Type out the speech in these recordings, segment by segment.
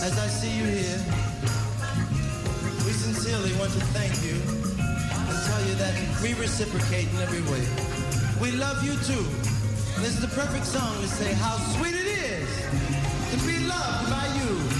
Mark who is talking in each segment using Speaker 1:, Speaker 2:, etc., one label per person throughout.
Speaker 1: As I see you here, we sincerely want to thank you and tell you that we reciprocate in every way. We love you too. And this is the perfect song to say how sweet it is to be loved by you.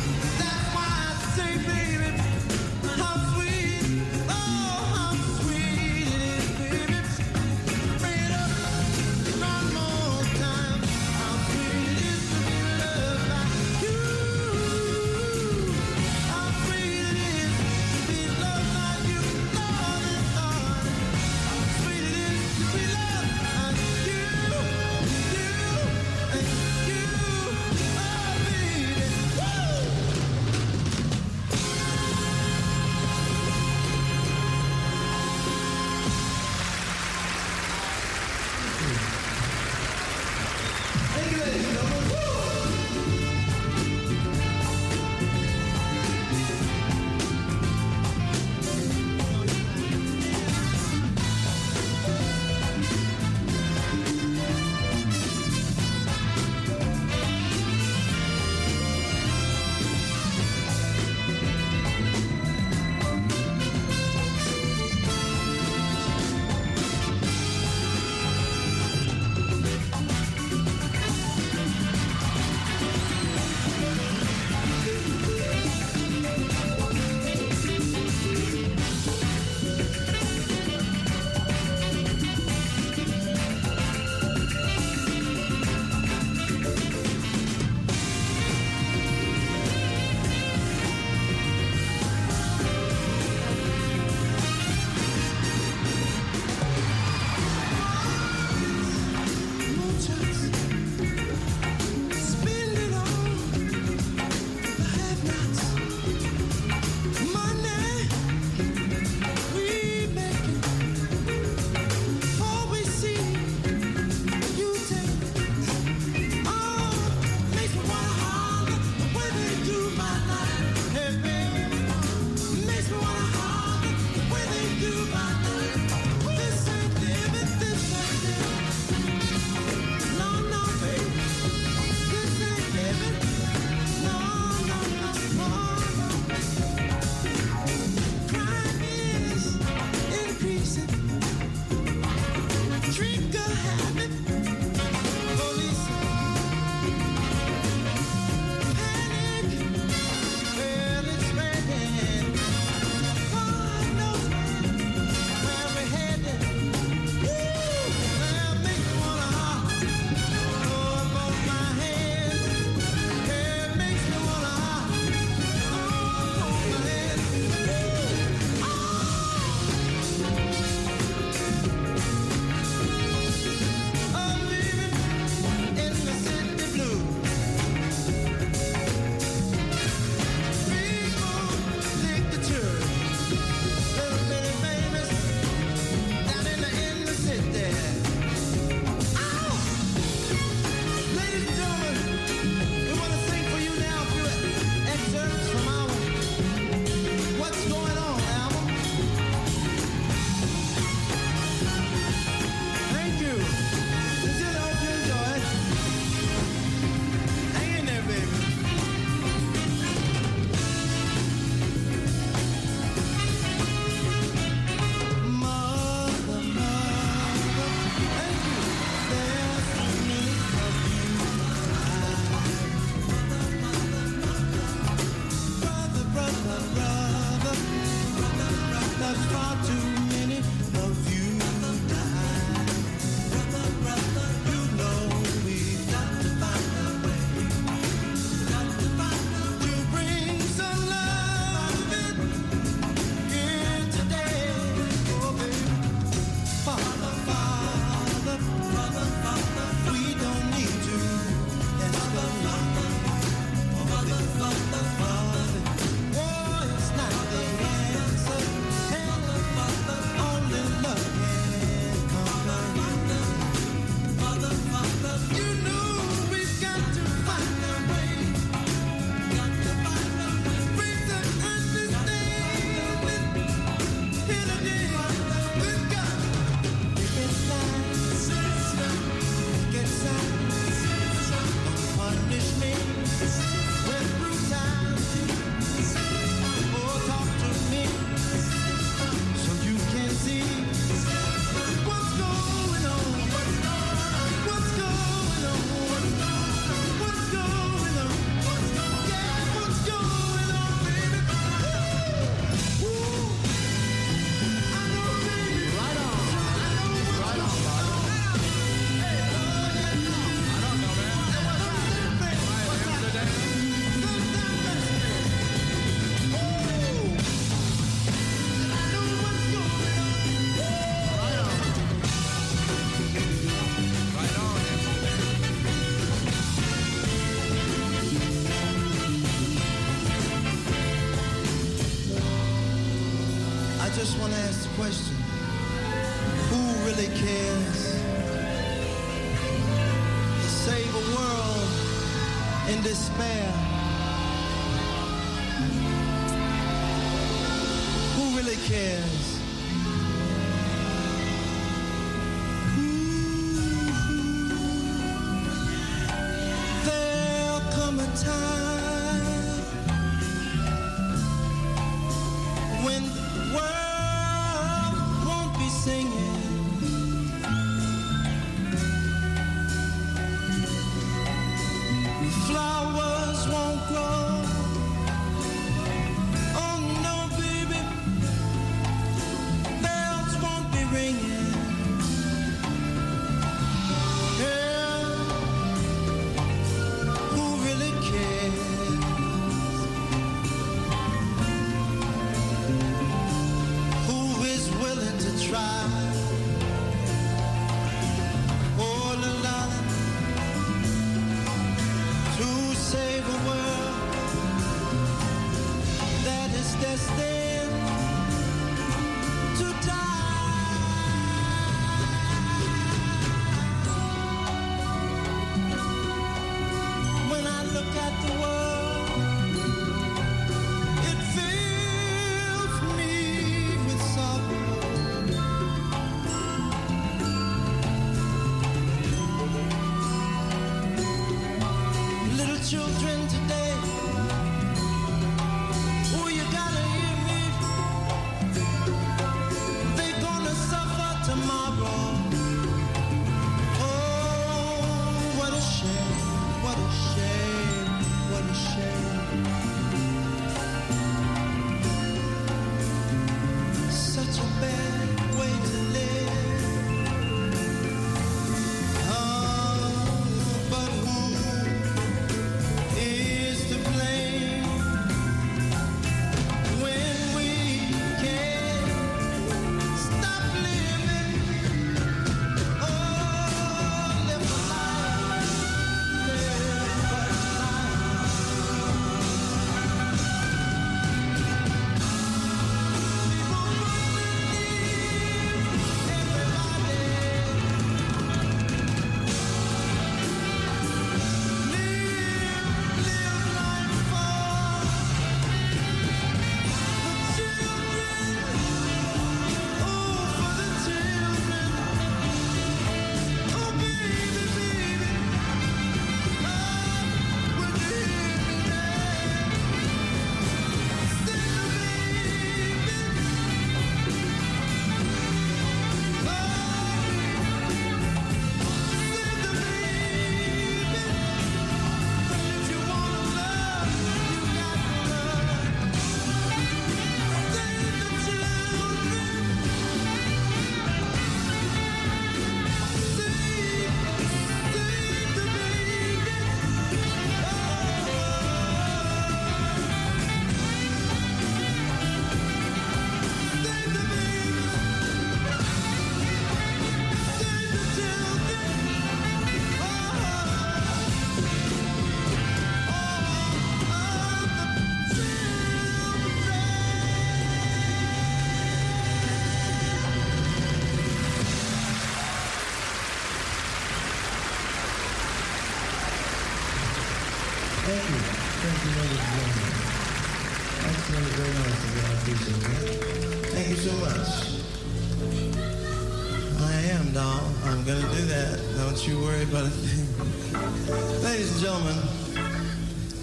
Speaker 1: Thing. Ladies and gentlemen,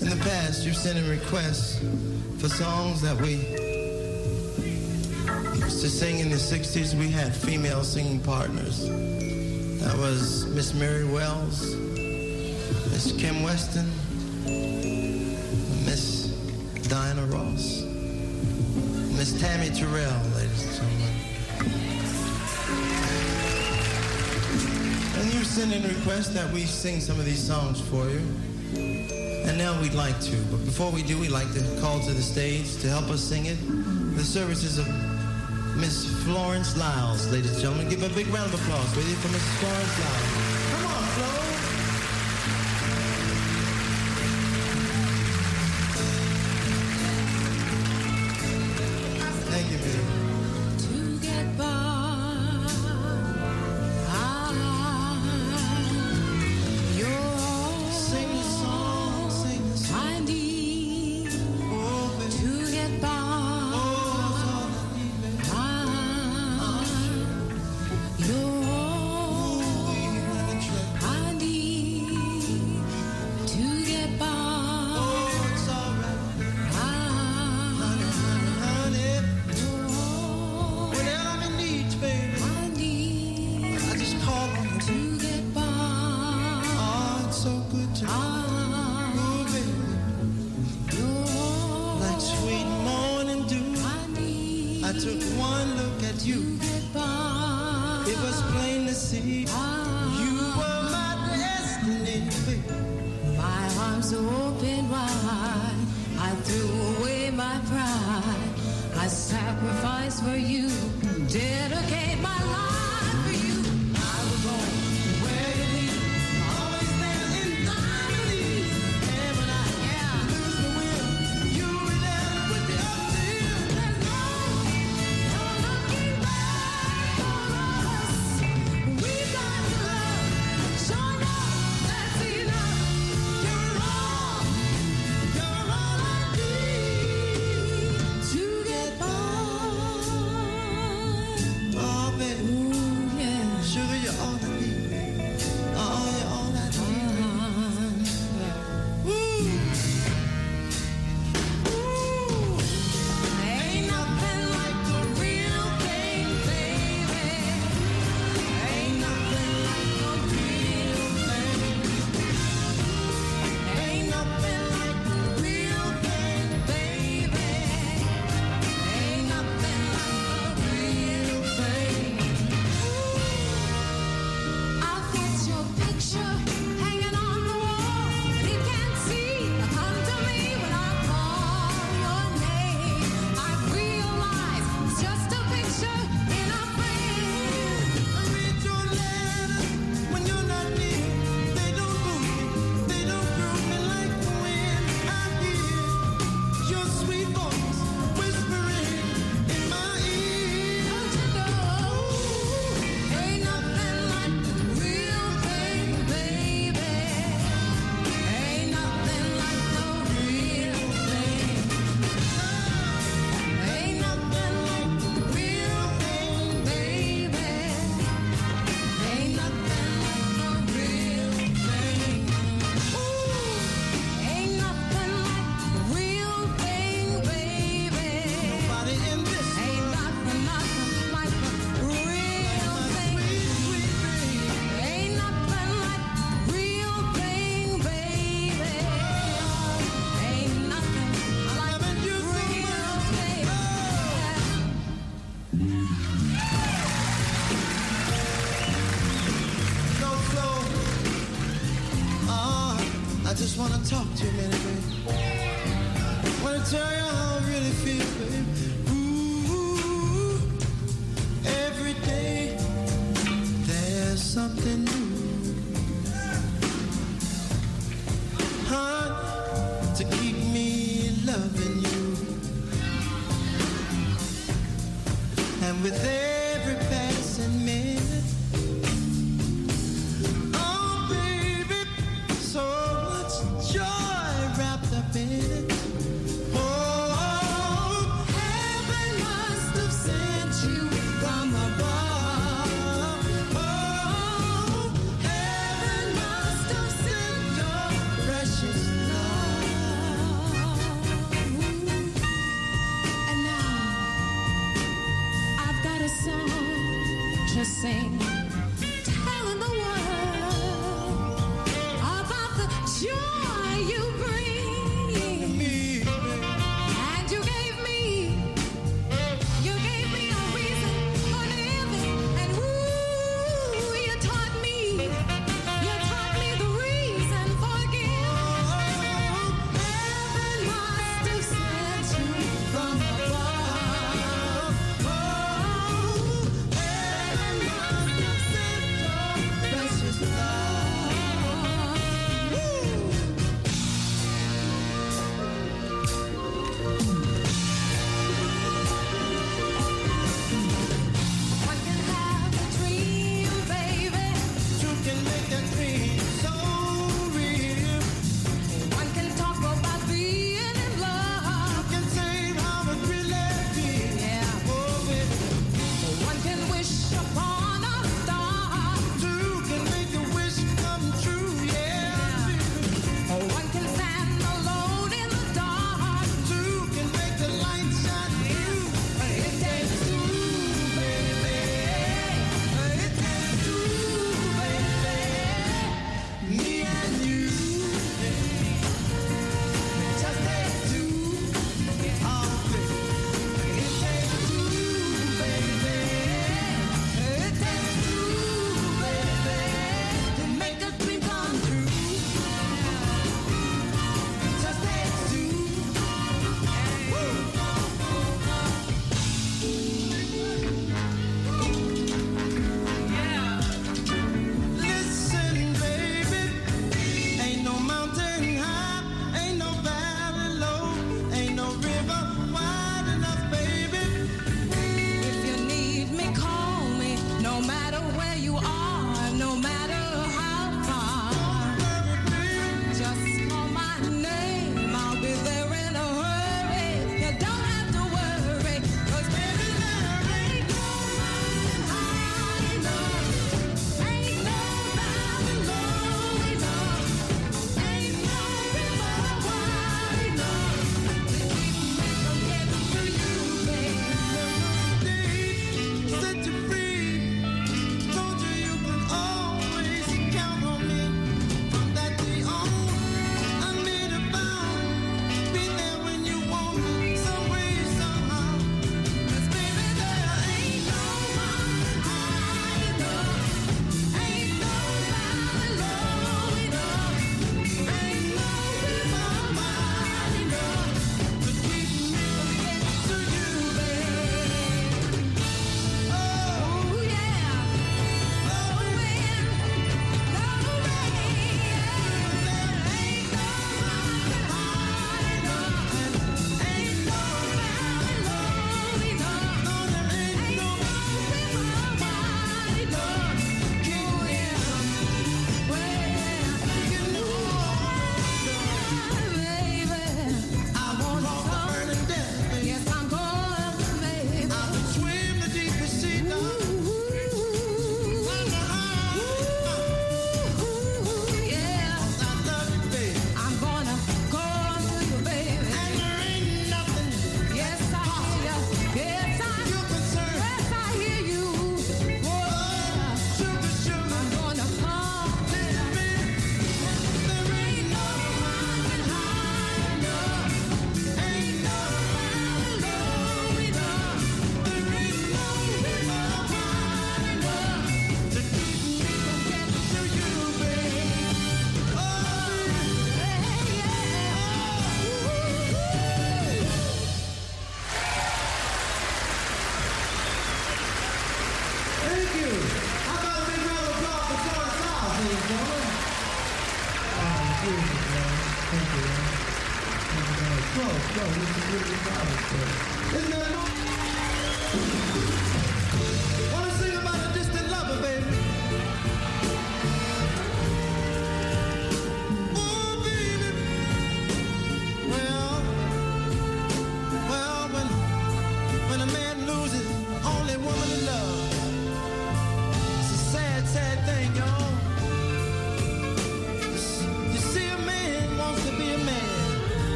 Speaker 1: in the past, you've sent in requests for songs that we used to sing in the 60s. We had female singing partners. That was Miss Mary Wells, Miss Kim Weston, Miss Diana Ross, Miss Tammy Terrell, Send in requests that we sing some of these songs for you. And now we'd like to. But before we do, we'd like to call to the stage to help us sing it the services of Miss Florence Lyles, ladies and gentlemen. Give a big round of applause, will you, for Miss Florence Lyles.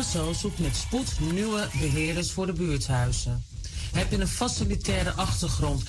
Speaker 2: ASO zoekt met spoed nieuwe beheerders voor de buurthuizen. Heb je een facilitaire achtergrond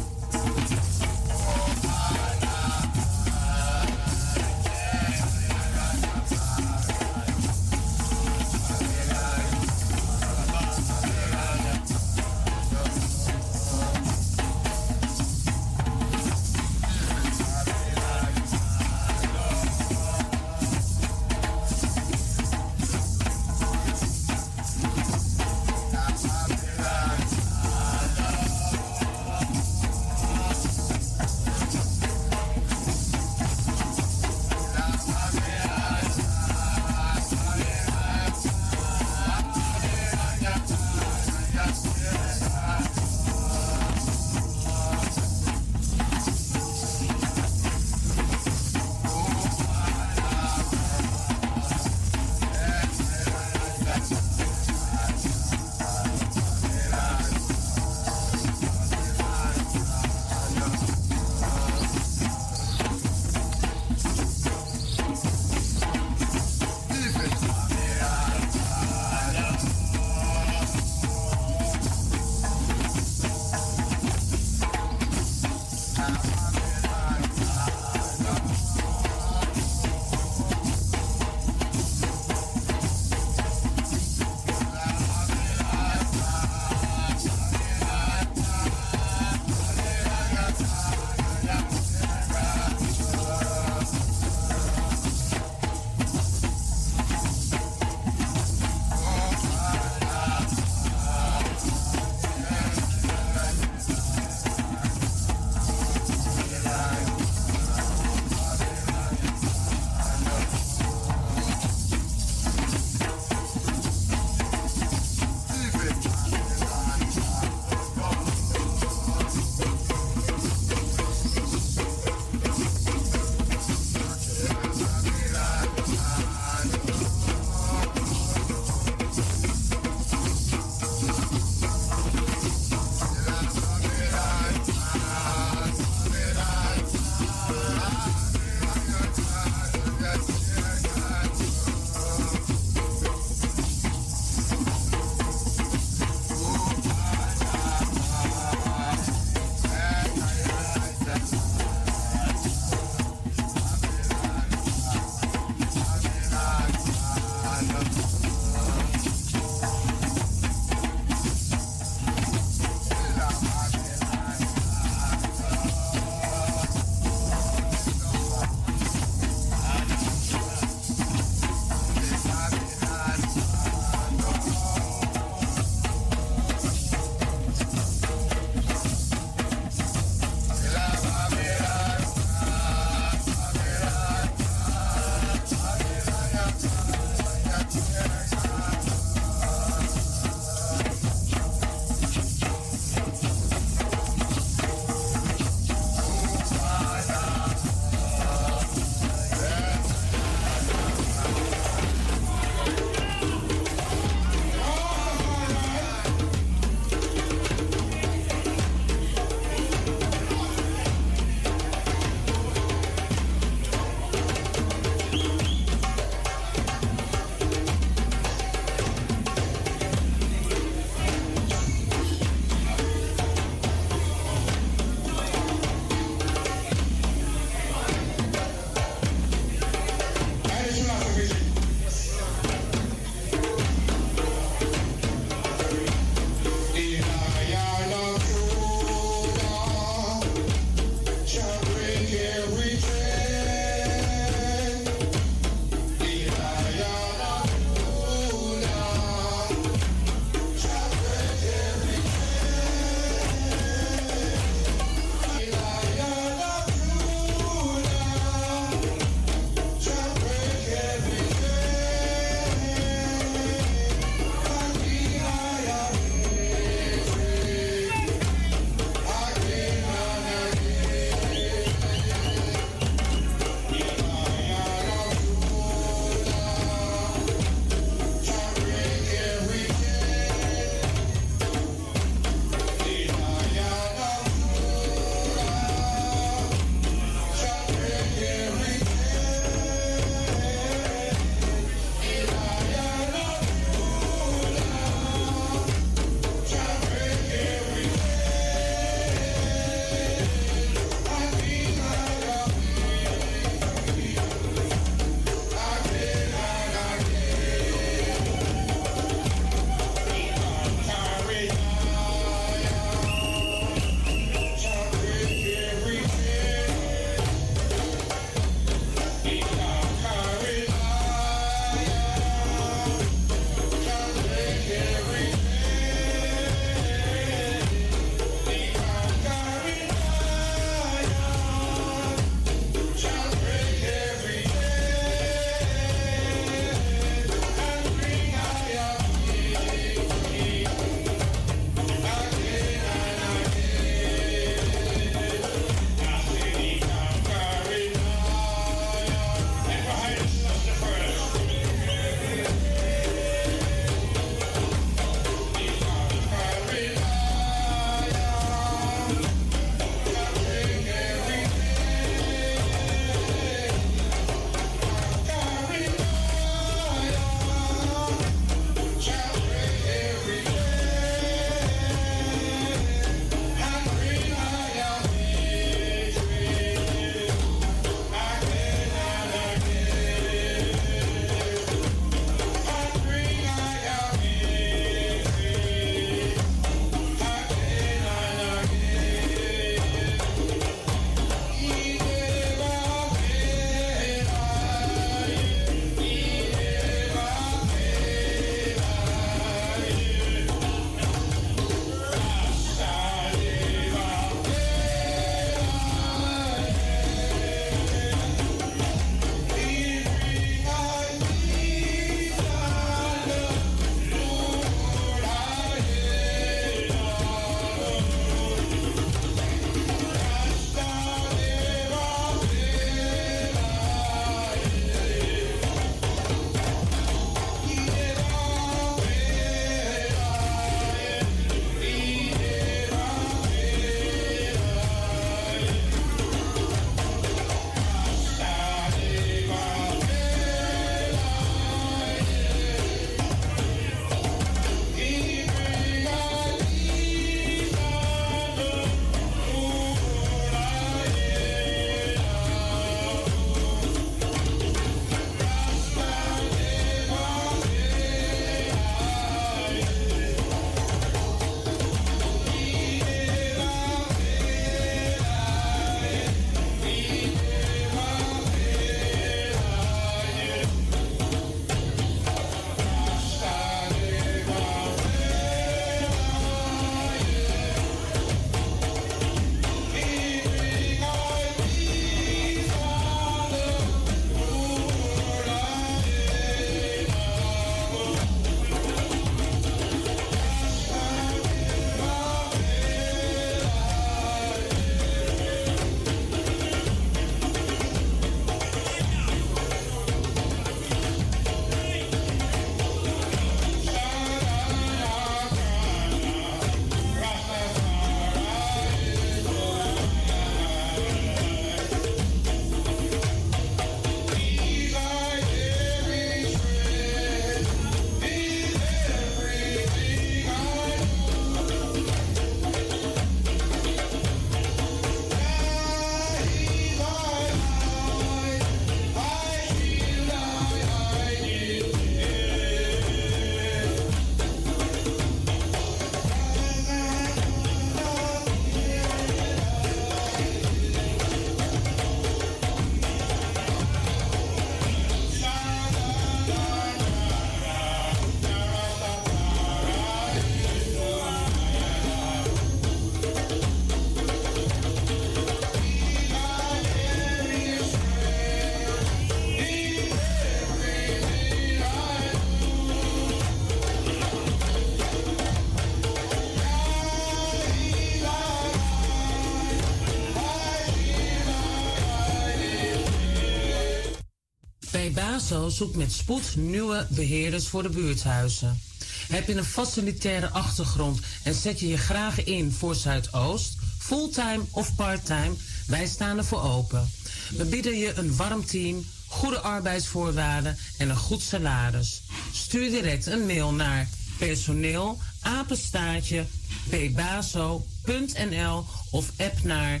Speaker 2: Paso zoekt met spoed nieuwe beheerders voor de buurthuizen. Heb je een facilitaire achtergrond en zet je je graag in voor Zuidoost, fulltime of parttime? Wij staan ervoor open. We bieden je een warm team, goede arbeidsvoorwaarden en een goed salaris. Stuur direct een mail naar personeel apenstaartje pbaso.nl of app naar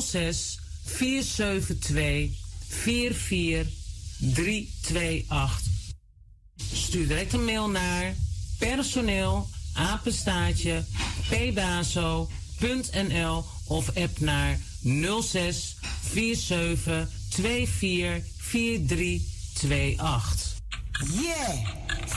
Speaker 2: 06 472 44328. Stuur direct een mail naar personeel apenstaartje pbaso.nl of app naar 06 47 24 4328.
Speaker 3: Yeah.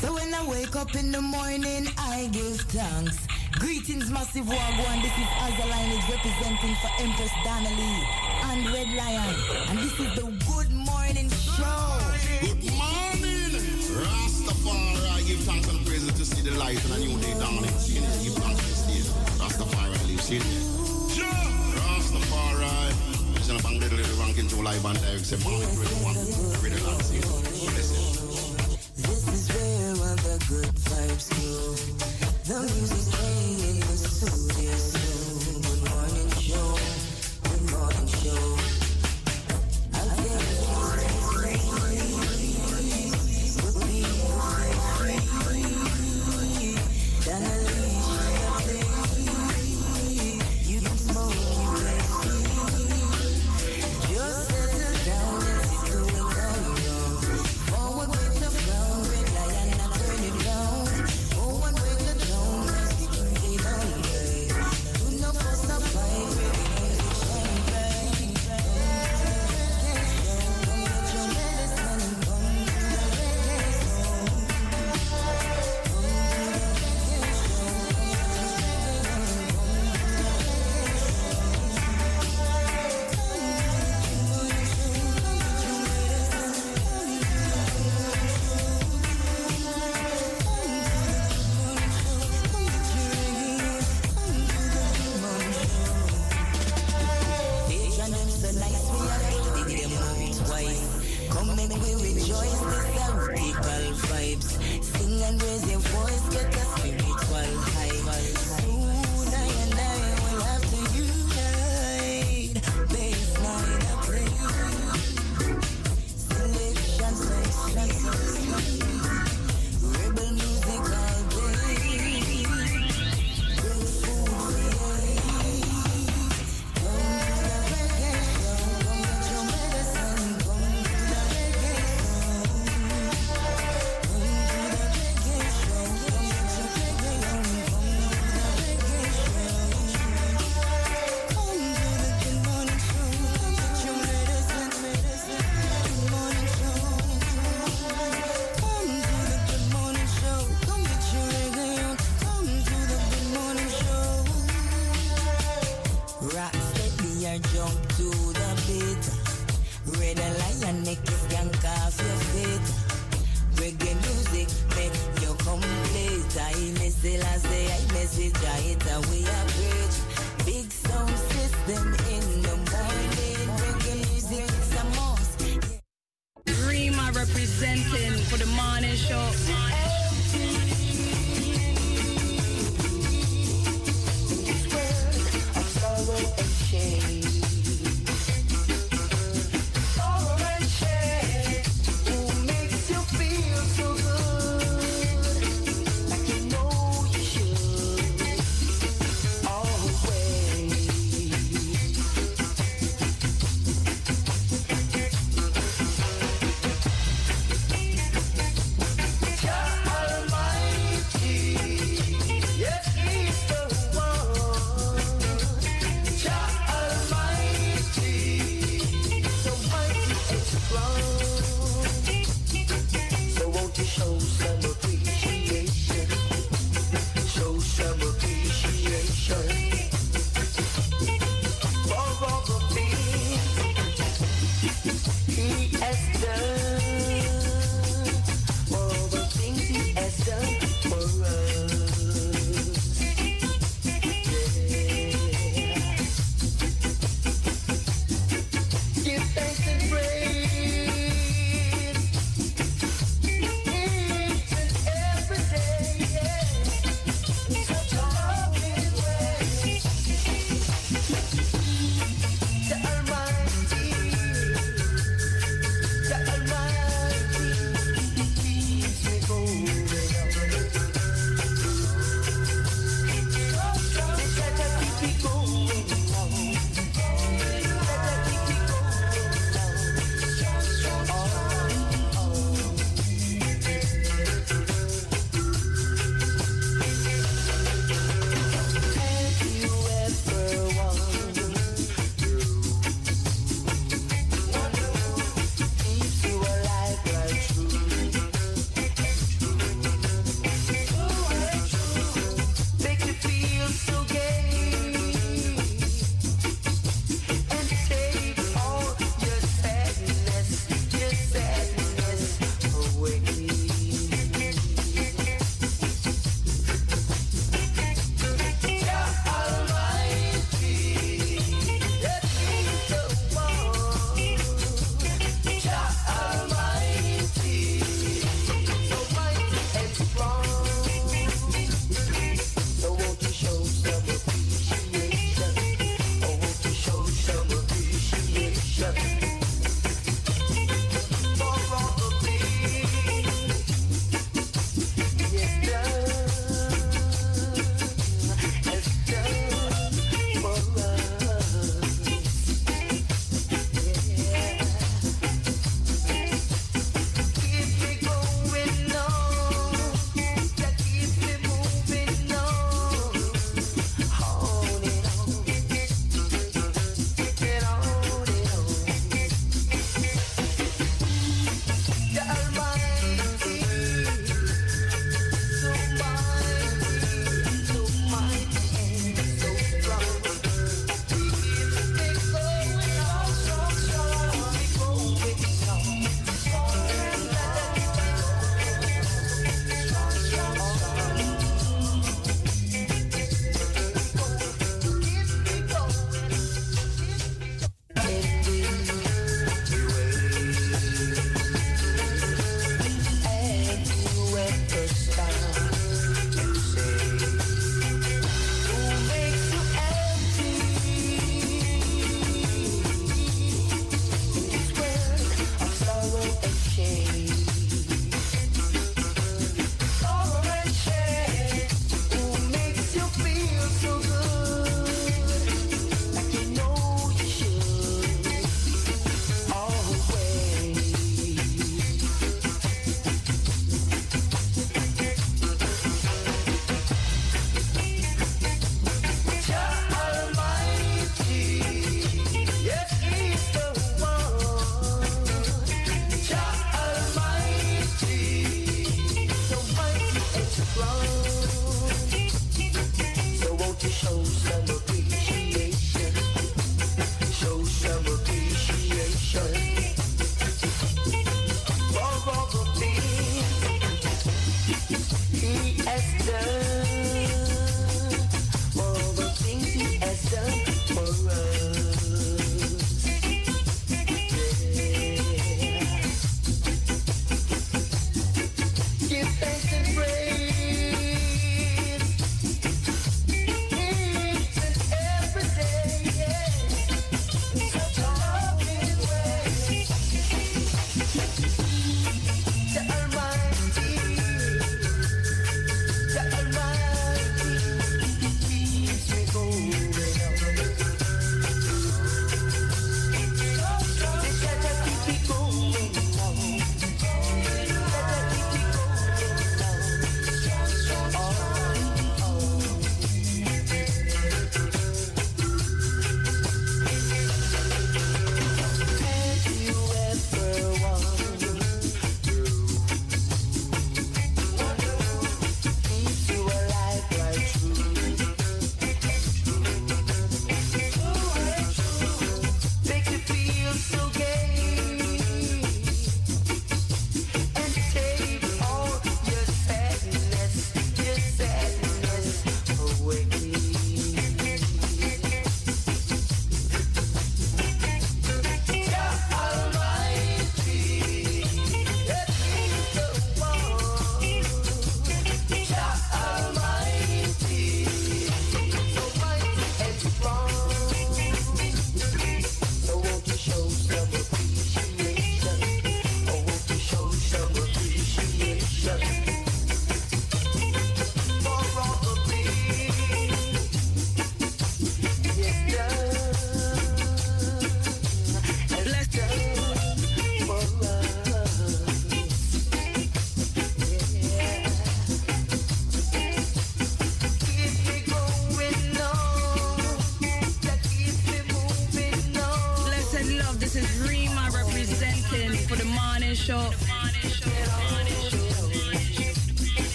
Speaker 3: So when I wake up in the morning, I give thanks. Greetings, massive wagwan. This is Azaline is representing for Empress Donnelly and Red Lion, and this is the
Speaker 4: praises to see the light and a new day dawning. See, Give thanks to this. Rastafari live. See, Rastafari. Listen up and little little ranking to live and one. See, listen.
Speaker 3: This is where all the good vibes go. The music's playing in the studio. Good morning show. Good morning show.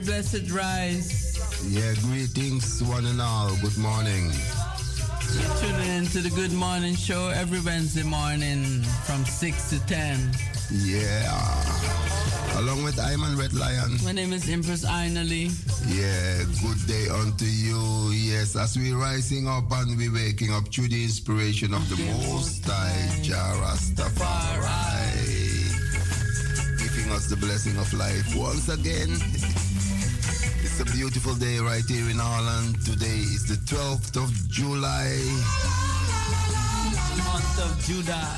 Speaker 5: Very, blessed rise.
Speaker 4: Yeah, greetings, one and all. Good morning.
Speaker 5: Tuning in to the Good Morning Show every Wednesday morning from 6 to 10.
Speaker 4: Yeah. Along with Iman Red Lion.
Speaker 5: My name is Empress Ainali.
Speaker 4: Yeah, good day unto you. Yes, as we rising up and we waking up through the inspiration of the Most High, Jah Rastafari, giving us the blessing of life once again. It's a beautiful day right here in Holland. Today is the 12th of July.
Speaker 5: Month of Judah.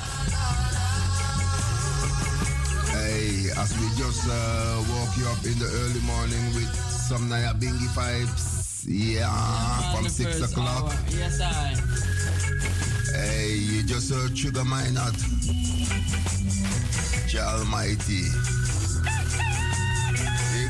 Speaker 4: Hey, as we just uh, woke you up in the early morning with some Nyabinghi vibes. Yeah, from 6 o'clock.
Speaker 5: hour. Yes, I.
Speaker 4: Hey, you just heard Sugar Minot. Almighty.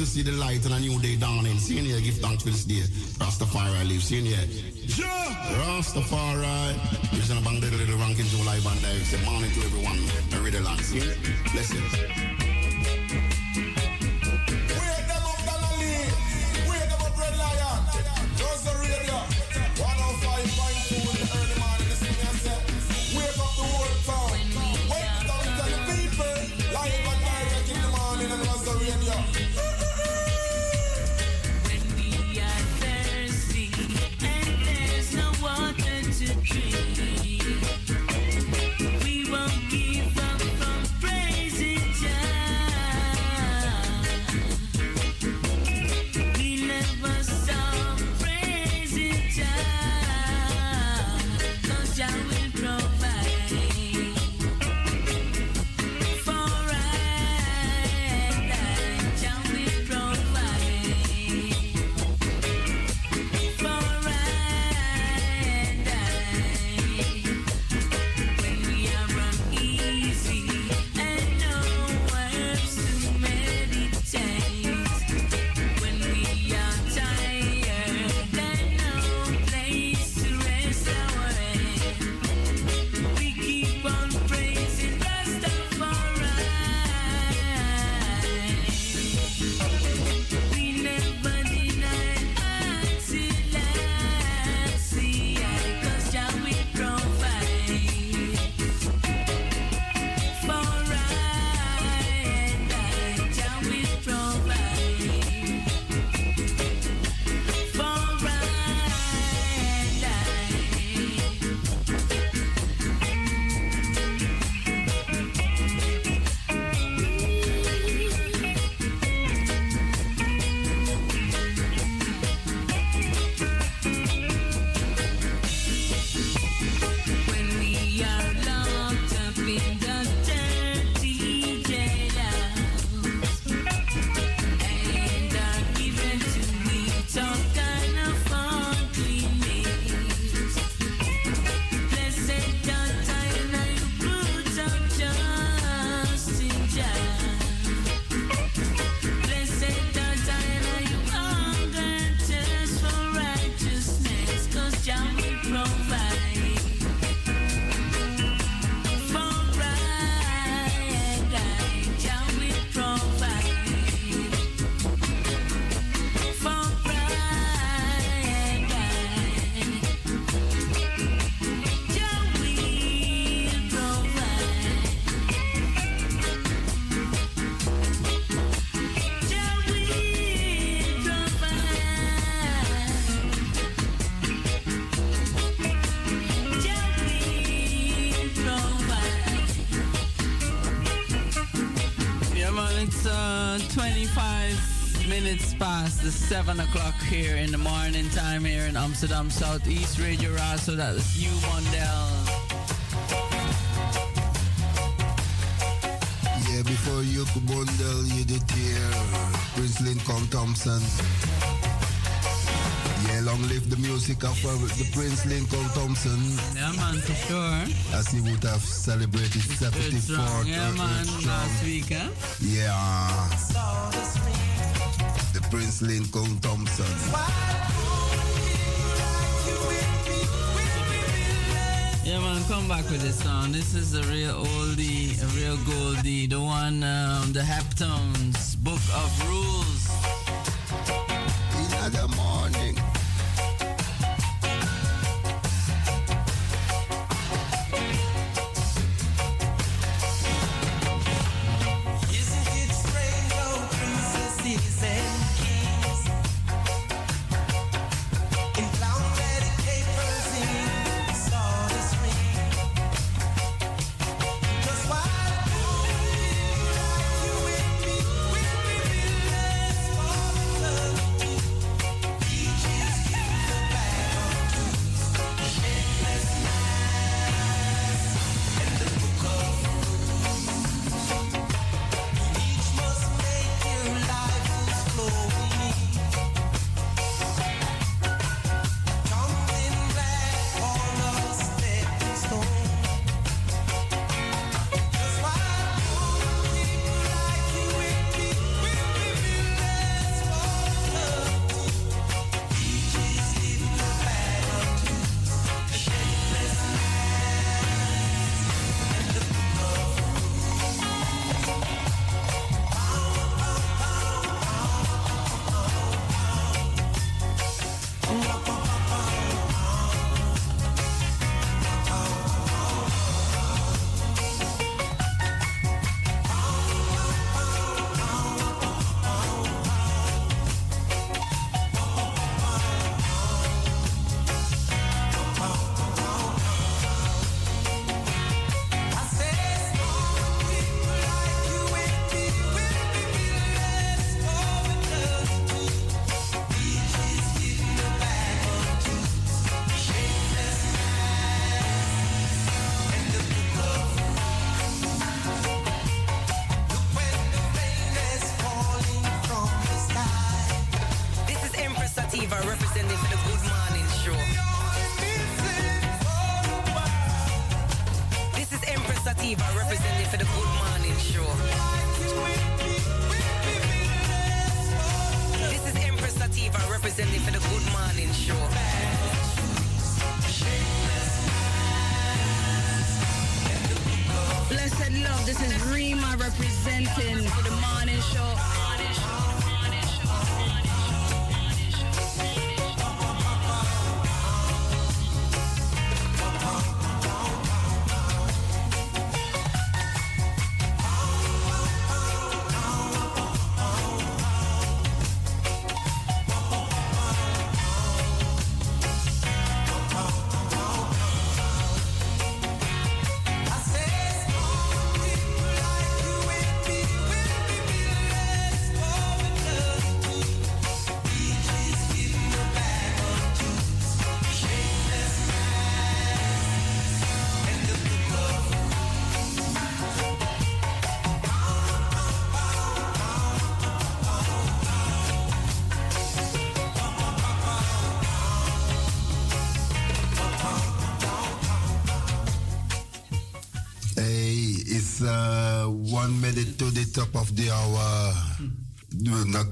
Speaker 6: to see the light and a new day dawning. Seeing here, give thanks for this day. Rastafari lives. Seeing here. Yeah. Rastafari. Reason about the little ranking July band. Say morning to everyone. I read the land.
Speaker 7: Seeing? Blessings. minutes past the 7 o'clock here in the morning time here in Amsterdam Southeast Radio Raso. That is you, Mondel.
Speaker 4: Yeah, before you could bundle, you did hear Prince Lincoln Thompson. Yeah, long live the music of uh, the Prince Lincoln Thompson.
Speaker 7: Yeah, man, for sure.
Speaker 4: As he would have celebrated 74th.
Speaker 7: Yeah,
Speaker 4: uh,
Speaker 7: man, last week, huh?
Speaker 4: Yeah. Prince Lincoln Thompson.
Speaker 8: Yeah, man, come back with this song. This is a real oldie, a real goldie. The one, um, the Heptones, Book of Rules.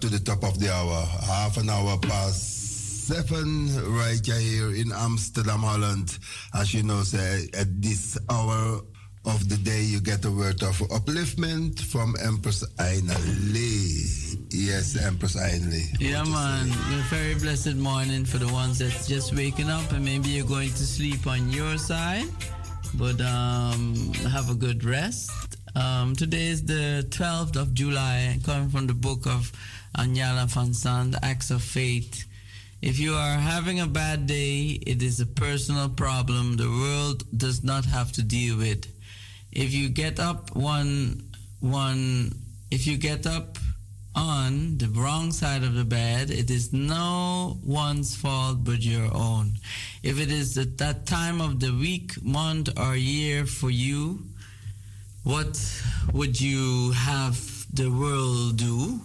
Speaker 4: To the top of the hour. Half an hour past seven, right here in Amsterdam, Holland. As you know, say, at this hour of the day, you get a word of upliftment from Empress Aina Lee. Yes, Empress Aina Lee.
Speaker 8: Yeah, man. A very blessed morning for the ones that's just waking up and maybe you're going to sleep on your side. But um, have a good rest. Um, today is the 12th of July, coming from the book of Iyanla Vanzant, Acts of Faith. If you are having a bad day, it is a personal problem the world does not have to deal with. If you get up one one if you get up on the wrong side of the bed, it is no one's fault but your own. If it is at that time of the week, month, or year for you, what would you have the world do?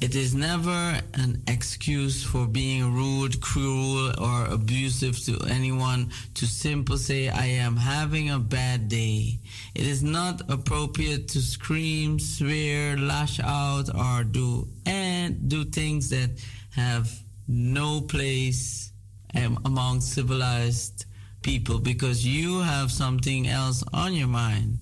Speaker 8: It is never an excuse for being rude, cruel, or
Speaker 9: abusive to anyone to simply say, I am having a bad day. It is not appropriate to scream, swear, lash out, or do and do things that have no place um, among civilized people because you have something else on your mind.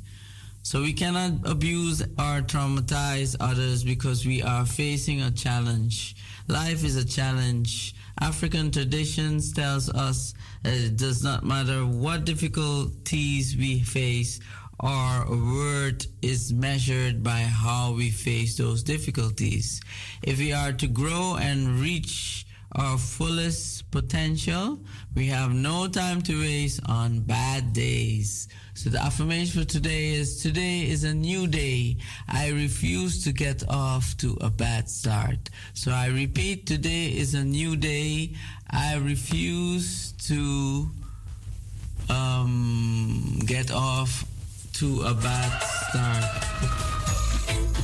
Speaker 9: So we cannot abuse or traumatize others because we are facing a challenge. Life is a challenge. African traditions tells us it does not matter what difficulties we face, our worth is measured by how we face those difficulties. If we are to grow and reach our fullest potential, we have no time to waste on bad days. So the affirmation for today is today is a new day. I refuse to get off to a bad start. So I repeat, today is a new day. I refuse to um, get off to a bad start.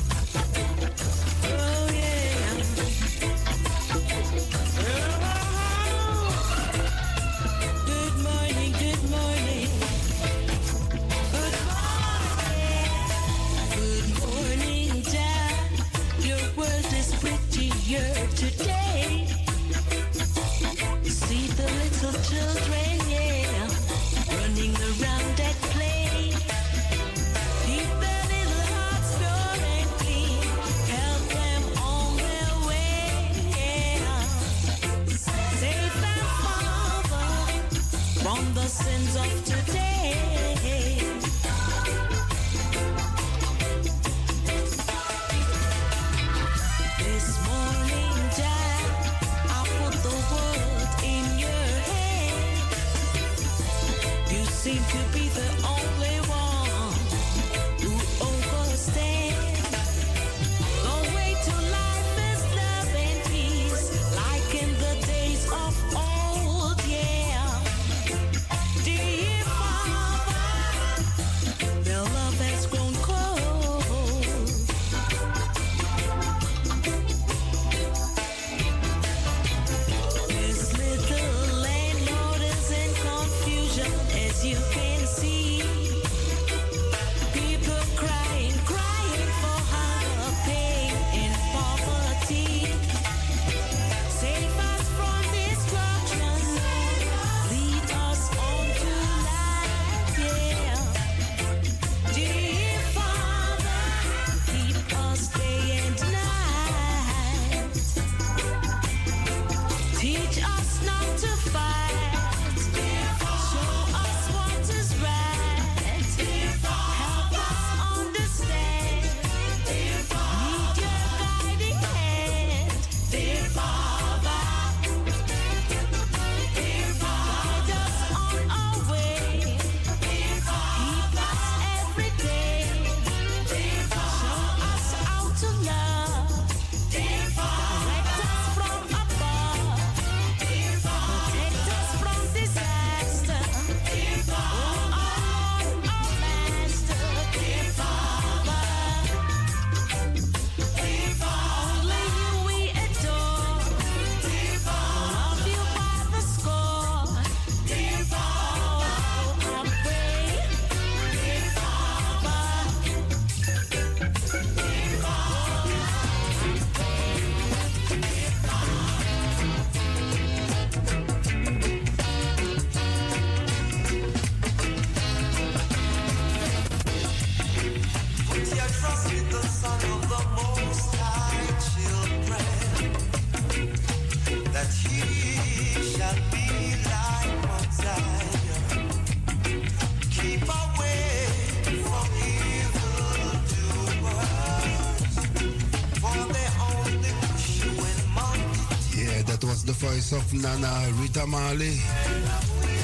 Speaker 4: Rita Marley.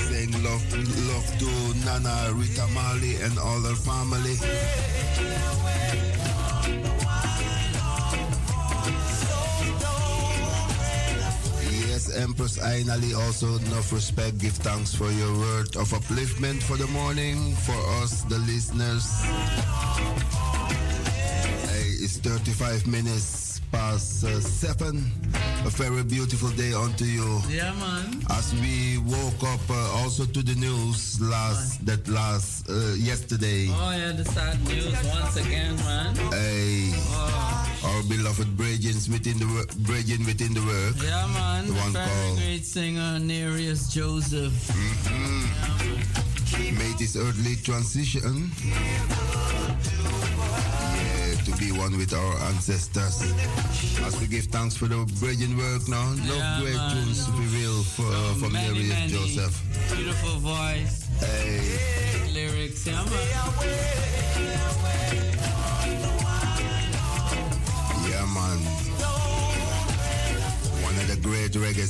Speaker 4: Saying love, love to Nana Rita Marley and all her family. Yes, Empress Ainali also enough respect. Give thanks for your word of upliftment for the morning for us, the listeners. Hey, it's 35 minutes past uh, seven. A very beautiful day unto you.
Speaker 5: Yeah, man.
Speaker 4: As we woke up uh, also to the news last that last uh, yesterday.
Speaker 5: Oh, yeah, the sad news once again, man.
Speaker 4: Hey, our beloved Bridgins within the Bridgin within the work.
Speaker 5: Yeah, man.
Speaker 4: The one
Speaker 5: Very
Speaker 4: called
Speaker 5: great singer, Nereus Joseph.
Speaker 4: made his earthly transition. Yeah, be one with our ancestors. As we give thanks for the Bridgin work now, no
Speaker 5: Yeah,
Speaker 4: great
Speaker 5: man.
Speaker 4: tunes to be real for, uh, from
Speaker 5: many,
Speaker 4: Nereus
Speaker 5: many
Speaker 4: Joseph.
Speaker 5: Beautiful voice.
Speaker 4: Hey.
Speaker 5: Lyrics, yeah, man.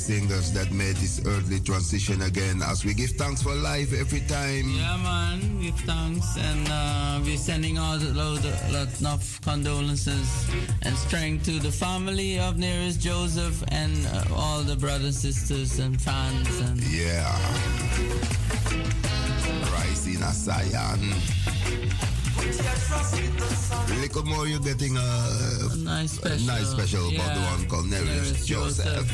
Speaker 4: Singers that made this earthly transition again. As we give thanks for life every time.
Speaker 5: Yeah, man. Give thanks, and uh, we're sending out a load, lot of condolences and strength to the family of Nereus Joseph and uh, all the brothers, sisters, and fans. And
Speaker 4: Yeah. Rising as Zion. Little more, you're getting a, a
Speaker 5: nice special,
Speaker 4: nice special about the one called Nereus
Speaker 5: Nereus
Speaker 4: Joseph.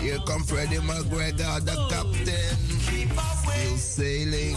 Speaker 4: Here come Freddie McGregor, the oh. captain, still sailing.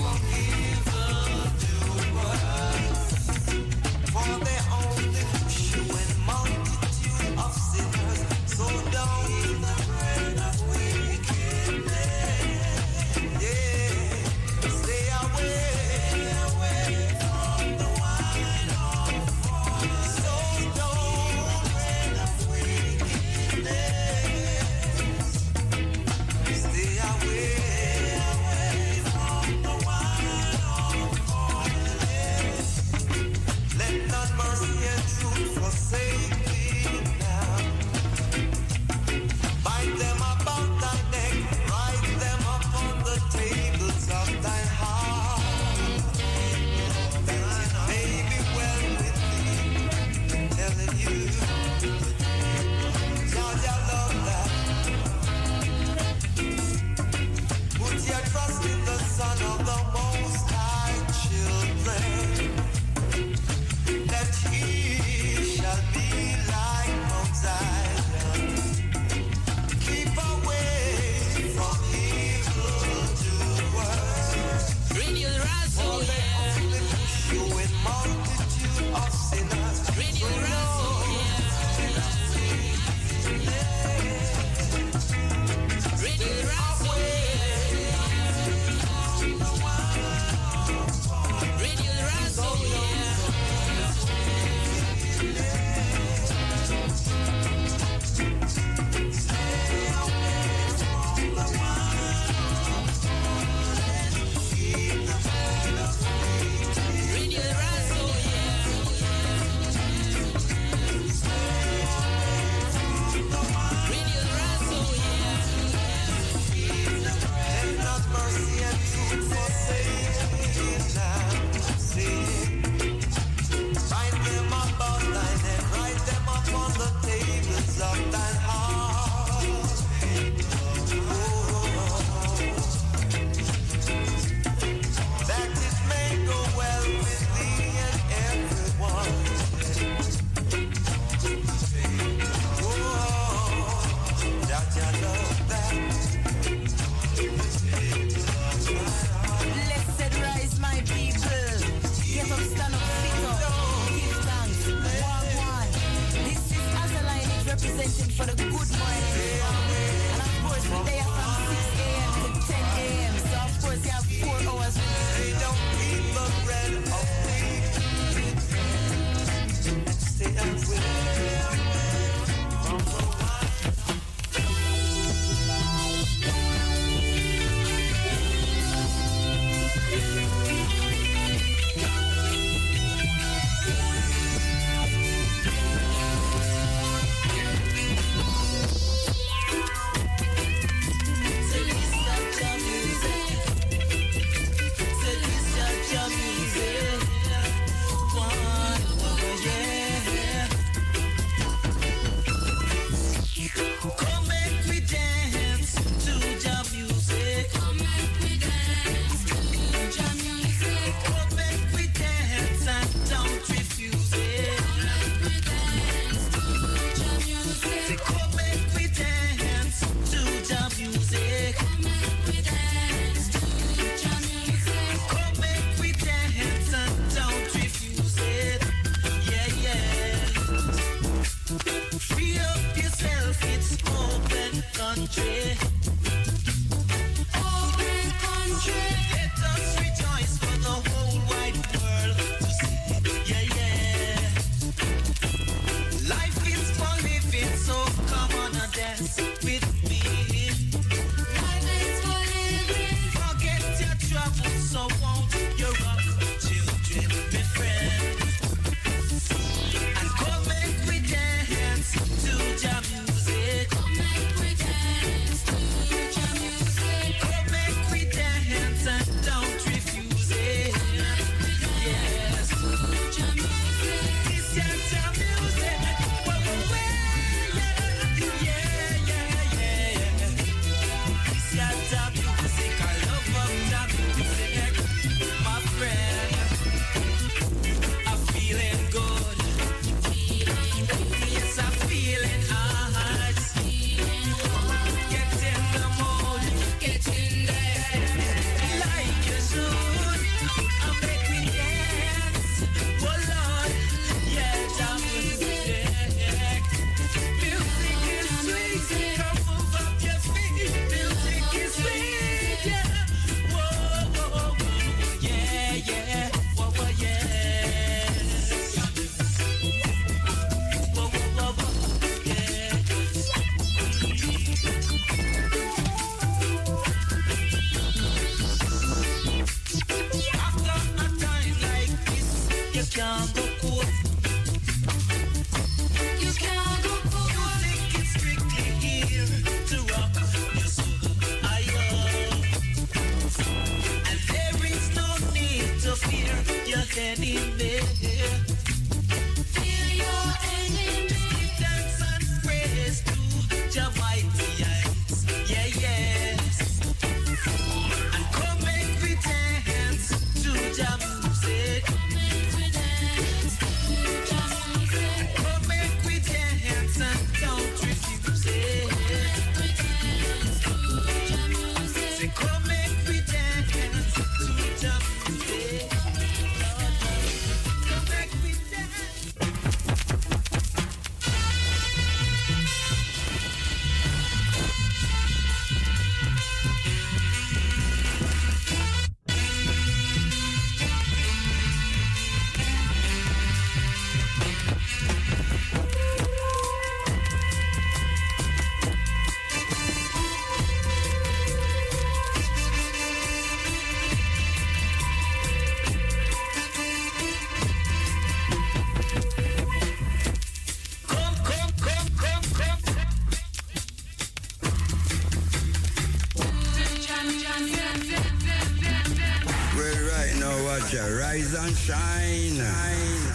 Speaker 10: shine.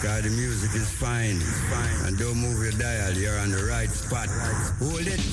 Speaker 10: God, the music is fine. And don't move your dial, you're on the right spot. Hold it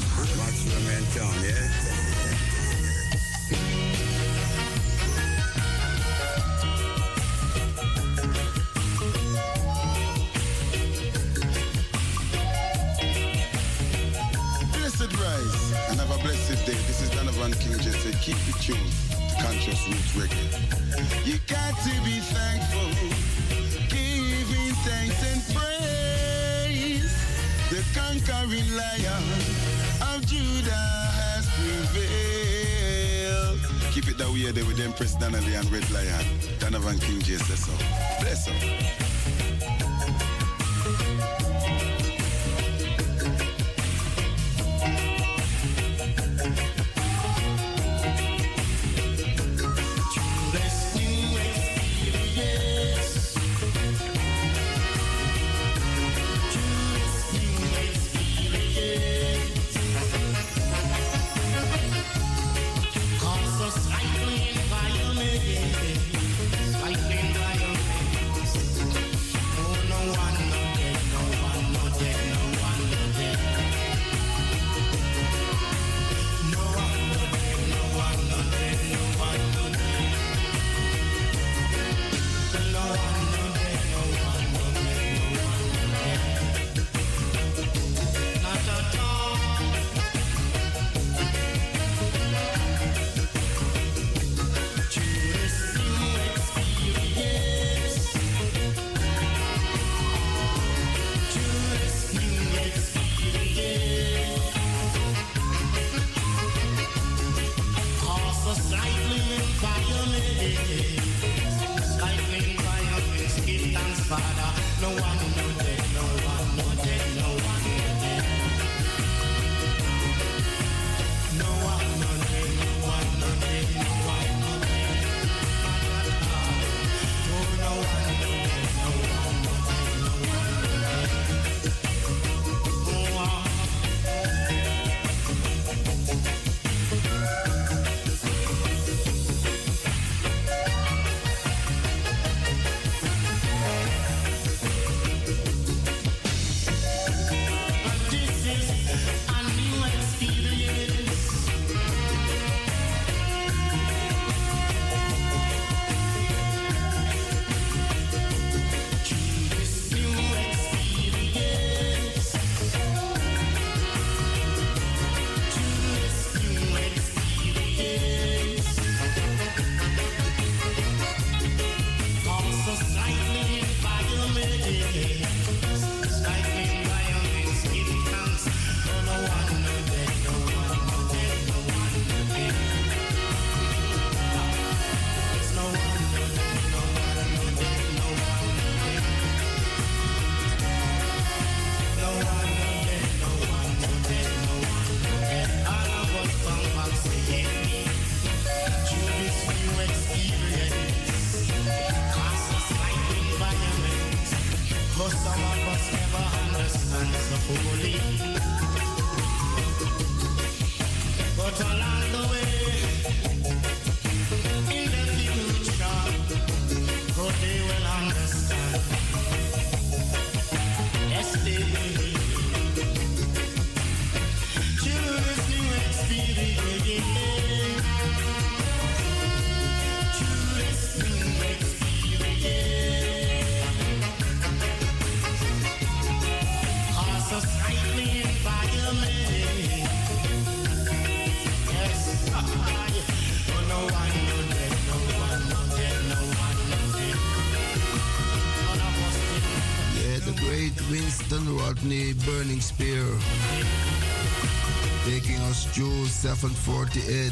Speaker 4: 748.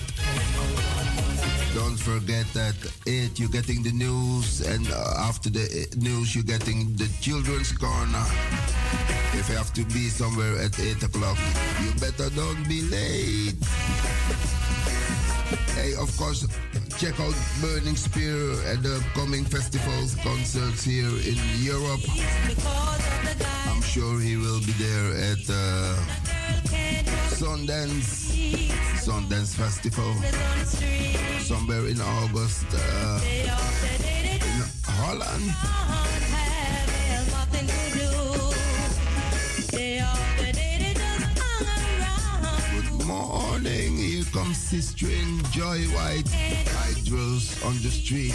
Speaker 4: Don't forget that 8, you're getting the news, and uh, after the news, you're getting the children's corner. If you have to be somewhere at 8 o'clock, you better don't be late. Hey, of course, check out Burning Spear and the coming festivals, concerts here in Europe. I'm sure he will be there at uh, Sundance. Sundance Festival. Somewhere in August uh, in Holland. Good morning, here comes Sister Joy White.
Speaker 8: I
Speaker 11: drills on
Speaker 12: the street.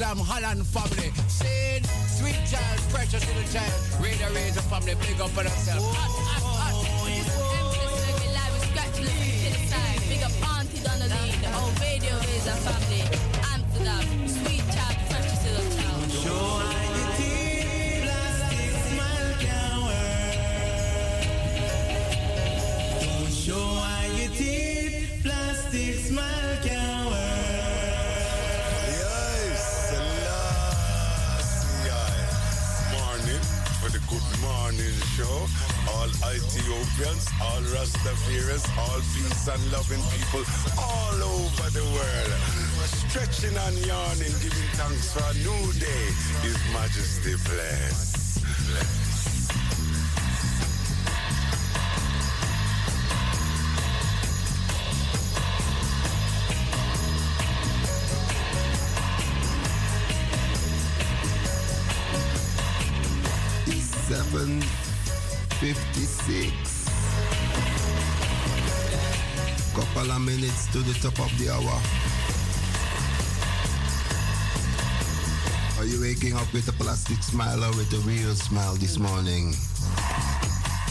Speaker 12: Amsterdam,
Speaker 4: Holland waking up with a plastic smile or with a real smile this morning?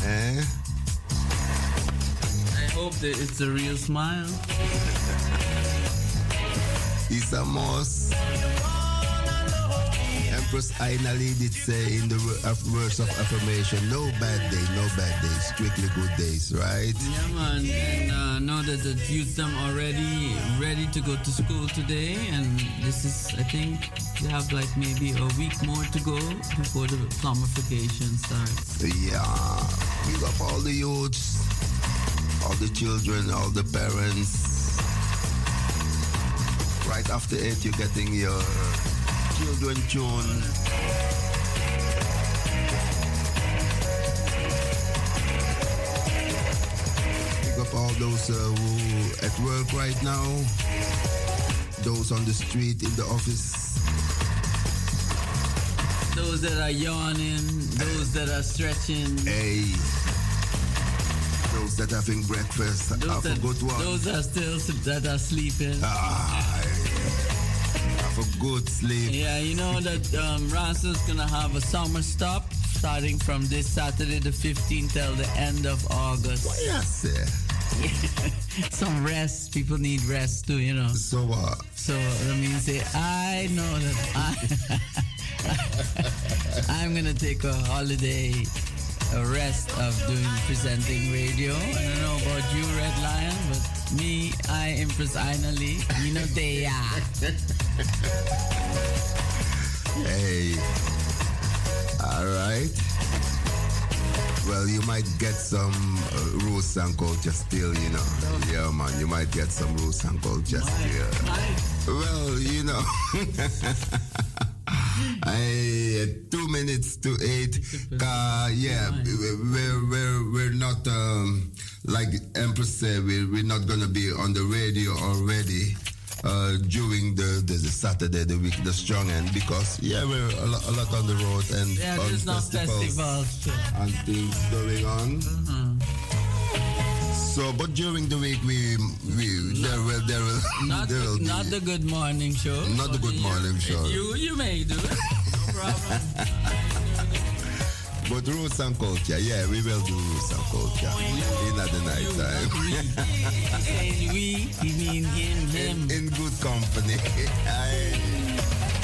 Speaker 4: Eh?
Speaker 5: I hope that it's a real smile.
Speaker 4: It's a must. Empress Aina did say in the words of affirmation, no bad day, no bad days, strictly good days, right?
Speaker 5: Yeah, man. And uh, know that the youth are already ready to go to school today, and this is, I think, they have like maybe a week more to go before the summer starts.
Speaker 4: Yeah, big up all the youths, all the children, all the parents. Right after it, you're getting your children tune. Up all those uh, who at work right now, those on the street, in the office.
Speaker 5: Those that are yawning, those that are stretching.
Speaker 4: Hey. Those that are having breakfast,
Speaker 5: Those
Speaker 4: have
Speaker 5: that,
Speaker 4: a good one.
Speaker 5: those are still that are sleeping.
Speaker 4: Ah, have a good sleep.
Speaker 5: Yeah, you know that um, Rasta's gonna have a summer stop starting from this Saturday the 15th till the end of August.
Speaker 4: What yes, sir?
Speaker 5: Some rest. People need rest too, you know.
Speaker 4: So what?
Speaker 5: So let me say, I know that I, I'm gonna take a holiday, a rest of doing presenting radio. I don't know about you, Red Lion, but me, I Aina Lee, you know they are.
Speaker 4: Hey. All right. Well, you might get some uh, roots and culture still, you know. Yeah, man, you might get some roots and culture still. Well, you know. I, two minutes to eight. Uh, yeah, we're, we're, we're not, um, like Empress said, we're, we're not going to be on the radio already uh, during the, the, the Saturday, the week, the strong end, because, yeah, we're a, lo- a lot on the road and
Speaker 5: Yeah,
Speaker 4: on
Speaker 5: festivals. too.
Speaker 4: and things going on.
Speaker 5: Mhm.
Speaker 4: So, but during the week, we, we there will, there will,
Speaker 5: Not,
Speaker 4: there will
Speaker 5: the, not the good morning show.
Speaker 4: Not the good
Speaker 5: you-
Speaker 4: morning show.
Speaker 5: You, you may do it. No problem.
Speaker 4: But roots and culture, yeah, we will do roots and culture in at the night time.
Speaker 5: We, he mean him, him.
Speaker 4: In, in good company. Aye.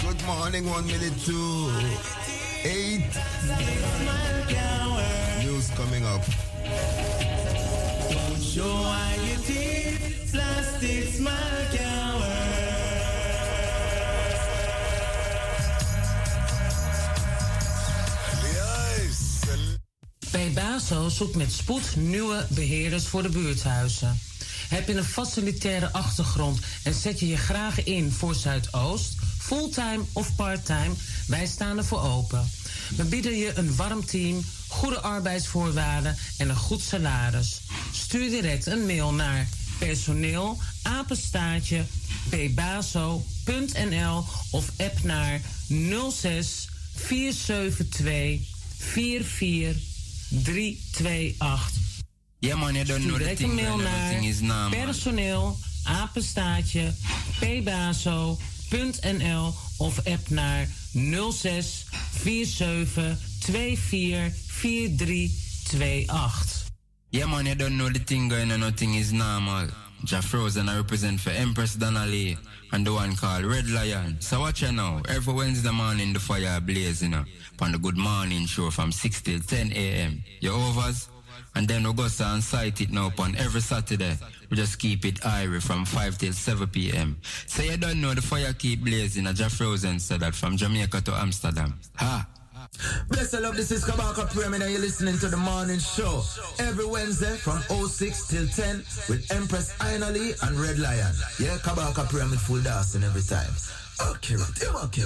Speaker 4: Good morning, one minute to eight. News coming up.
Speaker 13: Show why plastic.
Speaker 2: Pebaso zoekt met spoed nieuwe beheerders voor de buurthuizen. Heb je een facilitaire achtergrond en zet je je graag in voor Zuidoost, fulltime of parttime? Wij staan er voor open. We bieden je een warm team, goede arbeidsvoorwaarden en een goed salaris. Stuur direct een mail naar personeel apenstaartje of app naar 06 472 44 328.
Speaker 14: Yeah, man,
Speaker 2: Stuur
Speaker 14: the
Speaker 2: direct een mail naar personeel apenstaartje of app naar 06 47 24 4328.
Speaker 14: Yeah, man, you don't know the thing going on. Nothing is normal. Ja Frozen, I represent for Empress Donnelly and the one called Red Lion. So watch you now. Every Wednesday morning, the fire blazing you know, on the Good Morning Show from 6 till 10 a.m. You overs? And then we go on site it now upon every Saturday. We just keep it airy from 5 till 7 p.m. So you don't know the fire keep blazing. Ja Frozen said that from Jamaica to Amsterdam. Ha!
Speaker 15: Bless love, this is Kabaka Pyramid and you're listening to the morning show. Every Wednesday from 06 till 10 with Empress Aina and Red Lion. Yeah, Kabaka Pyramid full dancing every time. Okay, okay.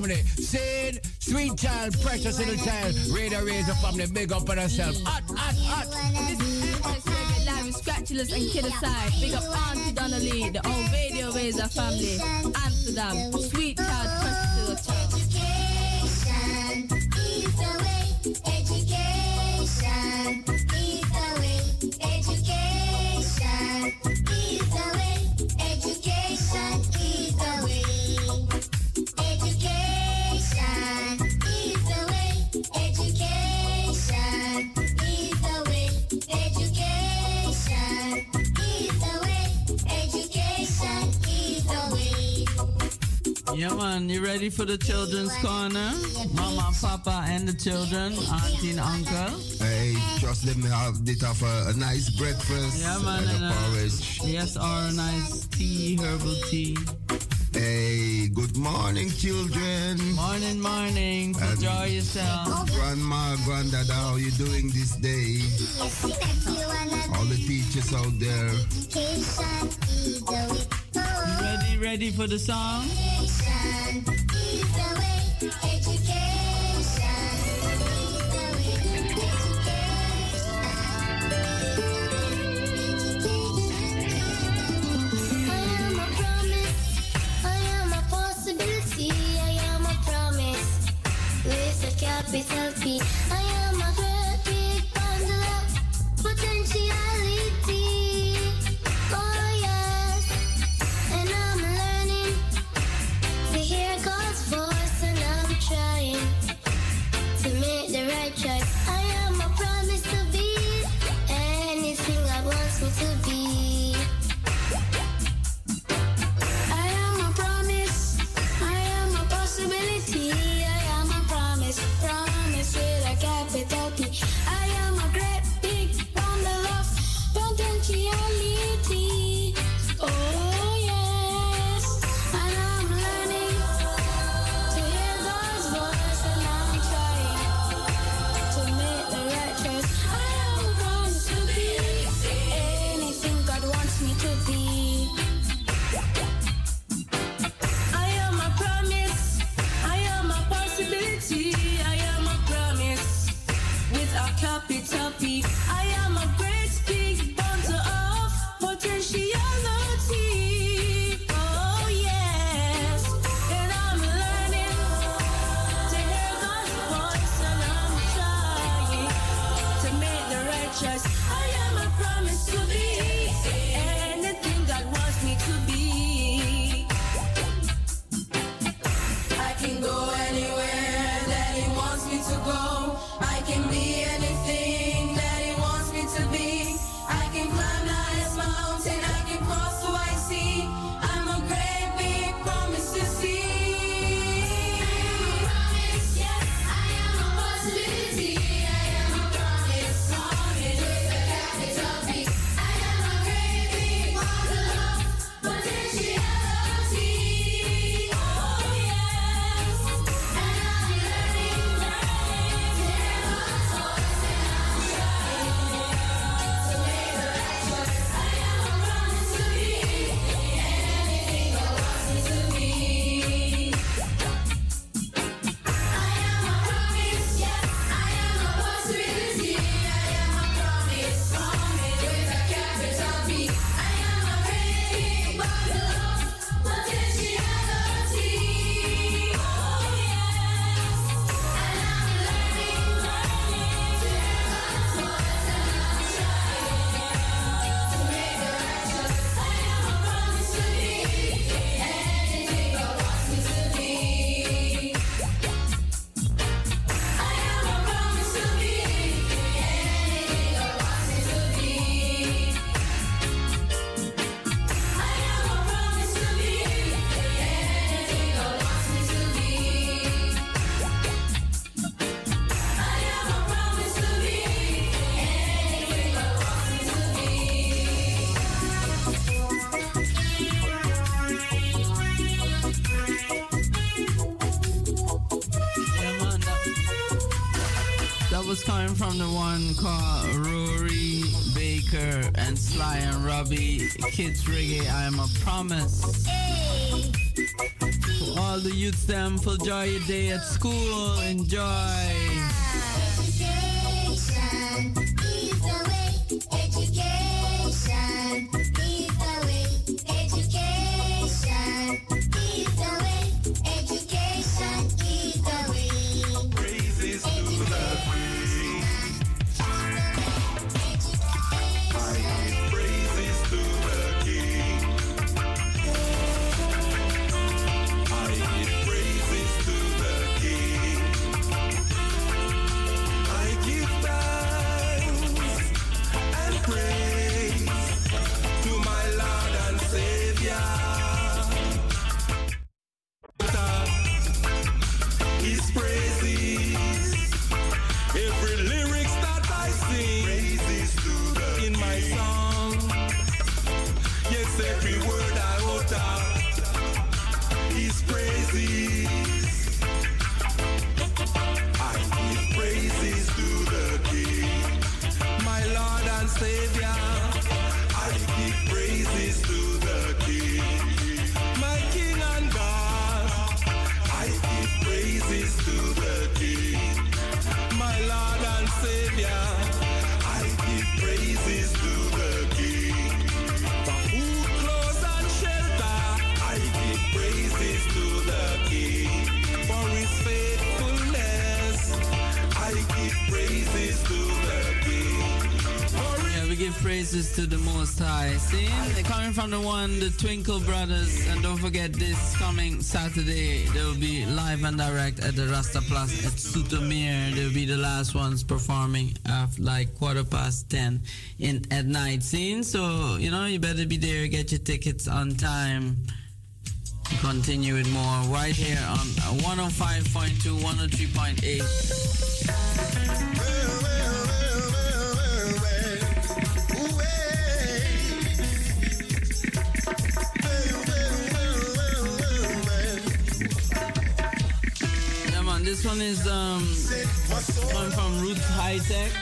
Speaker 11: family. Sid, sweet child, precious little child. Radio Razor family, big up on herself. Hot, hot, hot
Speaker 16: with Scratulous and Kid Aside. Big up Auntie Donnelly, the old Radio Razor family. Amsterdam, Sweet Child precious.
Speaker 17: ready for the children's corner? Mama, papa, and the children, auntie and uncle.
Speaker 4: Hey, trust them have did have a, a nice breakfast
Speaker 17: yeah, man,
Speaker 4: and,
Speaker 17: and
Speaker 4: a porridge.
Speaker 17: Yes, or a nice tea, herbal tea.
Speaker 4: Hey, good morning, children.
Speaker 17: Morning, morning.
Speaker 4: And
Speaker 17: Enjoy yourself.
Speaker 4: Grandma, granddad, how you doing this day? All the teachers out there.
Speaker 17: Ready, ready for the song?
Speaker 5: feet. School. Enjoy. From the one, the Twinkle Brothers, and don't forget this coming Saturday they will be live and direct at the Rasta Plus at Sutomir. They'll be the last ones performing at like quarter past ten in at night. Scene, so you know you better be there. Get your tickets on time. Continue with more right here on 105.2, 103.8. is um one from Roots High Tech.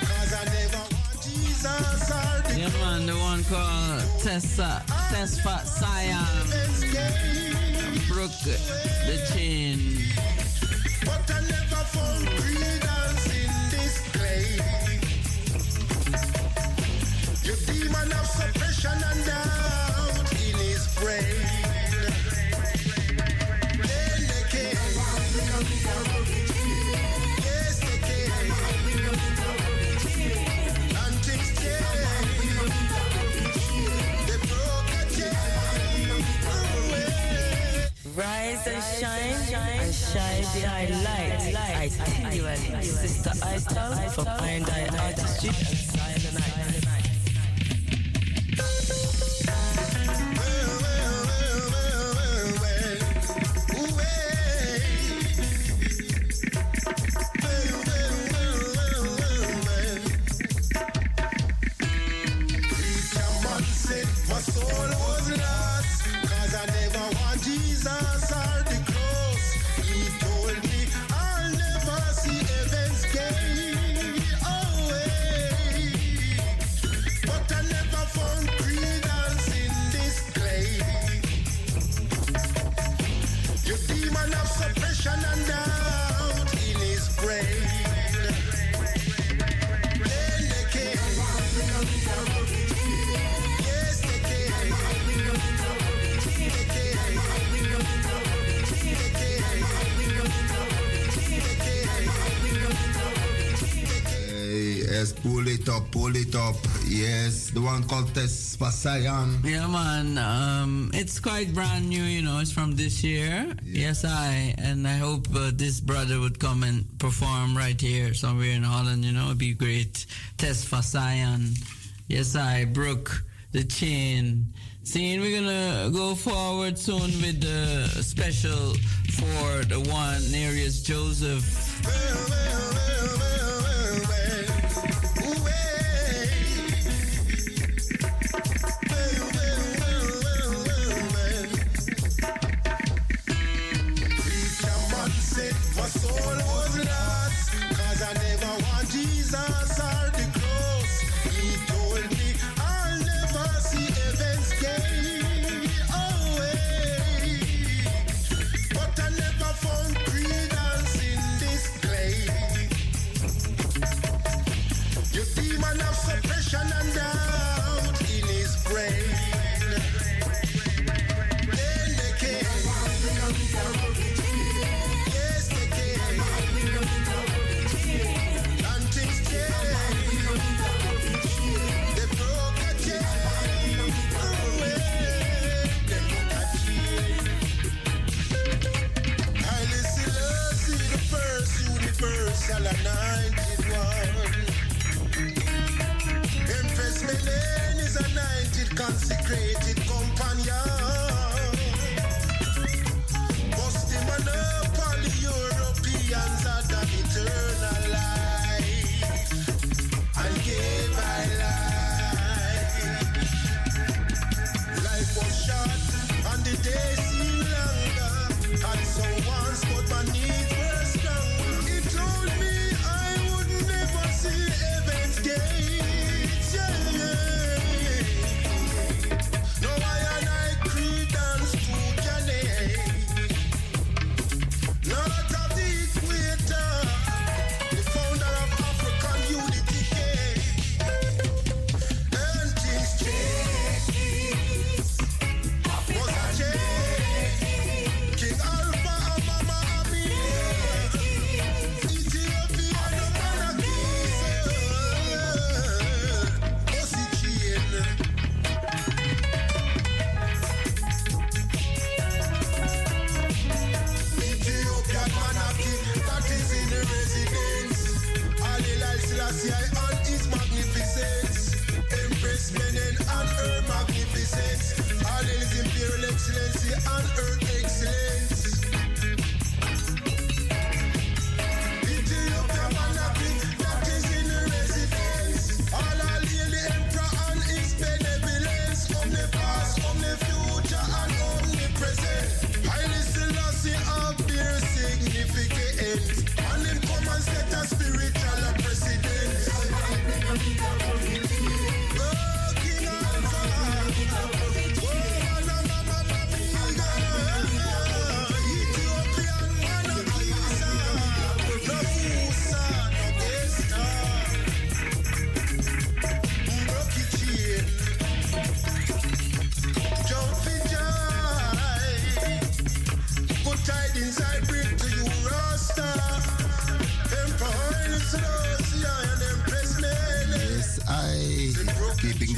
Speaker 5: Yeah, man, the one called Tessa Tesfa Siam Brook the Chain.
Speaker 18: Rise and shine, and shine behind light. I tell you, Sister Ital from Iron Eye Artistry
Speaker 5: it's quite brand new, you know. It's from this year. Yes, I. And I hope uh, this brother would come and perform right here somewhere in Holland, you know. It'd be great. Test for Fasayan. Yes, I. Brooke, the chain. Seeing we're gonna go forward soon with the special for the one Nereus Joseph.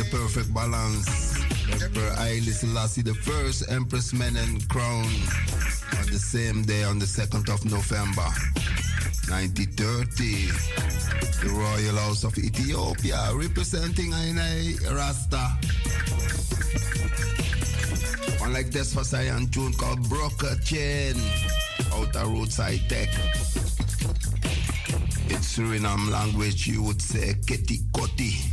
Speaker 19: the
Speaker 4: perfect balance. Emperor Haile Selassie the first, Empress Menen crowned on the same day, on the 2nd of November, 1930. The Royal House of Ethiopia representing Aina Rasta. One like this for Cyan tune called Broker Chain, outer roadside tech. In Suriname language, you would say Keti Koti.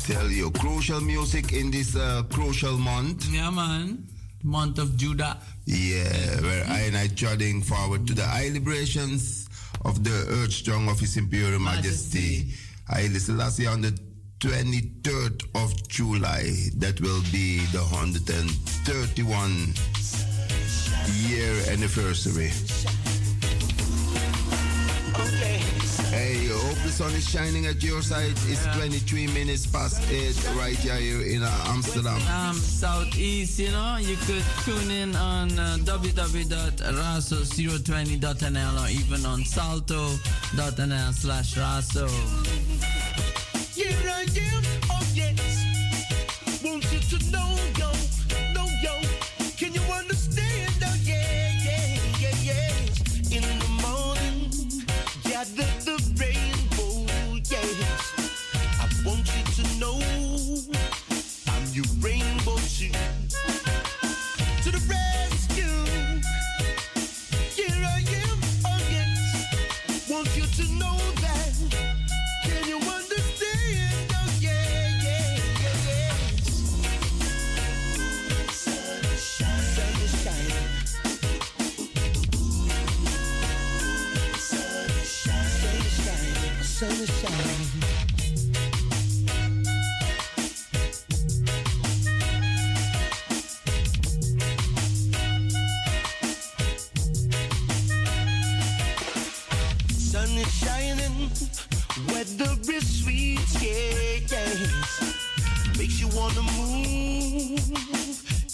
Speaker 4: Tell you, crucial music in this uh, crucial month.
Speaker 5: Yeah, man. Month of Judah.
Speaker 4: Yeah, where I and I trudging forward to the high liberations of the Earth Strong of His Imperial Majesty. Haile Selassie on the 23rd of July. That will be the 131 year anniversary. the sun is shining at your side. It's yeah. 23 minutes past 8 right here in Amsterdam.
Speaker 5: Um, Southeast, you know, you could tune in on uh, www.raso020.nl or even on salto.nl slash raso.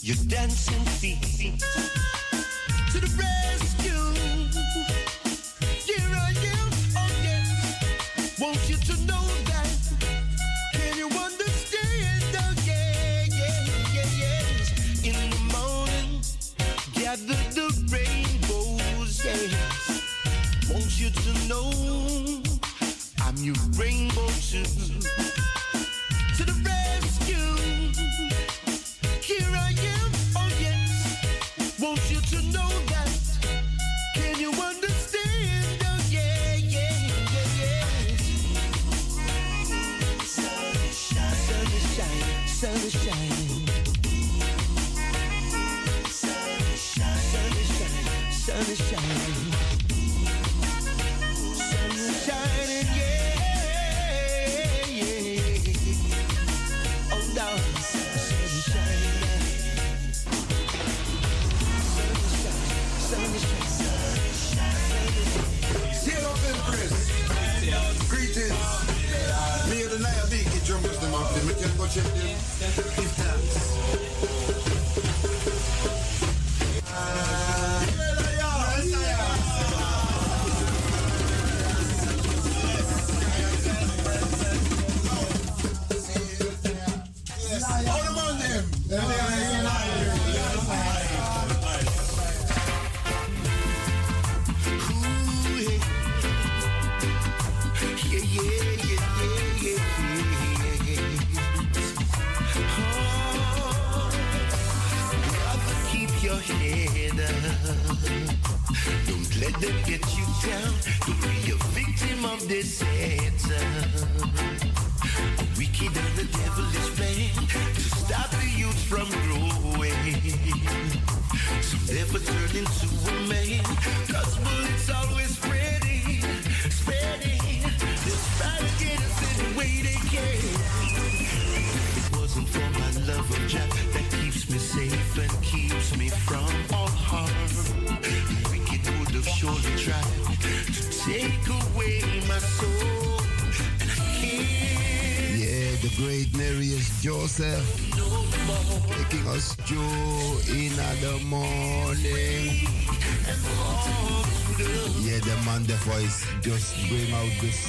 Speaker 20: You're dancing feet.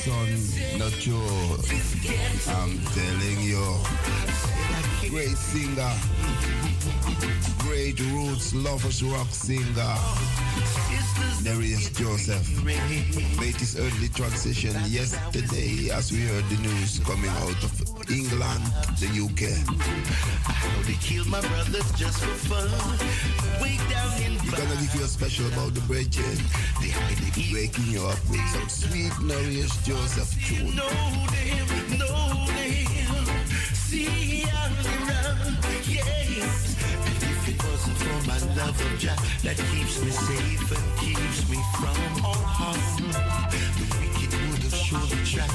Speaker 20: The
Speaker 4: not. I'm telling you. Great singer. Great roots, lovers rock singer. Nereus Joseph made his early transition yesterday as we heard the news coming out of England, the UK.
Speaker 20: They killed my brothers just for fun. Way down in
Speaker 4: We're gonna give you a special about the bridging. Waking you up with some sweet Nereus Joseph tune.
Speaker 20: know them, know them. See they yes. And if it wasn't for my love of Jah that keeps me safe and keeps me from all harm, the wicked would have surely tried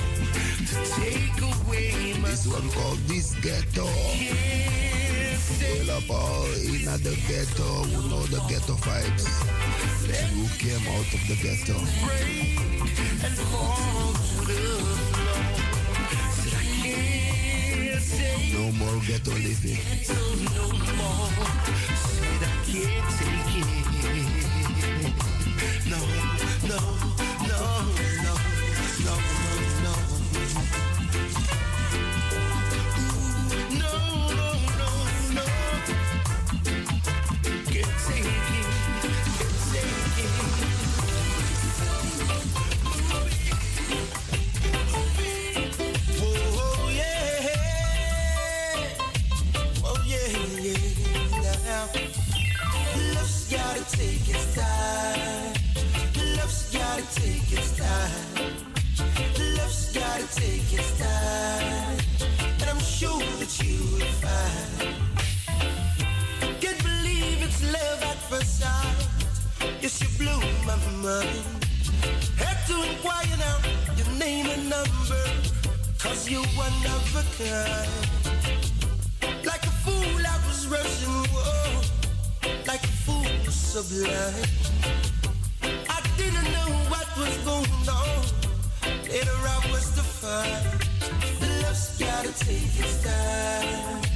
Speaker 20: to take away my
Speaker 4: This one called This Ghetto. All up all in the ghetto, who know the ghetto vibes. Who came out of the ghetto. No more ghetto living.
Speaker 20: no more. I didn't know what was going on. Later I was find. Love's gotta take its time.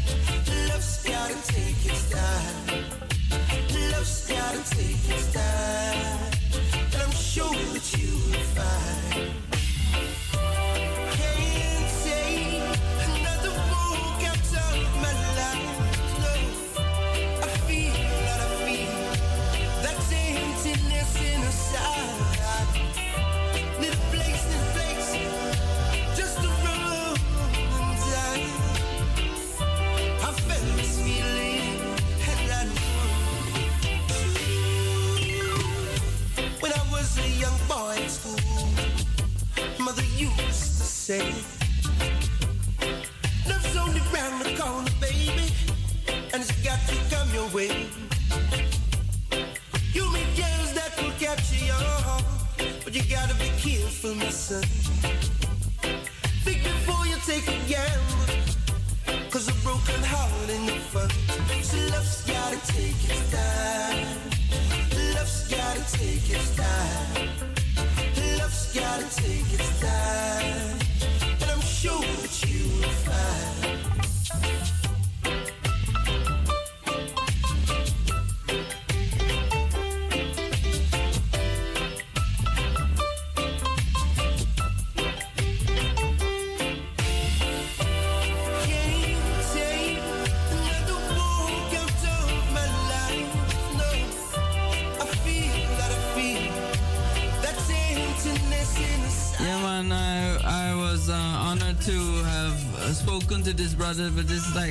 Speaker 20: Careful,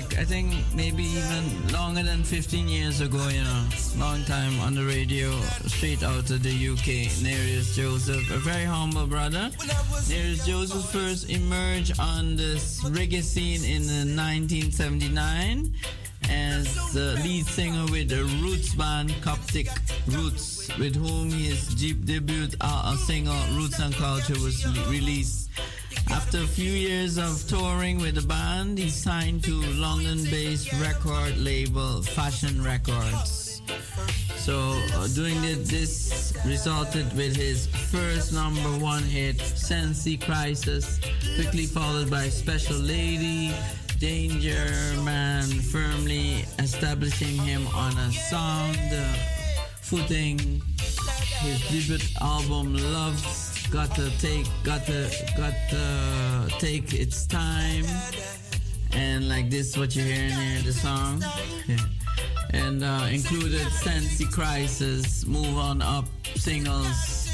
Speaker 5: like, I think maybe even longer than 15 years ago, you know, long time on the radio, straight out of the UK. Nereus Joseph, a very humble brother. Nereus Joseph first emerged on this reggae scene in uh, 1979 as the lead singer with the Roots band Coptic Roots, with whom his deep debut uh, single Roots and Culture was released. After a few years of touring with the band, he signed to London-based record label Fashion Records. So uh, doing it, this resulted with his first number one hit, Sensi Crisis, quickly followed by Special Lady, Danger Man, firmly establishing him on a sound uh, footing. His debut album, Love's got to take, got to, got to take its time, and like this, what you're hearing here, the song. and uh, included Sensi Crisis, Move On Up singles.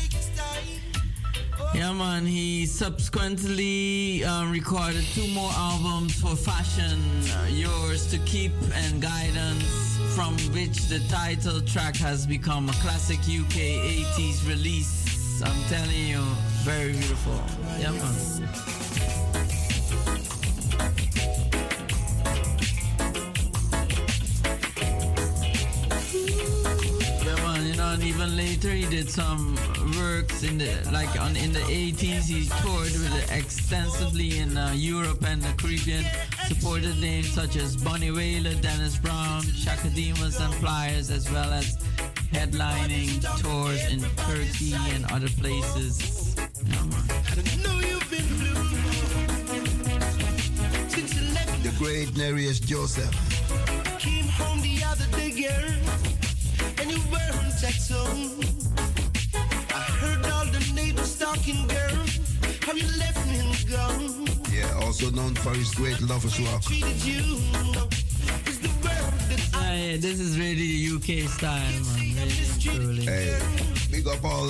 Speaker 5: Yeah, man, he subsequently uh, recorded two more albums for Fashion, uh, Yours to Keep and Guidance, from which the title track has become a classic UK 80s release. I'm telling you, very beautiful. Yeah, man. And even later he did some works in the like on in the 80s. He toured with it extensively in uh, Europe and the Caribbean. Supported names such as Bunny Wailer, Dennis Brown, Chaka Demus, and Pliers, as well as headlining tours in Turkey and other places. Yeah, man.
Speaker 20: Since you left,
Speaker 4: The great Nereus Joseph.
Speaker 20: Came home the other day, girl, and you weren't at home. I heard all the neighbors talking, girl, how you left me and gone.
Speaker 4: Yeah, also known for his great lovers rock.
Speaker 20: Treated you, no, it's the world that
Speaker 5: yeah, this is really the UK style, man. Really, truly.
Speaker 4: Hey, big up all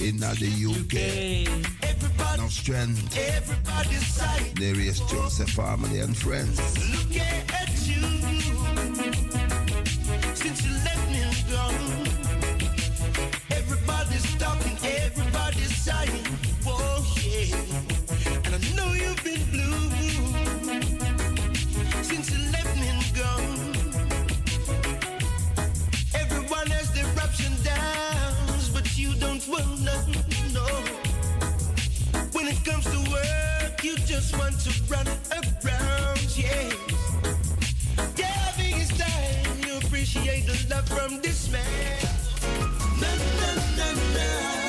Speaker 4: in the UK. No strength.
Speaker 20: everybody's sight.
Speaker 4: Joseph family and friends.
Speaker 20: Look at you, since you want nothing, no. When it comes to work, you just want to run around, yeah. Yeah, time you appreciate the love from this man. Na, na, na, na.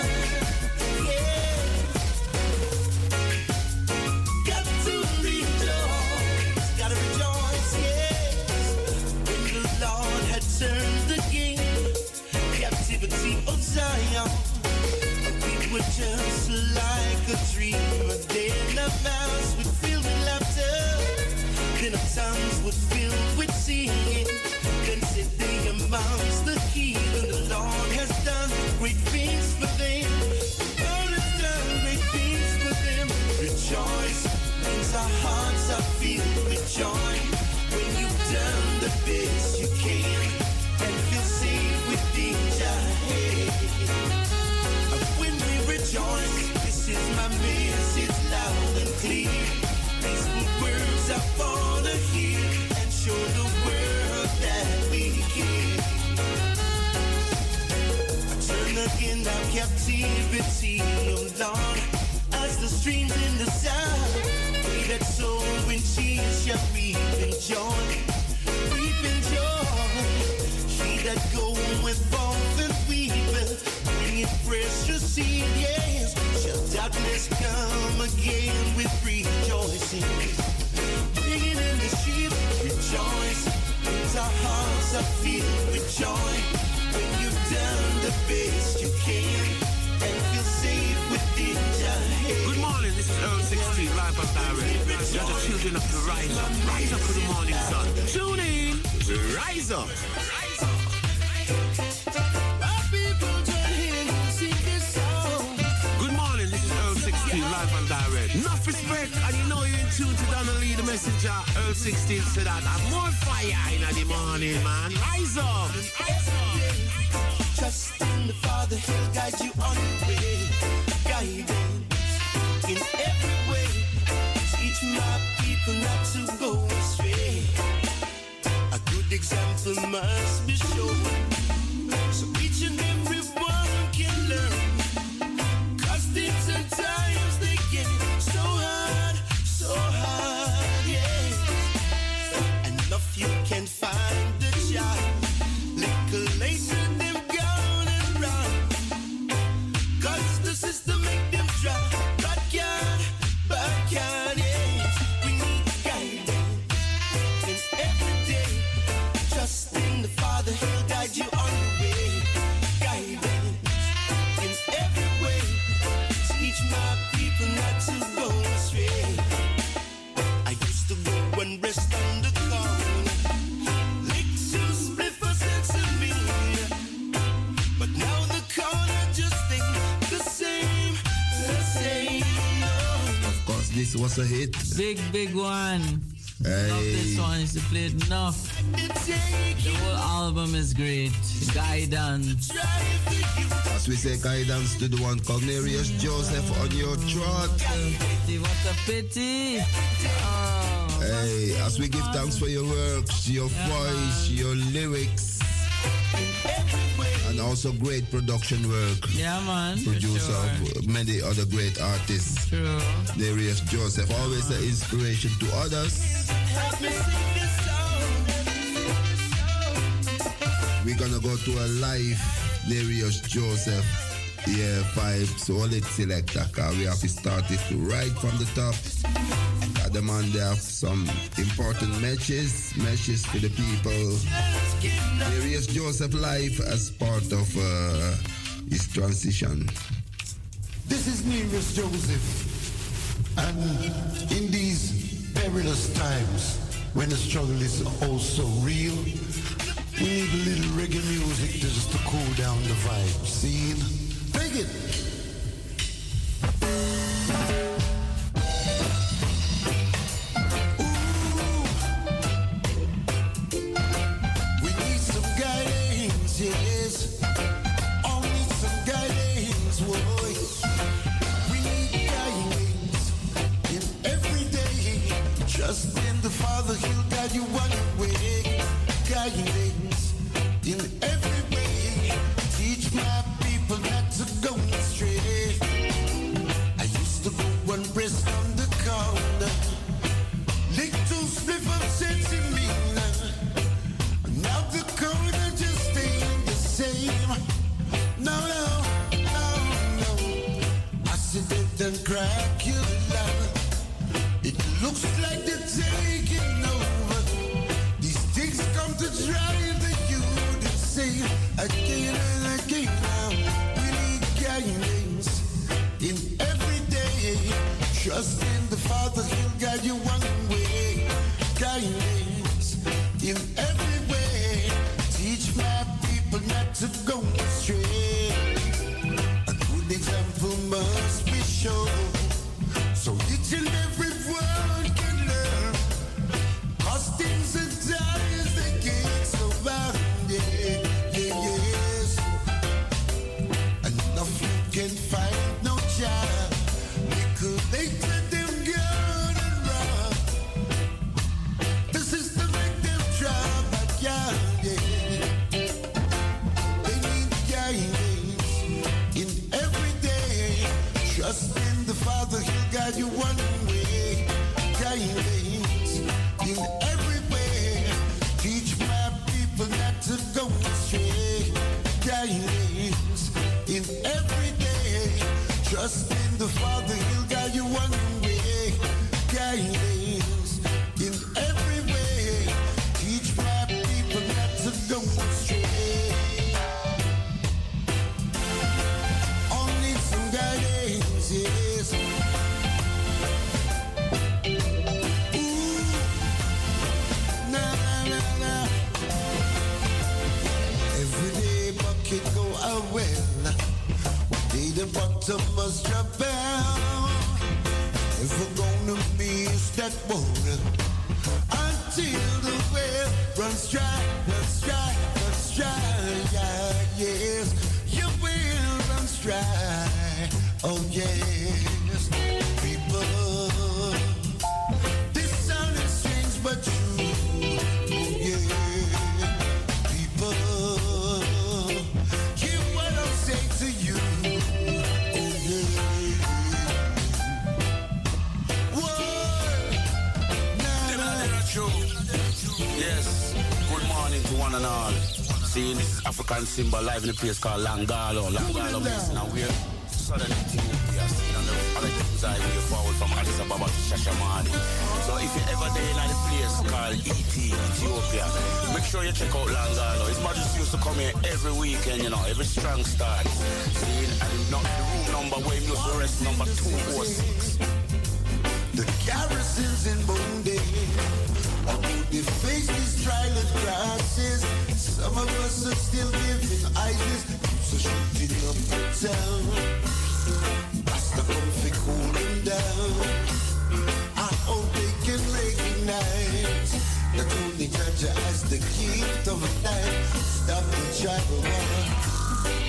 Speaker 20: Lord, as the streams in the south. They that sow in tears shall reap in joy, reap in joy. He that goeth forth and weepeth, bringing precious seed, yes, shall darkness come again with rejoicing. Bringing in the sheep, rejoice, our hearts are filled with joy. When you've done the best you
Speaker 21: You're the children of the rise up. Rise up for the morning sun. Tune in Rise Up. Good morning, this is 16 live and direct. Enough respect, and you know you're in tune to Donnelly the Messenger. Earl 16 said that I'm more fire in the morning, man. Rise up! Rise up!
Speaker 20: Trust in the Father, He'll guide you on your way. Guide people not to go astray. A good example must be shown.
Speaker 5: Big, big one. Love this one. Used to play it enough. The whole album is great. Guidance.
Speaker 4: As we say, guidance to the one Cornelius Joseph on your throat.
Speaker 5: What a pity. Oh.
Speaker 4: Hey, as we give thanks for your works, your voice, your lyrics, also great production work.
Speaker 5: Yeah, man.
Speaker 4: Producer
Speaker 5: sure.
Speaker 4: of many other great artists.
Speaker 5: True.
Speaker 4: Nereus Joseph, always an inspiration to others. We're gonna go to a live Nereus Joseph yeah, five solid selector car. We have to start it right from the top. Got them on there some important matches, matches for the people. Nereus Joseph life as part of uh, his transition.
Speaker 22: This is Nereus Joseph. And in these perilous times, when the struggle is also real, we need a little reggae music just to cool down the vibe. See? Take it. And crack you love. It looks like they're taking over. These things come to drive the youth insane again and again. Now we need guidance in every day. Trust in the Father, He'll guide you one way. Guidance in every way. Teach my people not to go astray. A good example must be
Speaker 23: African symbol live in a place called Langano. Langano now we're southern Ethiopia. See, on the things I hear forward from Addis Ababa to Shashamani. So if you ever there in a place called ET, Ethiopia, make sure you check out Langano. His majesty used to come here every weekend, you know, every strong start. See, and not the room number where he used to rest number 206.
Speaker 22: The garrisons in Bombay. They face these trial crosses, some of us are still giving ISIS. So shooting up the town. Rasta come fi cool them down. I hope they can recognize that only Jah Jah has the gift of life. Stop the tribal war.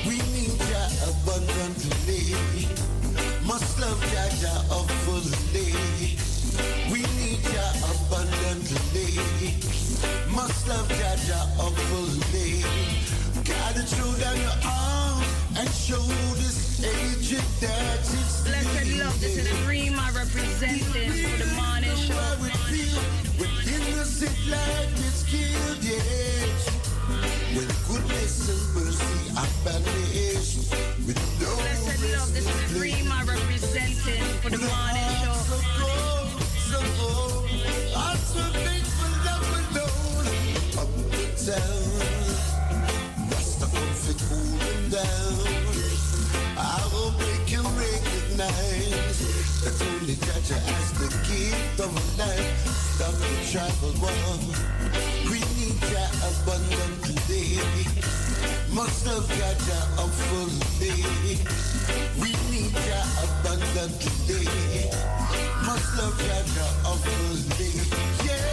Speaker 22: We need Jah abundantly. Must love Jah Jah fully. We need Jah abundantly. Must love Jah Jah fully. Gotta throw down your arms and show this agent that it's
Speaker 12: Blessed love, this is the dream I represented for the morning show.
Speaker 22: With innocent life is killed, yes. With goodness and mercy I. With no
Speaker 12: Blessed love, this is the dream for the morning show.
Speaker 22: We need Jah abundantly. Must love Jah Jah up fully. We need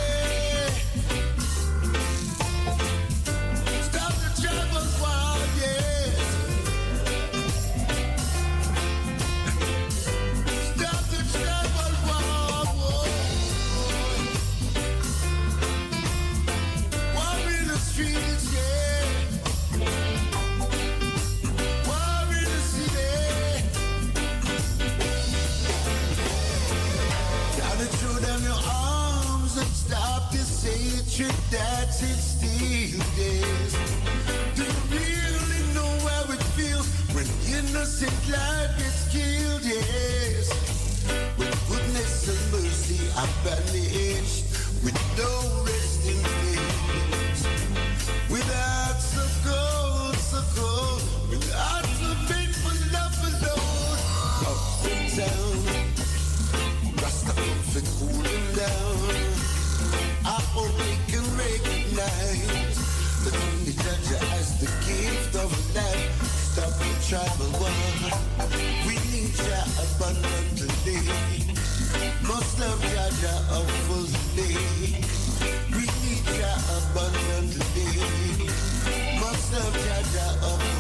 Speaker 22: hatred that's instilled, yes. Do you really know how it feels when innocent life gets killed, yes? With goodness and mercy I banished, with no resting place. That only Jah Jah has the gift of life. Stop the tribal war. We need Jah abundantly. Must love Jaja fully. We need Jah abundantly. Must love fully.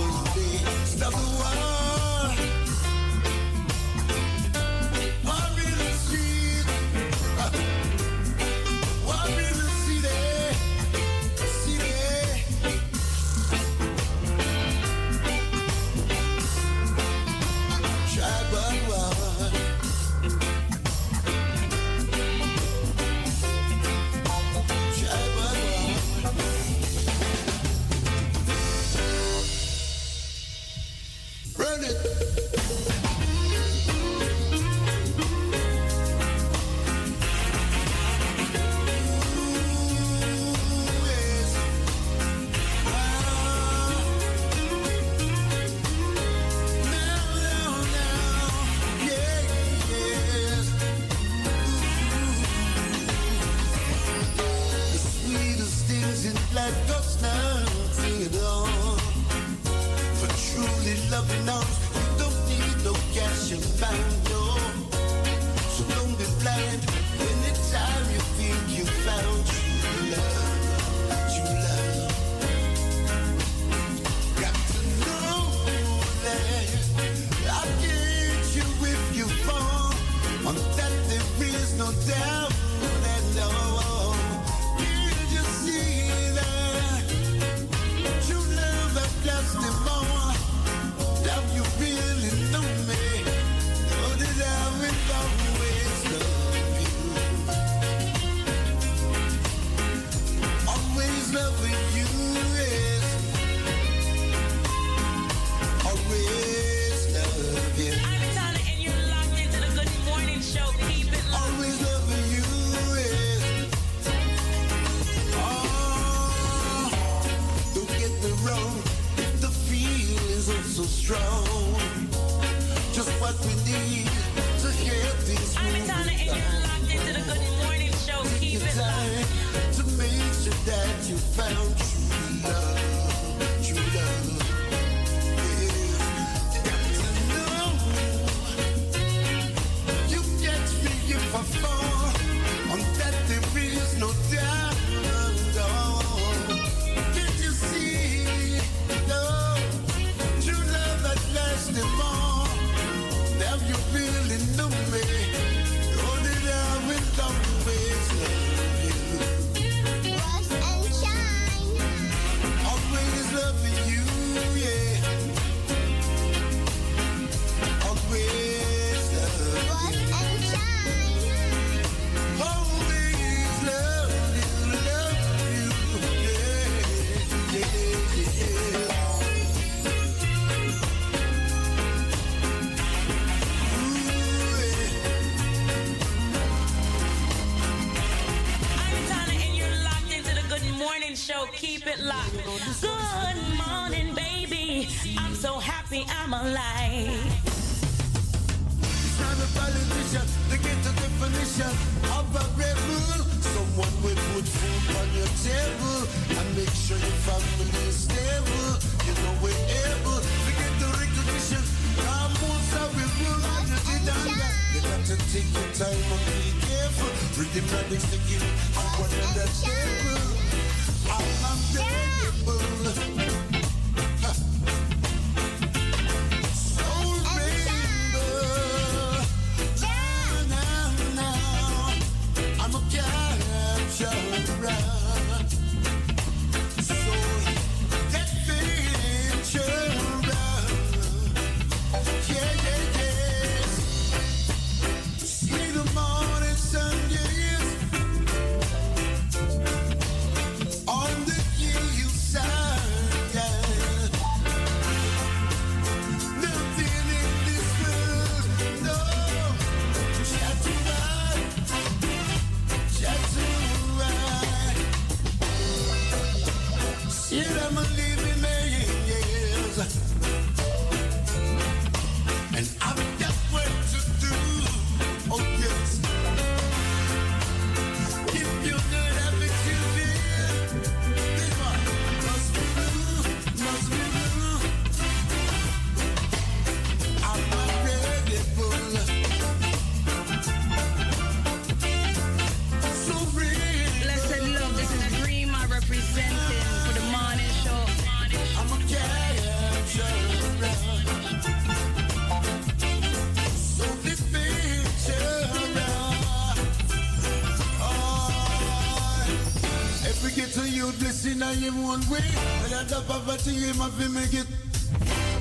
Speaker 22: Blessing I am one way. I the poverty, him have to make it.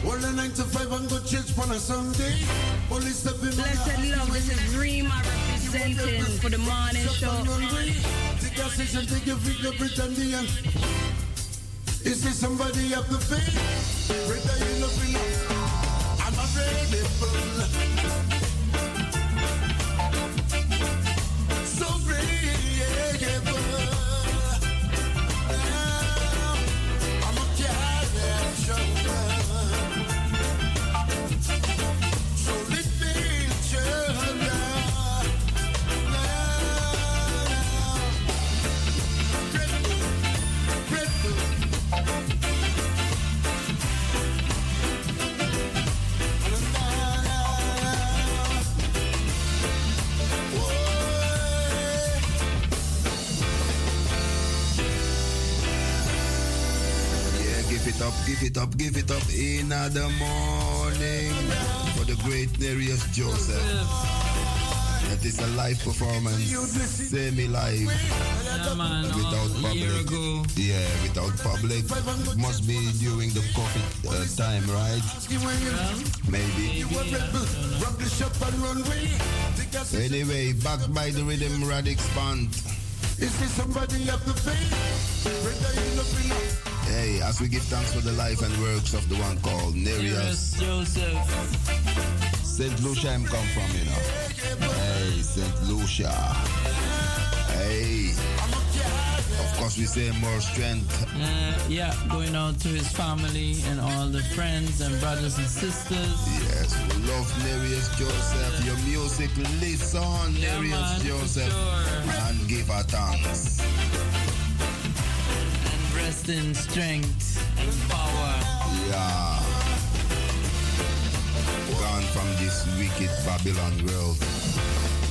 Speaker 22: All the nine to five and go church on a Sunday. Only step in
Speaker 12: Blessed love, this is Rima representing for the morning show.
Speaker 22: Take a session, take your finger, pretend the end. Is there somebody up the face?
Speaker 4: Give it up, give it up in the morning for the great Nereus Joseph. That is a live performance, semi-live,
Speaker 5: Yeah, man.
Speaker 4: without
Speaker 5: a year
Speaker 4: public.
Speaker 5: ago.
Speaker 4: Yeah, without public. Must be during the COVID uh, time, right? Maybe. Anyway, back by the rhythm Radix Band.
Speaker 22: Is there somebody up the face? Brother, you look me
Speaker 4: Hey, as we give thanks for the life and works of the one called Nereus.
Speaker 5: Joseph.
Speaker 4: St. Lucia I'm come from, you know. Hey, St. Lucia. Hey. Of course we say more strength.
Speaker 5: Uh, yeah, going out to his family and all the friends and brothers and sisters.
Speaker 4: Yes, we love Nereus Joseph. Your music lives on,
Speaker 5: Yeah,
Speaker 4: Nereus
Speaker 5: man,
Speaker 4: Joseph.
Speaker 5: sure.
Speaker 4: And give her thanks.
Speaker 5: In strength and power.
Speaker 4: Yeah. Gone from this wicked Babylon world.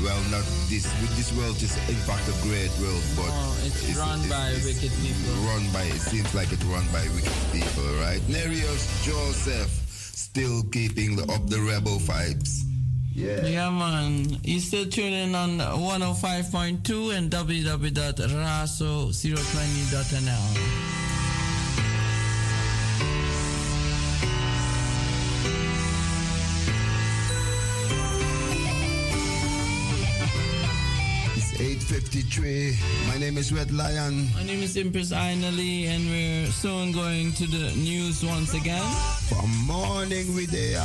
Speaker 4: Well, not this. This world is in fact a great world, but
Speaker 5: Oh, it's run by wicked people.
Speaker 4: Run by. It seems like it's run by wicked people, right? Nereus Joseph still keeping the, up the rebel vibes. Yeah.
Speaker 5: Yeah, man. You still tuning on 105.2 and www.raso020.nl.
Speaker 4: It's 8.53. My name is Red Lion.
Speaker 5: My name is Empress Ainali, and we're soon going to the news once again.
Speaker 4: From morning we there.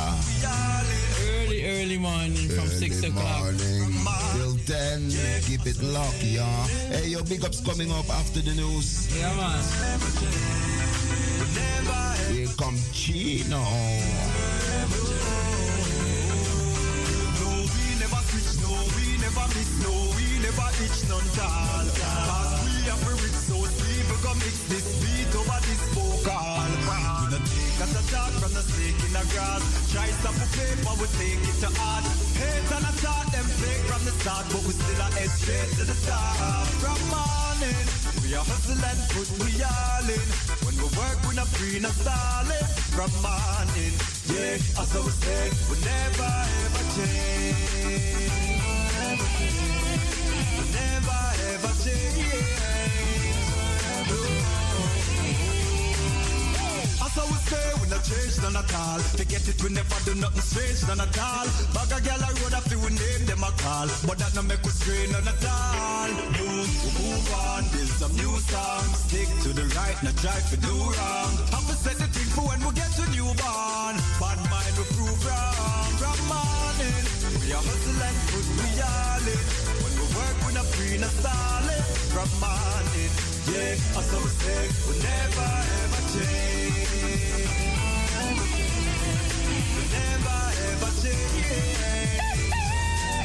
Speaker 5: Early, early morning from
Speaker 4: Early
Speaker 5: 6 o'clock.
Speaker 4: till 10. Keep it locked, yeah. Hey, your big ups coming up after the news.
Speaker 5: Yeah, man.
Speaker 4: Here come Chino.
Speaker 24: Never miss, no, we never itch none tall. Cause we are free with so people go mix this beat over this vocal. We no take us a talk from the snake in the grass. Try stop the paper, we take it to heart. Hate and attack them fake from the start, but we still are straight to the top. From morning, we are hustle and put we all in. When we work, we not free, not stalling. From morning, yeah, as I was say, we never ever change. Change none at all. Forget it, we never do nothing strange none at all. Bag a girl a road after we name them a call, but that no make us strain none at all. Move, move on, build some new songs. Stick to the right, not try to do wrong. Have to set the thing for when we get to newborn. Bad mind we prove wrong. From morning, we are hustle and put we all in. We work, we not free, not stalling. From morning, yeah, was say, we never ever change. We never ever change.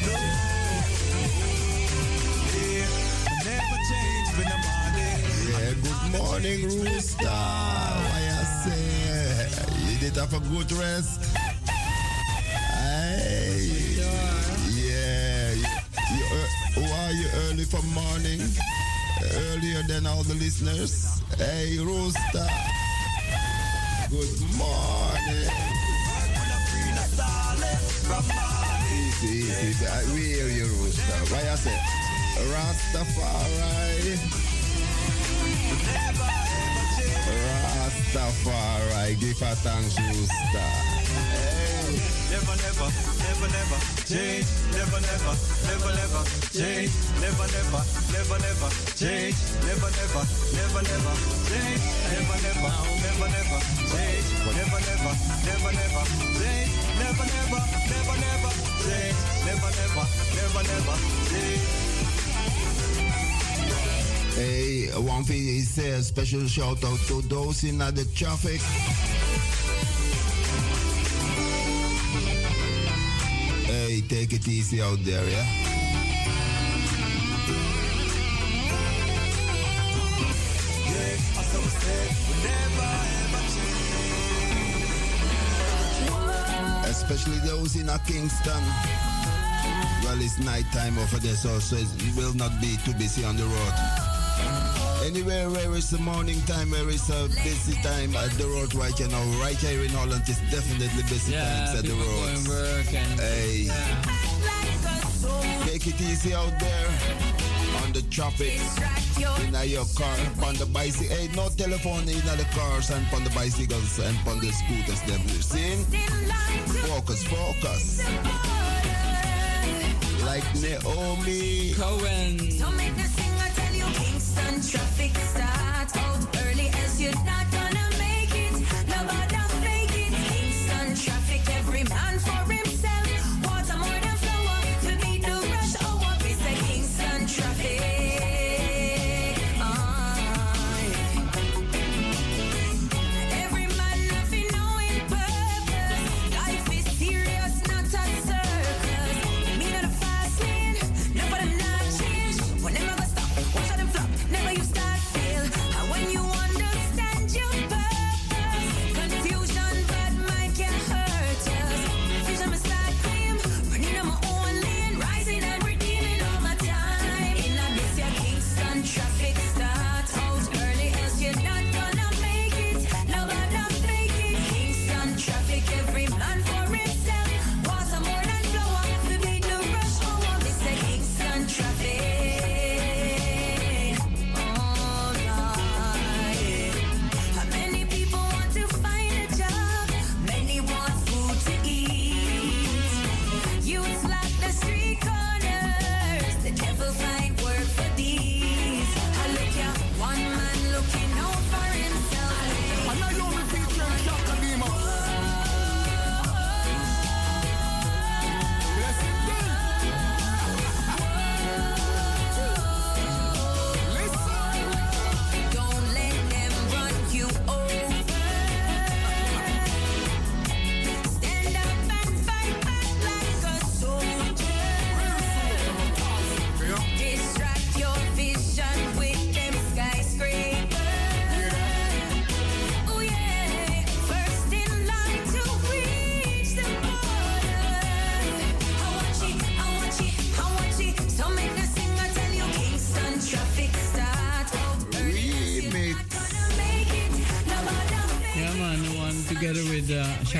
Speaker 24: No. Yeah, we never change when I'm.
Speaker 4: Yeah, good morning, Rooster. Why I say you did have a good rest? Hey. Who are you early for morning? Earlier than all the listeners. Hey, Rooster. Good morning. Easy, easy. We hear you, Rooster. Why I say? Rastafari. Rastafari. Give a thanks, Rooster. Hey.
Speaker 24: never, never, never, never change, never, never, never, never change, never, never, never, never change, never, never, never, never change, never, never, never, never change, never, never, never, never change, never, never, never, never change, never, never, never, never change.
Speaker 4: Hey, one thing never a special shout out to those in the traffic. Hey, take it easy out there, yeah? Especially those in a Kingston. Well, it's night time over there, so, so it will not be too busy on the road. Anywhere where it's the morning time, where it's a busy time at the road right here now, right here in Holland, it's definitely busy
Speaker 5: Yeah,
Speaker 4: times at the
Speaker 5: people
Speaker 4: road.
Speaker 5: going work and
Speaker 4: Hey, take it easy out there on the traffic. In your car, on the bicycle. Hey, no telephone in the cars and on the bicycles and on the scooters. Them see? Focus, focus. Like Naomi
Speaker 20: Cowan and traffic starts. Out early as you're not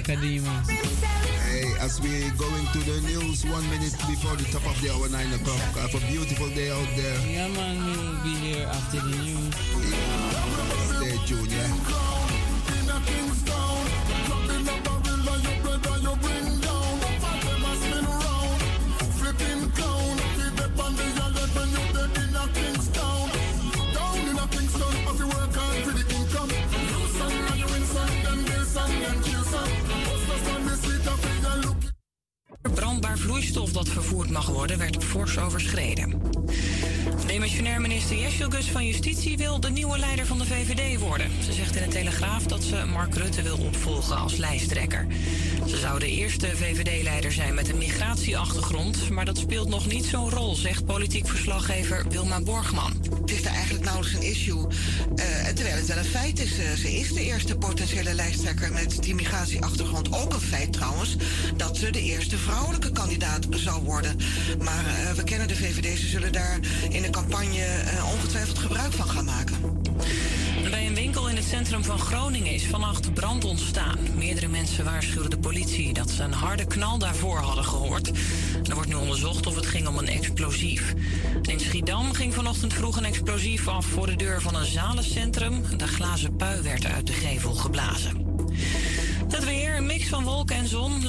Speaker 5: Chaka Demus.
Speaker 4: Hey, as we going to the news one minute before the top of the hour, 9 o'clock. Have a beautiful day out there.
Speaker 5: Yeah, man, we'll be here after the news.
Speaker 4: Stay tuned, yeah.
Speaker 25: Van Justitie wil de nieuwe leider van de VVD worden. Ze zegt in de Telegraaf dat ze Mark Rutte wil opvolgen als lijsttrekker. Ze zou de eerste VVD-leider zijn met een migratieachtergrond, maar dat speelt nog niet zo'n rol, zegt politiek verslaggever Wilma Borgman.
Speaker 26: Het is daar eigenlijk nauwelijks een issue. eh, terwijl het wel een feit is. eh, ze is de eerste potentiële lijsttrekker met die migratieachtergrond. Ook een feit trouwens dat ze de eerste vrouwelijke kandidaat zou worden. Maar eh, we kennen de VVD, ze zullen daar in de campagne eh, ongetwijfeld gebruik van gaan maken.
Speaker 25: Bij een winkel in het centrum van Groningen is vannacht brand ontstaan. Meerdere mensen waarschuwden de politie dat ze een harde knal daarvoor hadden gehoord. Er wordt nu onderzocht of het ging om een explosief. In Schiedam ging vanochtend vroeg een explosief af voor de deur van een zalencentrum. De glazen pui werd uit de gevel geblazen. Het weer, een mix van wolken.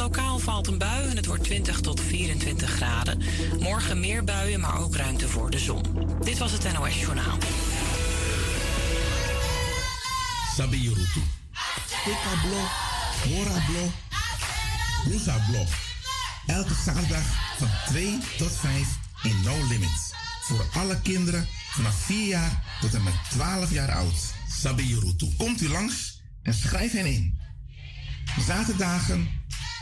Speaker 25: Lokaal valt een bui en het wordt 20 tot 24 graden. Morgen meer buien, maar ook ruimte voor de zon. Dit was het NOS Journaal.
Speaker 27: Sabi Yurutu. Tika Blo, Mora Blo. Elke zaterdag van 2 tot 5 in No Limits. Voor alle kinderen vanaf 4 jaar tot en met 12 jaar oud. Sabi Yurutu. Komt u langs en schrijf hen in. Zaterdagen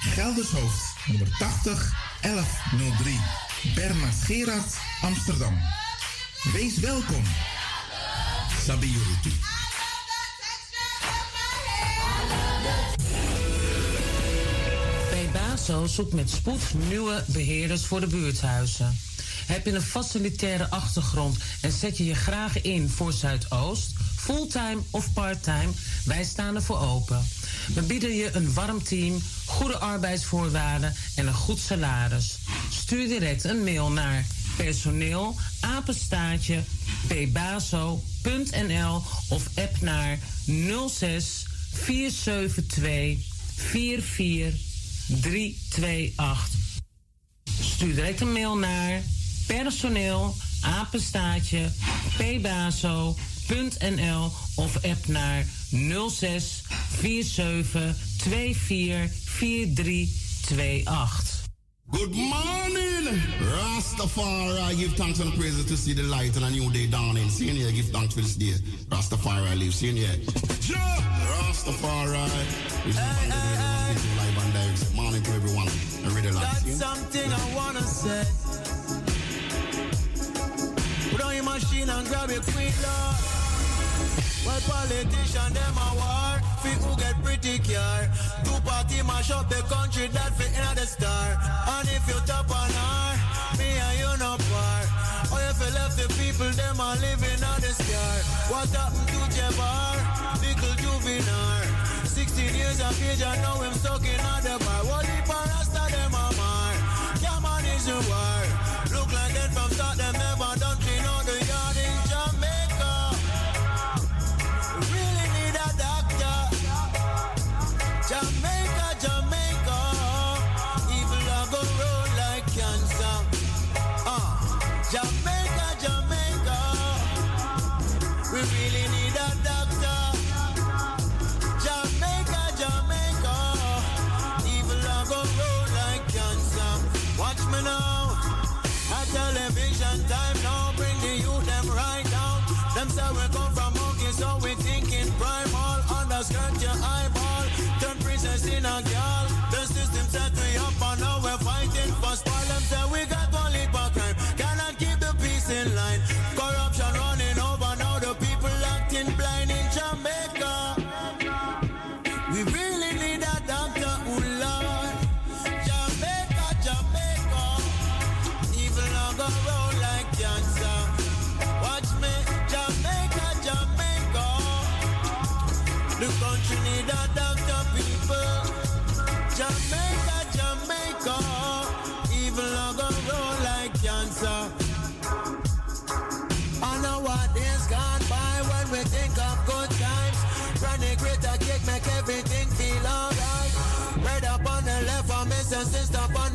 Speaker 27: Geldershoofd nummer 80 1103 Bernard Gerard Amsterdam. Wees welkom. Sabi Yurutu.
Speaker 2: Bebaso zoekt met spoed nieuwe beheerders voor de buurthuizen. Heb je een facilitaire achtergrond en zet je je graag in voor Zuidoost, fulltime of parttime? Wij staan ervoor open. We bieden je een warm team, goede arbeidsvoorwaarden en een goed salaris. Stuur direct een mail naar personeel of app naar 06 472 44 328. Stuur direct een mail naar personeel of app naar 06 47 24 4328.
Speaker 6: Good morning, Rastafari. Give thanks and praises to see the light and a new day dawning. See here, give thanks for this day. Rastafari live. See here. Rastafari. Live and direct. Morning to everyone. I the light.
Speaker 8: That's something I wanna say. Put on your machine and grab your queen, Lord. Well, politician, them a war. Fi who get pretty care. Two party mash up the country that fit in the star. And if you top on her, me and you no par. Or if you left the people, them a living on the scar. What happened to Jabbar? Little juvenile. 16 years of age, and now him stuck in the bar. What if a rasta them a mar? Yeah, man, is the war. just stop on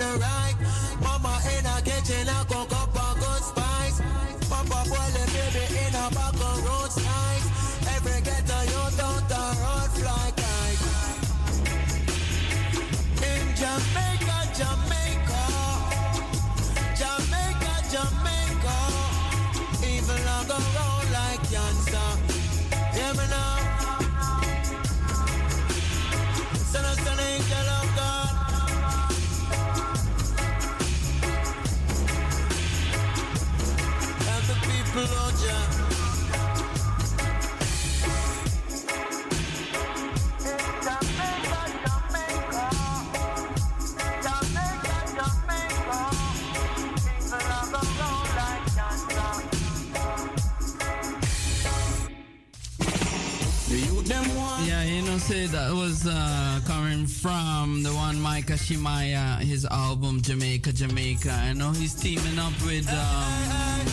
Speaker 5: say that was uh, coming from the one Micah Shemaiah, his album Jamaica, Jamaica. I know he's teaming up with um,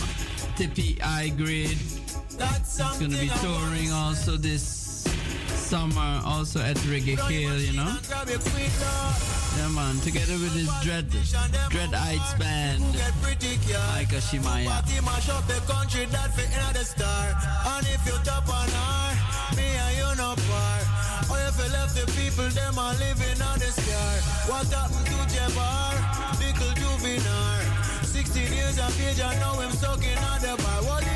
Speaker 5: Tippy I Grade. He's gonna be touring also this summer, also at Reggae Hill, you know. Yeah, man, together with his Dread Dread Eyes band, Micah
Speaker 8: Shemaiah fi left the people, them are living on the scar. What happened to Jabbar? Little juvenile. 16 years of age, I know him sucking on the bar. What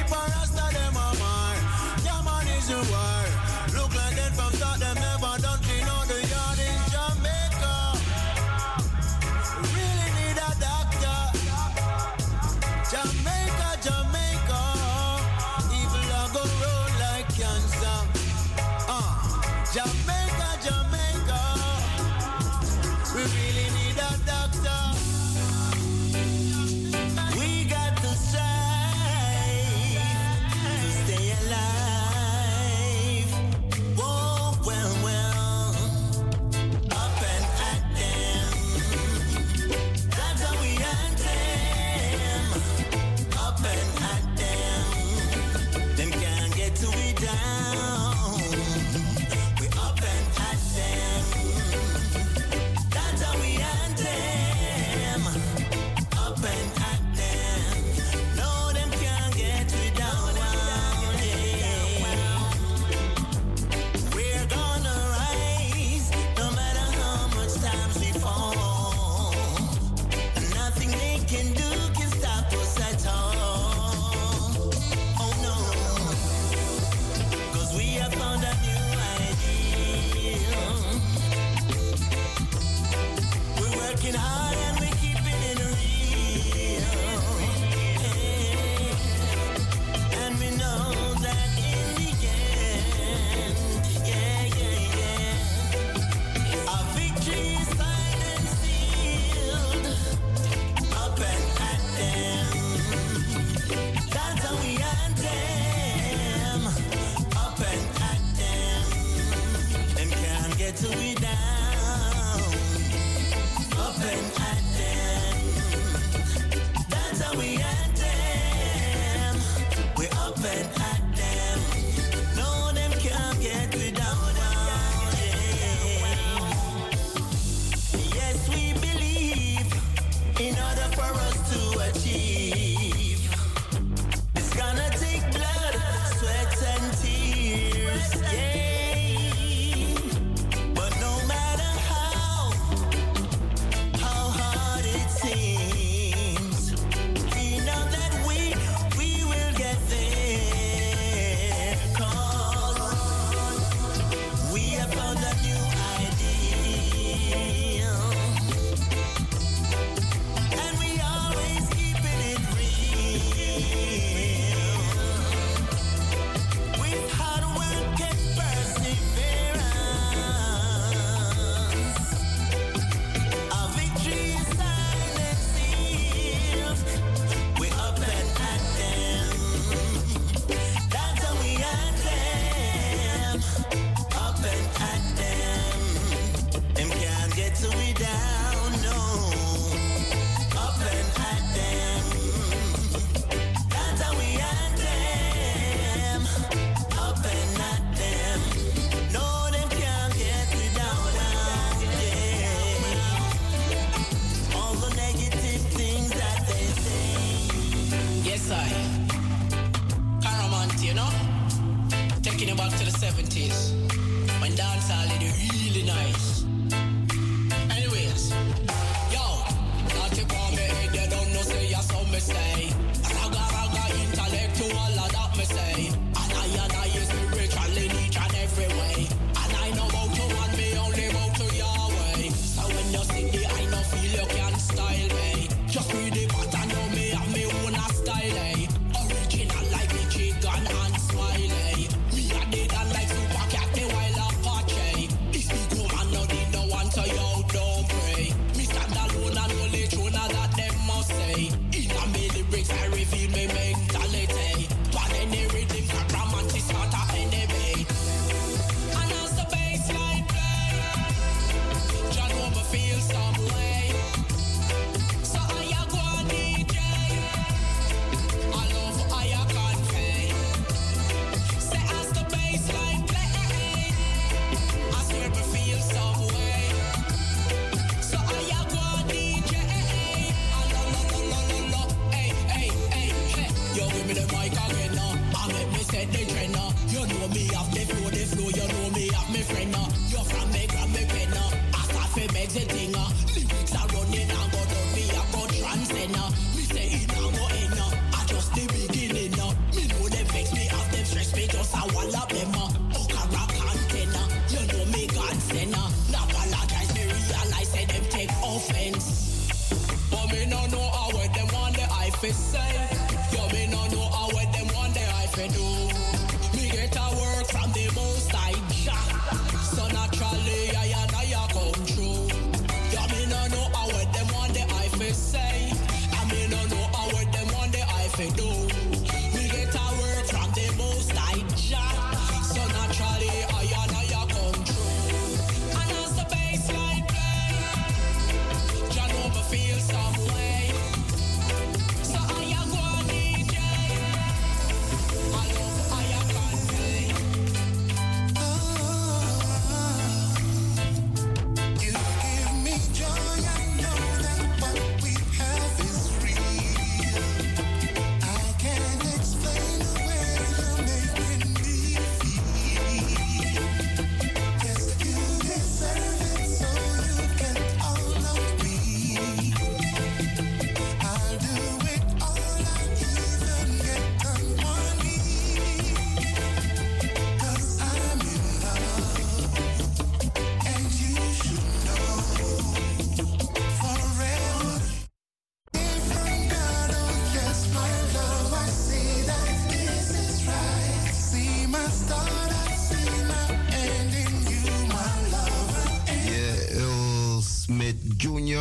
Speaker 4: Jr.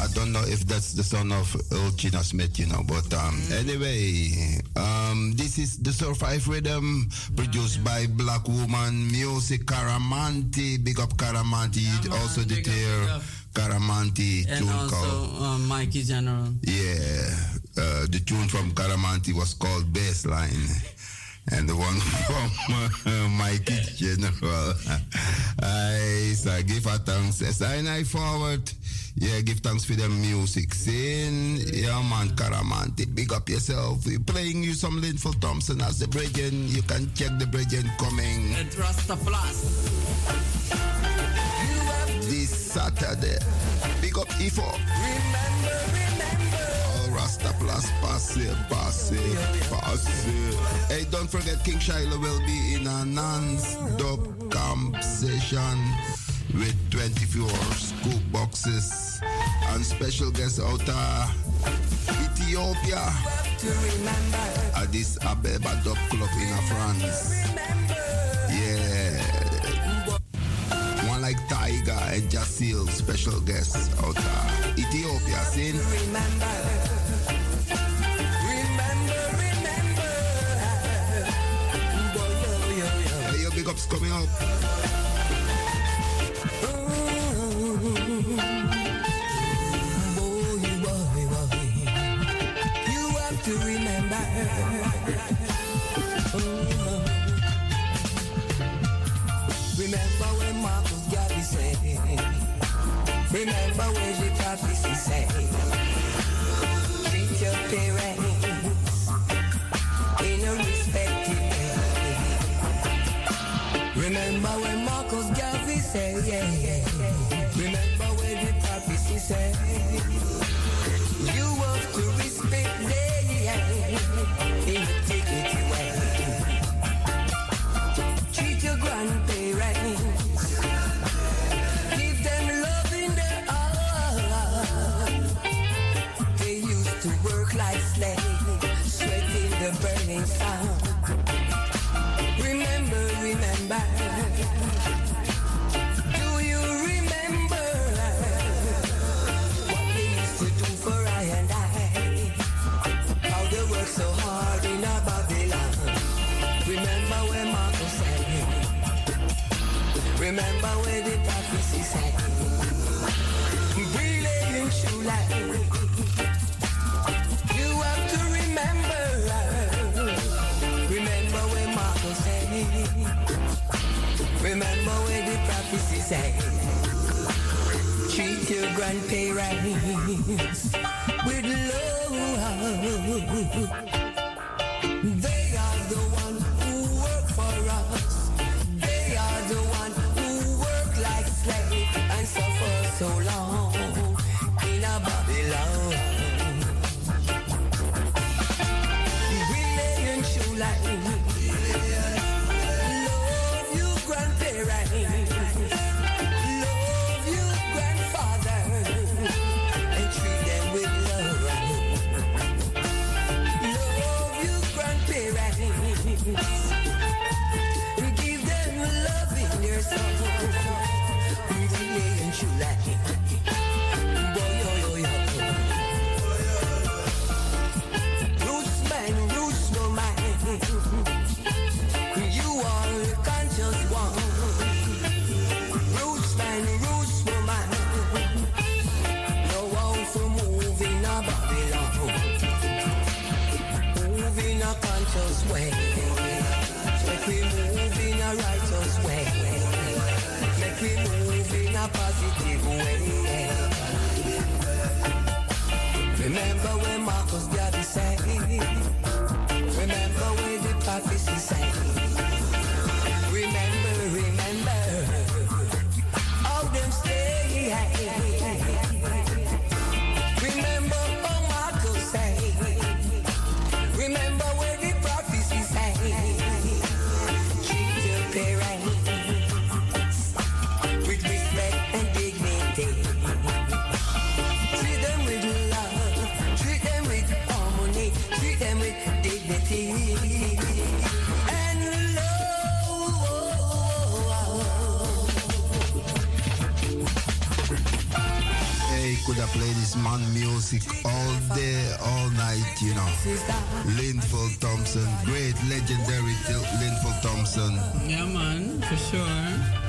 Speaker 4: I don't know if that's the son of Ulchina Smith, you know. But um, mm. anyway, um, this is the Survive Rhythm produced by Black Woman Music Caramanti. Big up Caramanti. Yeah, also the tear Caramanti tune
Speaker 5: also,
Speaker 4: called.
Speaker 5: Uh, Mikey General.
Speaker 4: Yeah. Uh, the tune from Caramanti was called Baseline and the one from uh, my general. I so give her thanks. And I forward, yeah, give thanks for the music scene. Yeah, man, Karamante, big up yourself. We're playing you some Linval Thompson as the and You can check the Bridgen coming.
Speaker 5: And Rastaflas.
Speaker 4: This Saturday. Big up Ifo. Remember that plus passe, passe, passe. Hey, don't forget King Shiloh will be in a non-stop camp session with 24 school boxes and special guests out of Ethiopia. this Ababa Dub Club in France. Yeah. One like Tiger and Jasil, special guests out of Ethiopia. Seen? ups coming up.
Speaker 3: You have to remember. Remember when Marcus Garvey said, Remember when said.
Speaker 28: Prophecy said. Treat your grandparents with love. We move in a positive way. Remember when
Speaker 4: man music all day, all night, you know? Linval Thompson, great legendary Linval Thompson.
Speaker 5: Yeah, man, for sure.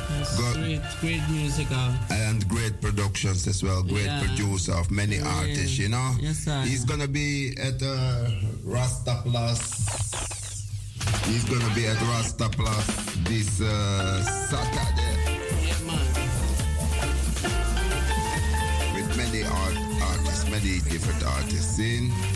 Speaker 5: That's great, great musical.
Speaker 4: and great productions as well. Great
Speaker 5: Yeah.
Speaker 4: producer of many
Speaker 5: Yeah.
Speaker 4: artists, you know.
Speaker 5: Yes, sir.
Speaker 4: He's gonna be at uh, Rasta Plus. He's gonna be at Rasta Plus this uh, Saturday. Many different artists in.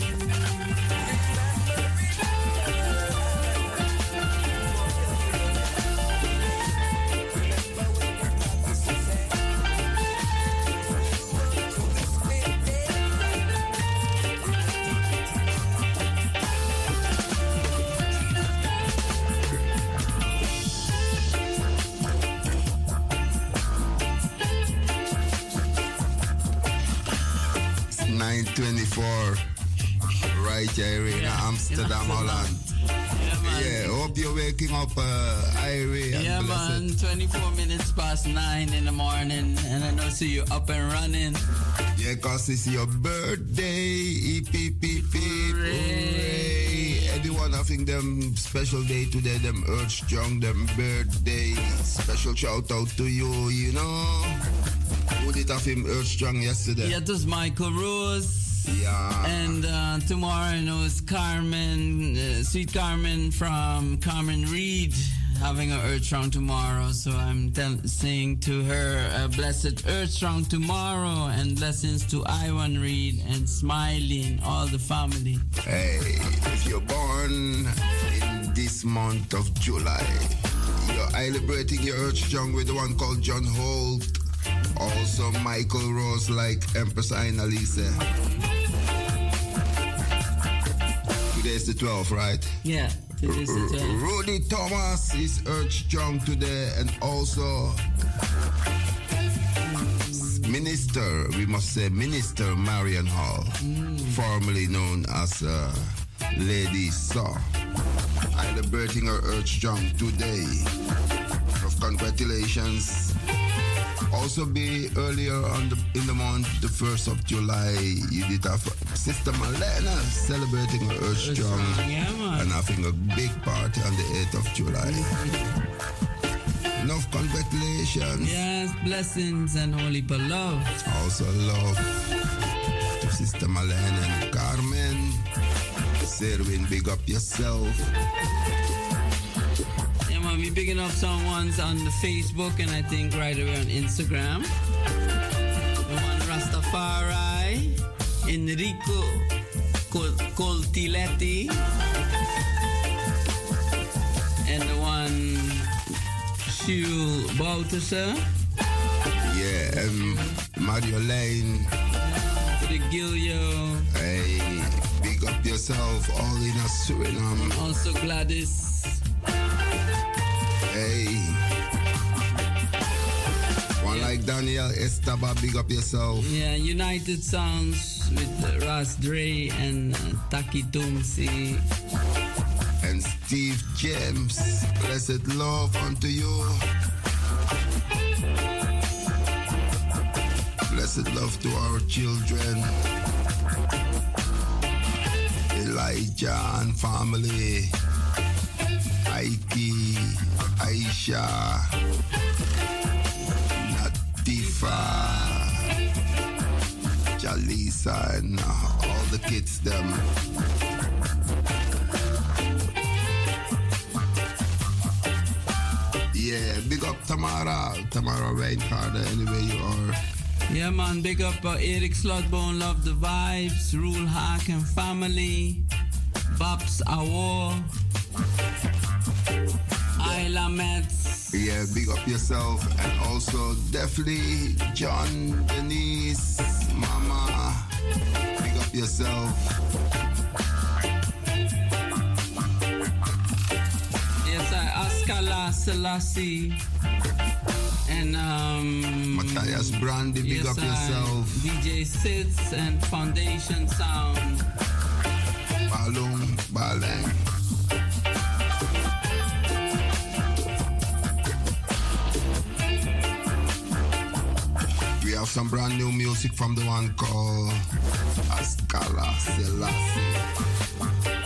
Speaker 4: Amsterdam, Holland. Yeah, hope you're waking up, uh, Irie. and
Speaker 5: Yeah,
Speaker 4: blessed.
Speaker 5: man. 24 minutes past 9 in the morning, and I know see you up and running.
Speaker 4: Yeah, cause it's your birthday. Eep. Hooray. Everyone having them special day today, them Earth Strong, them birthday. Special shout out to you, you know. Who did have him Earth Strong yesterday?
Speaker 5: Yeah, it was Michael Rose.
Speaker 4: Yeah.
Speaker 5: And uh, tomorrow, I know it's Carmen, uh, Sweet Carmen from Carmen Reed having a Earth Strong tomorrow. So I'm saying to her, uh, blessed Earth Strong tomorrow, and blessings to Iwan Reed and Smiling, all the family.
Speaker 4: Hey, if you're born in this month of July, you You're celebrating your Earth Young with the one called John Holt. Also Michael Rose like Empress Aina Lisa. Today is the 12th, right?
Speaker 5: Yeah, today's the 12th.
Speaker 4: Rudy Thomas is Earth Young today and also Minister, we must say Minister Marion Hall, formerly known as uh, Lady Saw, celebrating her Earth Young today. Of congratulations. Also be earlier on the in the month, the first of July, you did have Sister Malena celebrating her Earth Young and having a big party on the 8th of July. Enough congratulations.
Speaker 5: Yes, blessings and holy love.
Speaker 4: Also love to Sister Malena and Carmen. Serwin, big up yourself.
Speaker 5: Yeah, man, we picking up some ones on the Facebook and I think right away on Instagram. The one Rastafari, Enrico Col- Coltiletti, and the one Shu Bouterse.
Speaker 4: Yeah, um, Mario Lane.
Speaker 5: The Gilio.
Speaker 4: Hey, big up yourself, all in a Suriname.
Speaker 5: Also Gladys.
Speaker 4: Hey. One like Daniel Estaba, big up yourself.
Speaker 5: Yeah, United Sounds with Ras Dre and uh, Taki Tumsi.
Speaker 4: And Steve James, blessed love unto you. Blessed love to our children. Elijah and family. Aiki, Aisha, Natifa, Jalisa, and all the kids them. Yeah, big up Tamara, Tamara Reinhardt, anywhere you are.
Speaker 5: Yeah, man, big up uh, Eric Slotbone, love the vibes, Rule Hack and family, Babs Awo, Isla Mets.
Speaker 4: Yeah, big up yourself and also definitely John, Denise, Mama. Big up yourself.
Speaker 5: Yes, I Askala Selassie. And um
Speaker 4: Matthias Brandy, big
Speaker 5: yes,
Speaker 4: up
Speaker 5: I-
Speaker 4: yourself.
Speaker 5: DJ Sits and Foundation Sound.
Speaker 4: Balung, Baleng. Have some brand new music from the one called Askala Selassie.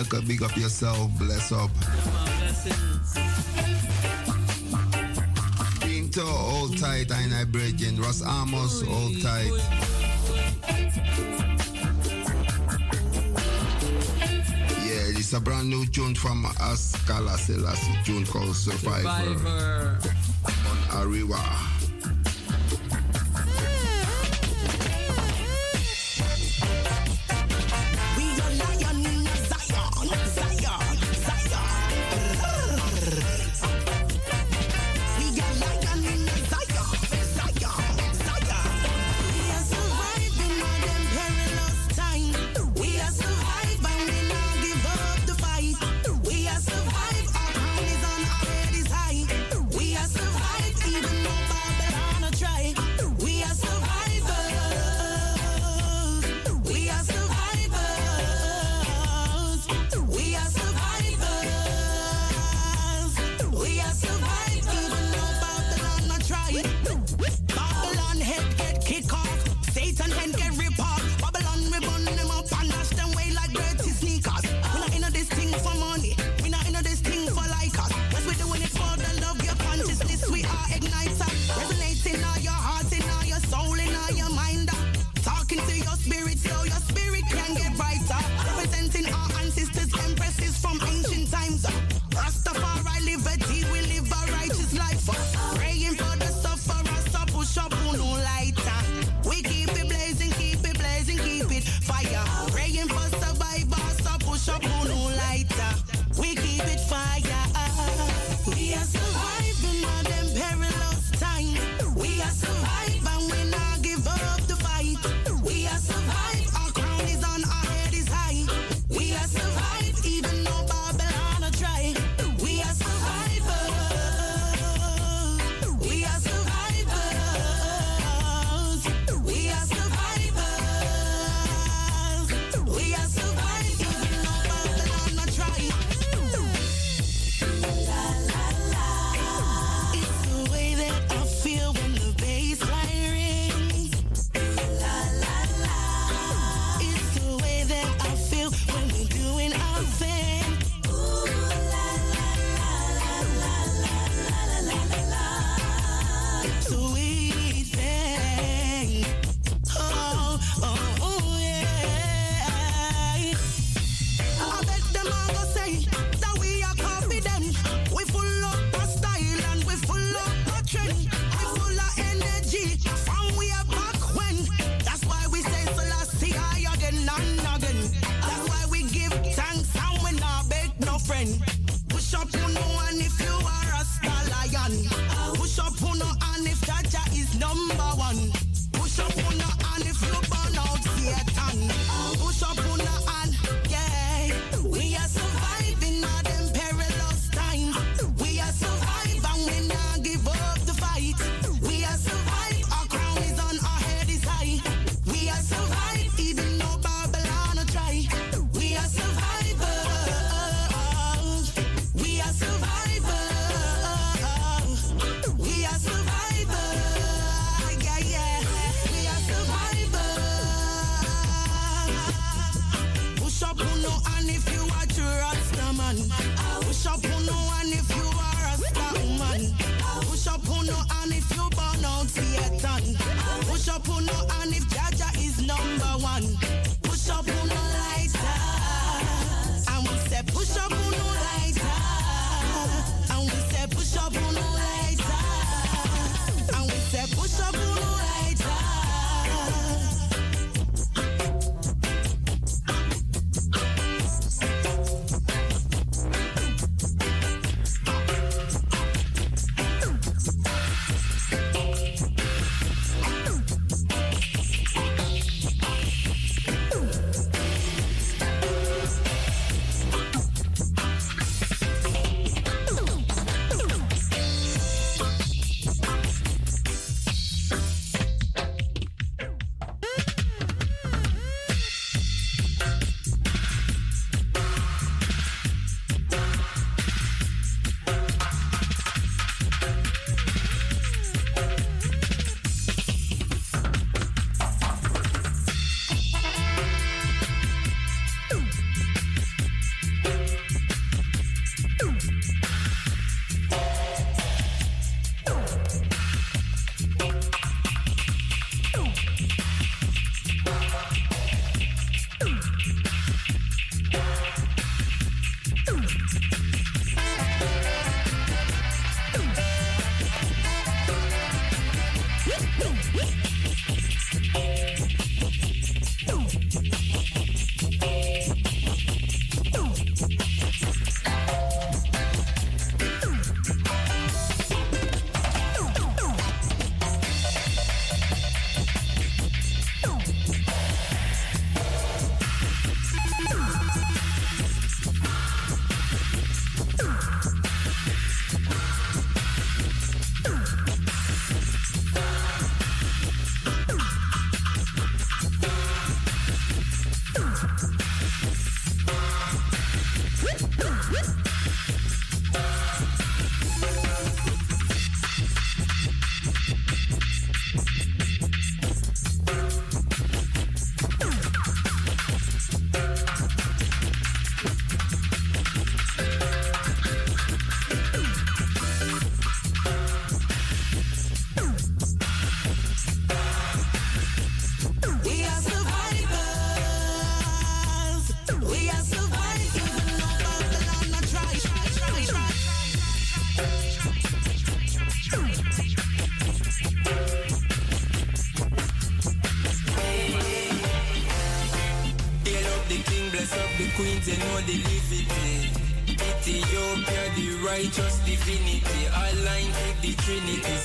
Speaker 4: Nelaka, big up yourself. Bless up. Pinto, hold tight. I I Bridging. Ross Amos, hold tight. Yeah, this is a brand new tune from Askala Selassie. Tune called Survivor.
Speaker 5: Survivor.
Speaker 4: On Ariwa.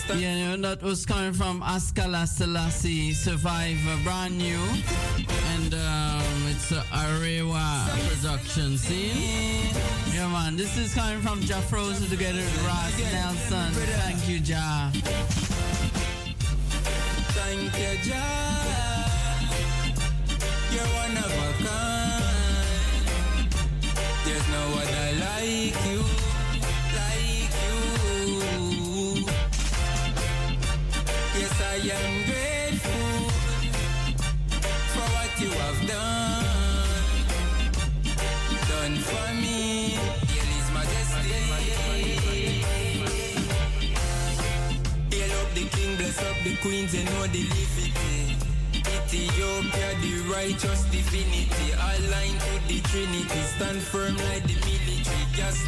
Speaker 5: Yeah, You know, that was coming from Askala Selassie Survivor, brand new. And um, it's a Ariwa production, see? Yeah, man, this is coming from Jeff Rose together with Ross Nelson. Thank you, Jah.
Speaker 29: Thank you, Jah. You're one of a kind. There's no other like you.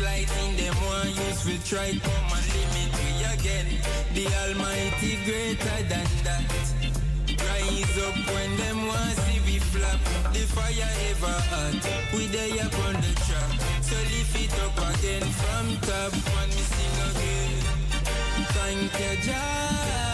Speaker 29: Lighting them one use will try come and limit me again. The Almighty greater than that. Rise up when them want see we flap. The fire ever hot, we day upon the trap. So lift it up again from top when we sing again. Thank you, Jah.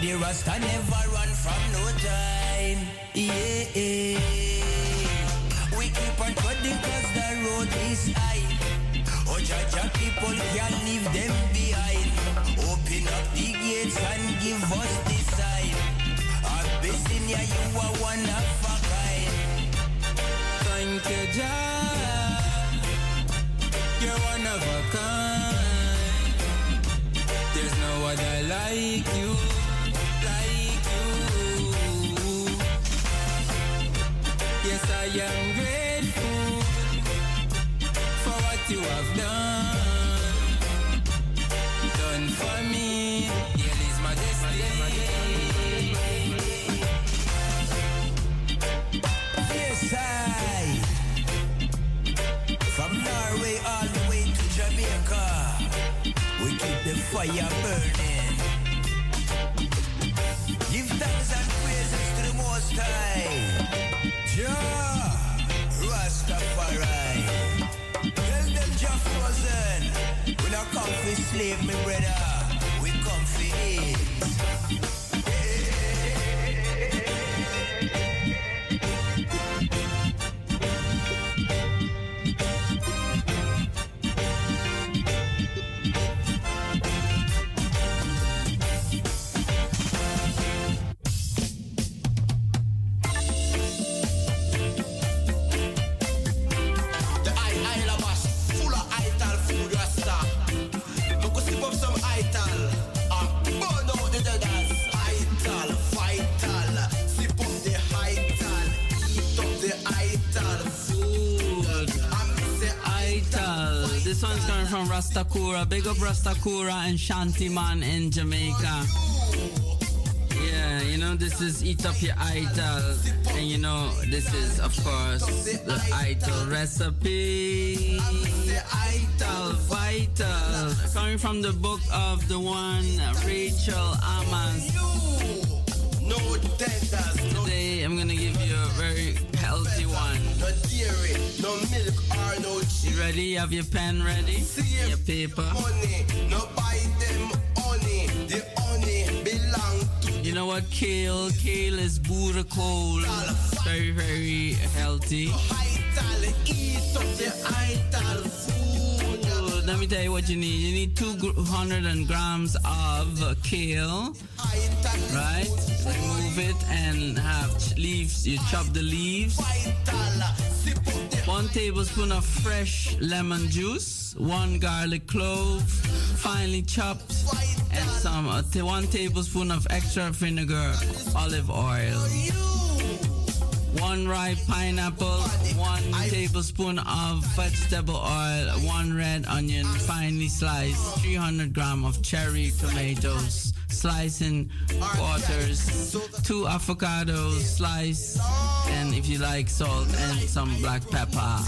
Speaker 12: the Rasta never run from no time. Yeah.
Speaker 30: We keep on cutting cause the road is high. Oh, Jah Jah, people can leave them behind. Open up the gates and give us the sign. Abyssinia, you are one of a kind.
Speaker 29: Thank you, Jah. You're one of a kind. There's no other like you.
Speaker 5: This one's coming from Ras Takura. Big up Ras Takura and Shanti Man in Jamaica. Yeah, you know, this is Eat Up Your Ital. And you know, this is, of course, the Ital recipe. Ital Vital. Coming from the book of the one Rachel Ama's.
Speaker 27: no tenders, no
Speaker 5: Today, I'm gonna give you very healthy one.
Speaker 27: no dairy, no milk or no cheese.
Speaker 5: You ready? Have your pen ready? Your paper.
Speaker 27: Money, no buy them honey. The honey belong to
Speaker 5: You know what? Kale. Kale is boerenkool. Very, very healthy.
Speaker 27: Eat up the food.
Speaker 5: Let me tell you what you need. You need 200 grams of kale, right? Remove it and have leaves. You chop the leaves. One tablespoon of fresh lemon juice, one garlic clove, finely chopped, and some uh, one tablespoon of extra vinegar, olive oil. One ripe pineapple, one tablespoon of vegetable oil, one red onion, finely sliced, 300 gram of cherry tomatoes, sliced in quarters, two avocados, sliced, and if you like salt and some black pepper.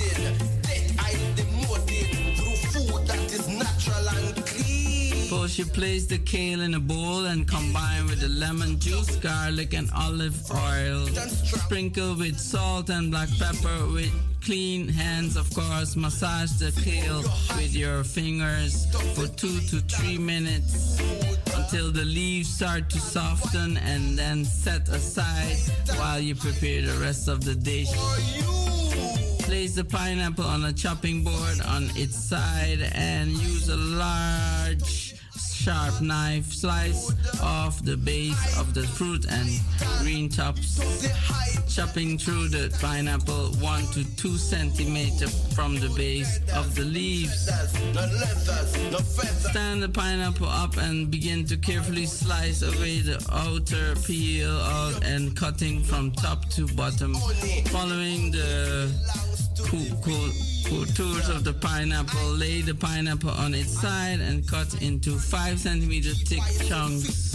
Speaker 27: Clean.
Speaker 5: First, you place the kale in a bowl and combine with the lemon juice, garlic, and olive oil. Sprinkle with salt and black pepper with clean hands, of course. Massage the kale with your fingers for two to three minutes until the leaves start to soften and then set aside while you prepare the rest of the dish. Place the pineapple on a chopping board on its side and use a large sharp knife slice off the base of the fruit and green tops chopping through the pineapple one to two centimeter from the base of the leaves. Stand the pineapple up and begin to carefully slice away the outer peel out and cutting from top to bottom following the co- co- contours of the pineapple lay the pineapple on its side and cut into five centimeter thick chunks.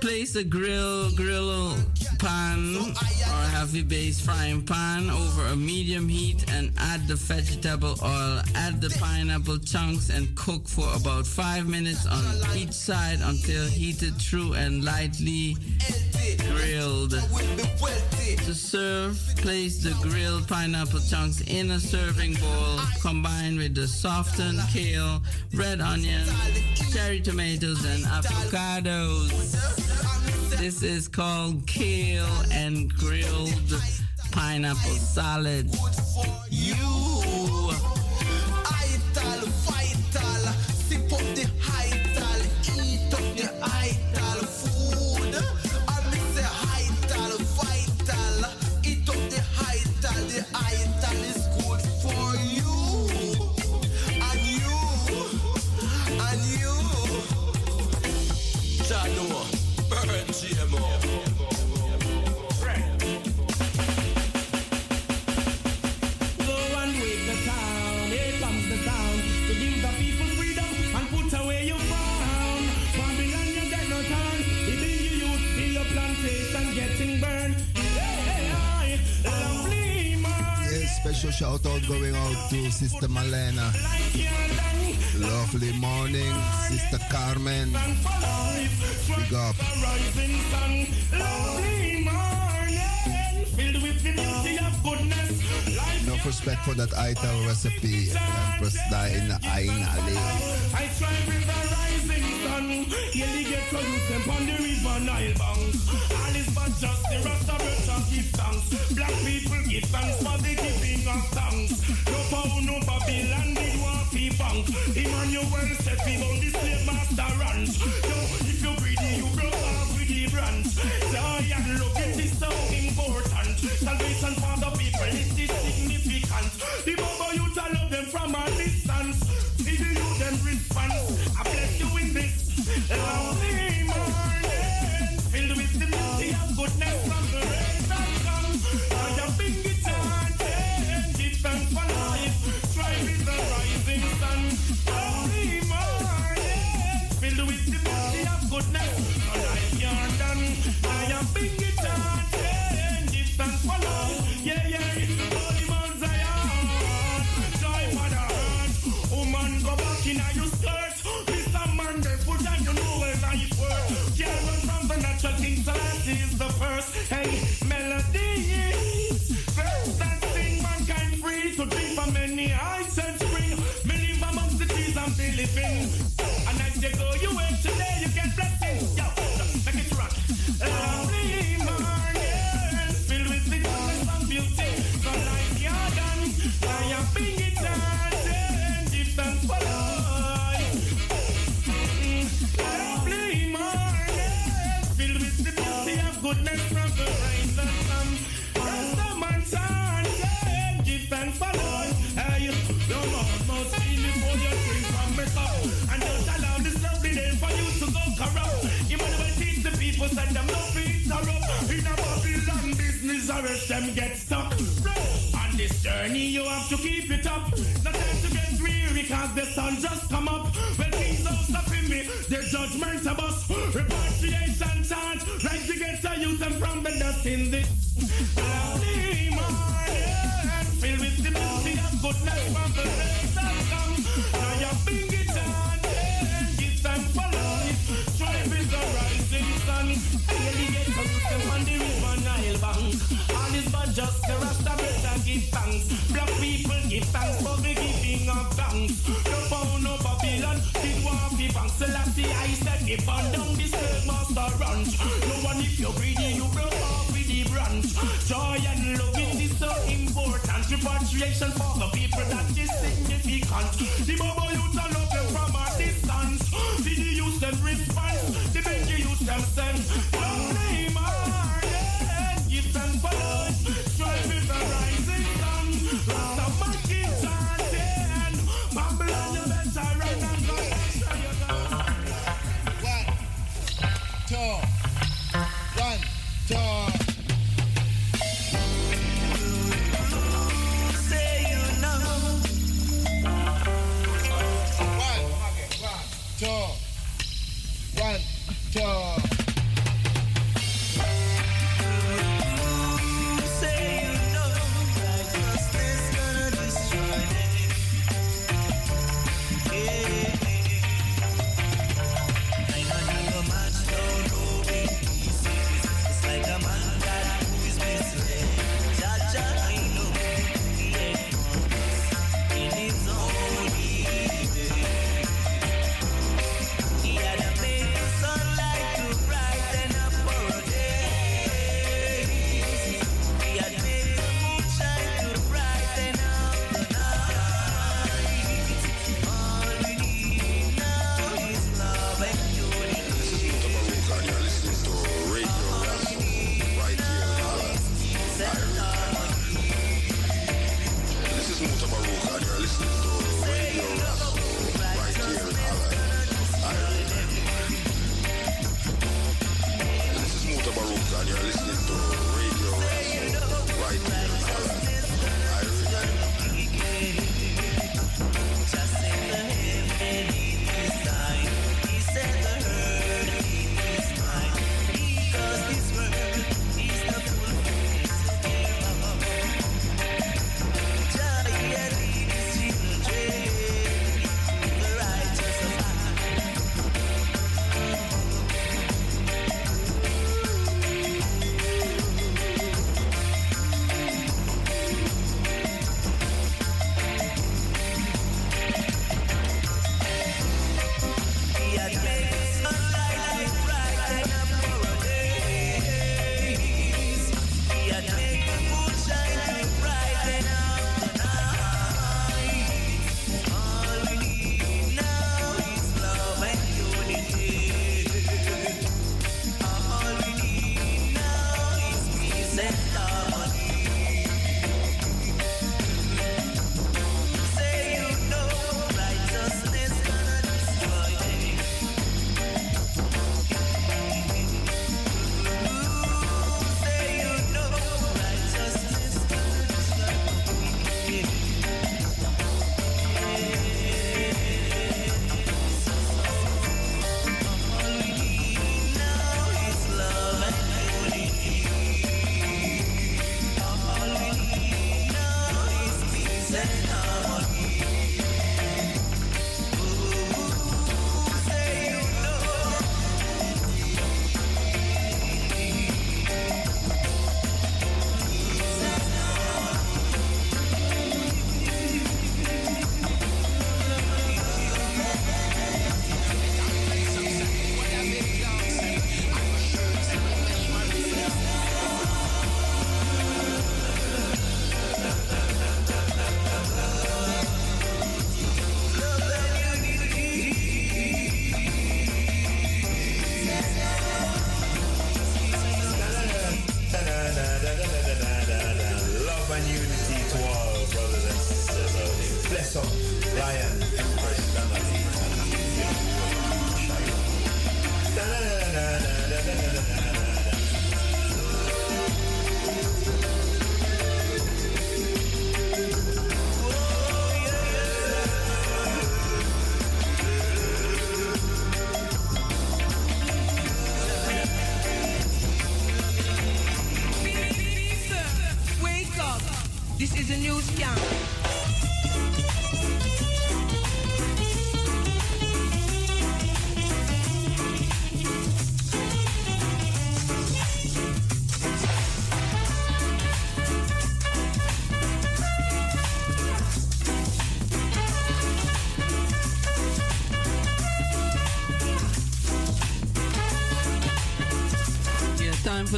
Speaker 5: Place a grill grill pan or heavy base frying pan over a medium heat and add the vegetable oil. Add the pineapple chunks and cook for about five minutes on each side until heated through and lightly grilled. To serve, place the grilled pineapple chunks in a serving bowl combined with the softened kale, red onion, cherry tomatoes, and avocados. This is called kale and grilled pineapple salad. You.
Speaker 8: Ital, vital, sip up the ital,
Speaker 4: special shout out going out to Sister Malena. Lovely morning, Sister Carmen. Big up.
Speaker 31: Filled with the beauty of goodness. Life
Speaker 4: Enough respect for that ital recipe. Empress die in the Ainale.
Speaker 31: I strive with the rising sun. Yearly get to them on the river Nile bank. All is but just the rest of it and give thanks. Black people give thanks for the giving of thanks. No power, no Babylon, big waffy bank. Emmanuel said we on the slave master ranch. Yo, if you greedy, you broke off with the branch. Joy and love, it is so important. Salvation for the people, it is significant. The Bobo youth, I love them from a distance. The youth, them response. I bless you in this lovely send them no feet interrupt. In a Babylon business, arrest them, get stuck. On this journey, you have to keep it up. No time to get weary, cause the sun just come up. Well, kings don't stop in me, their judgment of us. Repatriation chant, right to get the youth and from the dust in this lovely morning. Filled with the beauty of goodness from the just the rasta give thanks. Black people give thanks for the giving of thanks. No pound, no Babylon, did want be bank. Selassie, I said, if on down this third master ranch. No one if you're greedy, you broke off with the branch. Joy and love, is so important. Repatriation for the people, that is significant. The Bobo youth are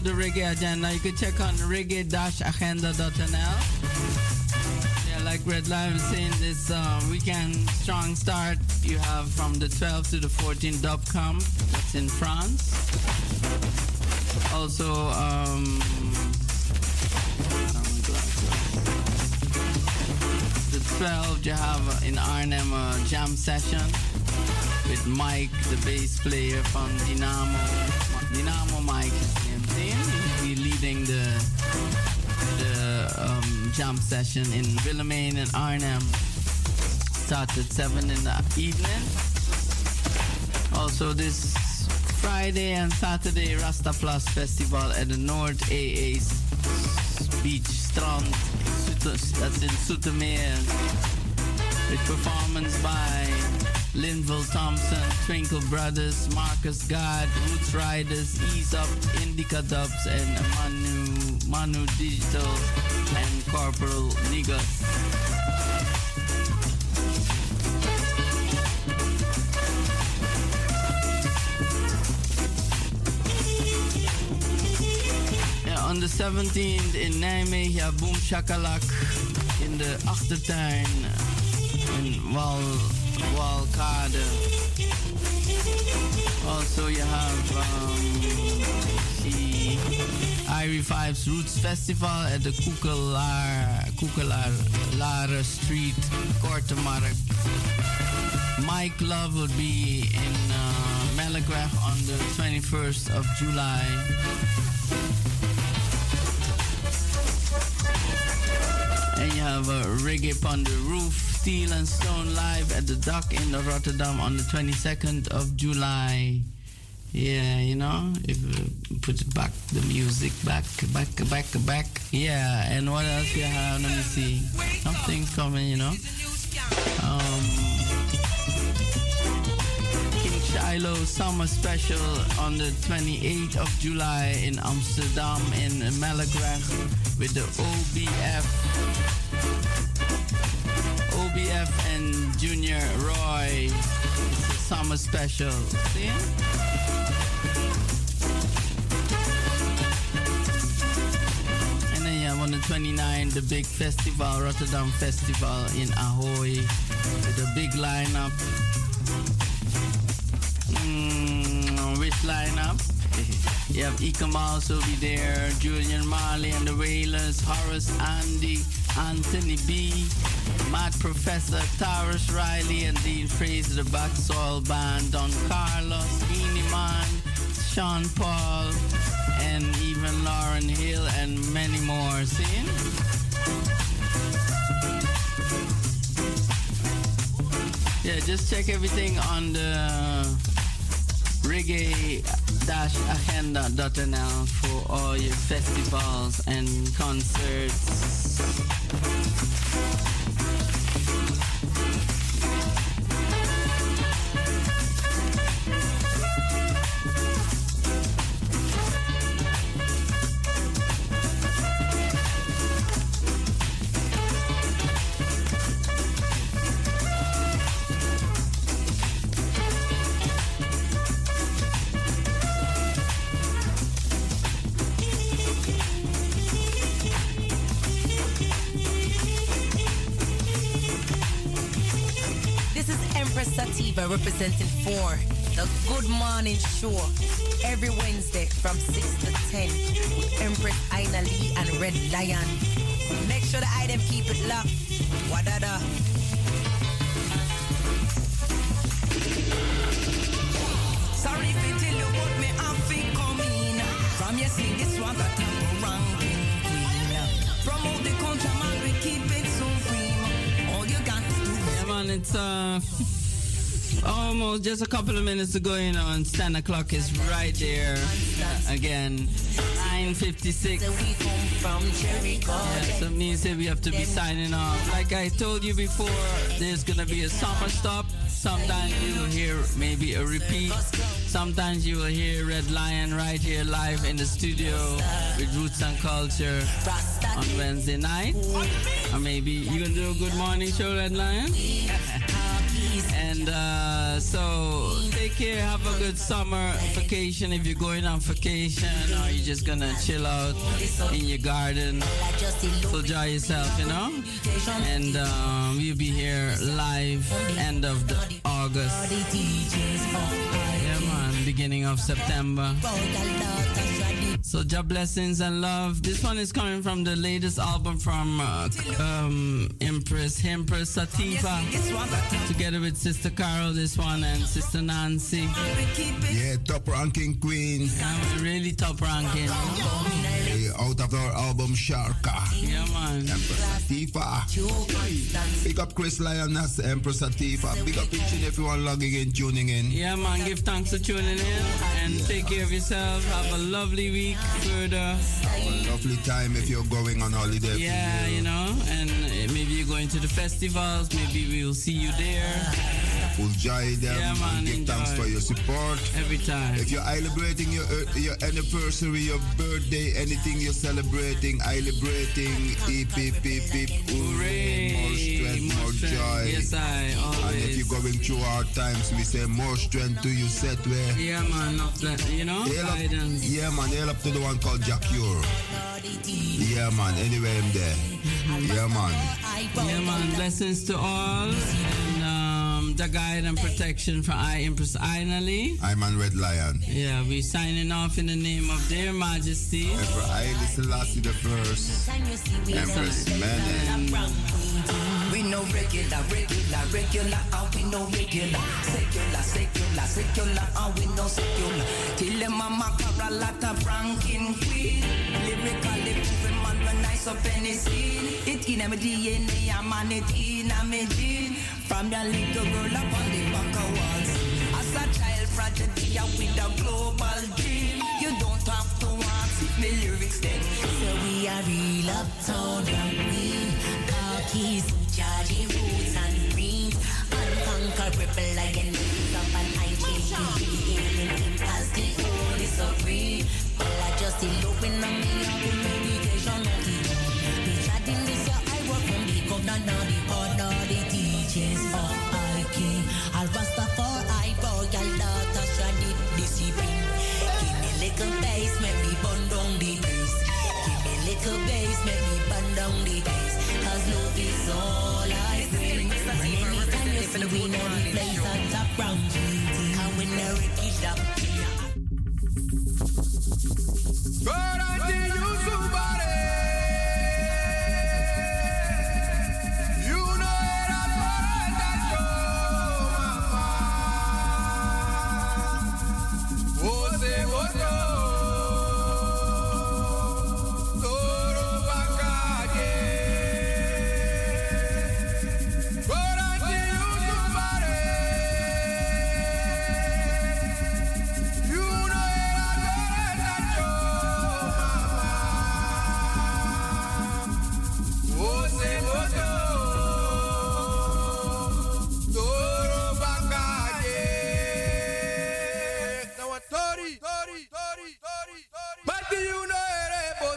Speaker 5: The reggae agenda. You can check on reggae-agenda.nl. Yeah, like Red Lion was saying, this uh, weekend strong start you have from the 12th to the 14th Dub Camp. That's in France. Also, um, the 12th you have in Arnhem a jam session with Mike, the bass player from. Dynamo Leading the the um, jam session in Willemeen and Arnhem. Starts at 7 in the evening. Also this Friday and Saturday Rasta Plus Festival at the North AA Beach Strand. That's in Zoetermeer. With performance by Linville Thompson, Twinkle Brothers, Marcus God, Roots Riders, Ease Up, Indica Dubs, and Manu, Manu Digital, and Corporal Niggas. On the 17th in Nijmegen, Boom Shakalak in de achtertuin in Wal, Also, you have um, the Irie Vibes Roots Festival at the Koekelaar, Koekelaar Lare Street, Kortemark. Mike Love will be in uh, Malagraph on the 21st of July. And you have a reggae on the roof, Steel and Stone live at the dock in Rotterdam on the 22nd of July. Yeah, you know, if uh, put back, the music back, back, back, back. Yeah, and what else you have? Let me see. Something's coming, you know. Um, King Shiloh Summer Special on the 28th of July in Amsterdam in Malagraph with the. OBF summer special. See? And then you have on the 29th, the big festival, Rotterdam Festival in Ahoy, a big lineup. Mm, which lineup? you have Ika Mouse will be there, Julian Marley and the Wailers, Horace Andy, Anthony B, Mad Professor, Tarrus Riley, and Dean Fraser, the Blak Soil Band, Don Carlos, Beenie Man, Sean Paul, and even Lauryn Hill, and many more. See? Yeah, just check everything on the reggae-agenda.nl for all your festivals and concerts.
Speaker 9: Morning Show every Wednesday from 6 to 10 with Empress Aina Lee and Red Lion. Make sure the item keep it locked. Wadada.
Speaker 8: Sorry if you tell you what me to come in. From you see this one got a ranking queen. From all the country man we keep it supreme. All you got to do
Speaker 5: Yeah, it's uh, almost just a couple of minutes to go, you know, and 10 o'clock is right there again. 9 9.56. Yeah, so it means that we have to be signing off. Like I told you before, there's gonna be a summer stop. Sometimes you will hear maybe a repeat. Sometimes you will hear Red Lion right here live in the studio with Roots and Culture on Wednesday night. Or maybe you gonna do a good morning show, Red Lion? And uh, so take care, have a good summer vacation if you're going on vacation or you're just gonna chill out in your garden. So enjoy yourself, you know? And um, we'll be here live end of the August. Yeah, man, beginning of September. So, Jah blessings and love. This one is coming from the latest album from uh, um, Empress Empress Sativa, together with Sister Carol. This one and Sister Nancy.
Speaker 4: Yeah, top ranking queen.
Speaker 5: Yeah, really top ranking.
Speaker 4: Yeah, out of our album Sharka.
Speaker 5: Yeah, man.
Speaker 4: Empress Sativa. Big up Chris Lioness, Empress Sativa. Big up each and everyone logging in, tuning in.
Speaker 5: Yeah, man. Give thanks for tuning in and take care of yourself. Have a lovely week further.
Speaker 4: Have a lovely time if you're going on holiday.
Speaker 5: Yeah, you know, and uh, maybe you're going to the festivals. Maybe we'll see you there.
Speaker 4: Enjoy them
Speaker 5: Yeah, man,
Speaker 4: and give thanks for your support.
Speaker 5: Every time.
Speaker 4: If you're celebrating your uh, your anniversary, your birthday, anything you're celebrating, celebrating, hip hip, hooray, more strength, more joy.
Speaker 5: Yes, I always.
Speaker 4: And if you're going through hard times, we say more strength to you, set where.
Speaker 5: Yeah, man. Not that, you know,
Speaker 4: Hail up, yeah, man. Hail up to the one called Jack Cure. Yeah, man. Anyway, I'm there. Yeah, man.
Speaker 5: Yeah, man. Blessings to all. And um, the guide and protection for I Empress Ainali.
Speaker 4: I'm on Red Lion.
Speaker 5: Yeah, we signing off in the name of their majesty.
Speaker 4: Emperor Haile Selassie the First. Empress Menen.
Speaker 30: We no regular, regular, regular, and we no regular. Secular, secular, secular, and we no secular. Till them mama cover a lot of queen. Lyrically moving man when nice up any scene. It in my DNA, I'm on it in my gene. From the little girl up on the back of walls. As a child prodigy, with a global dream. You don't have to ask me lyrics then.
Speaker 9: So we are real uptown rugby. Khakis, chargy roots and rings. Unconquered rebel lion. Up and I change him as the holy supreme. Well, I just on me anytime you see we know the place on top round GT. And we know it is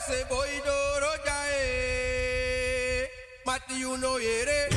Speaker 32: se boy do rojae. Mati uno yere.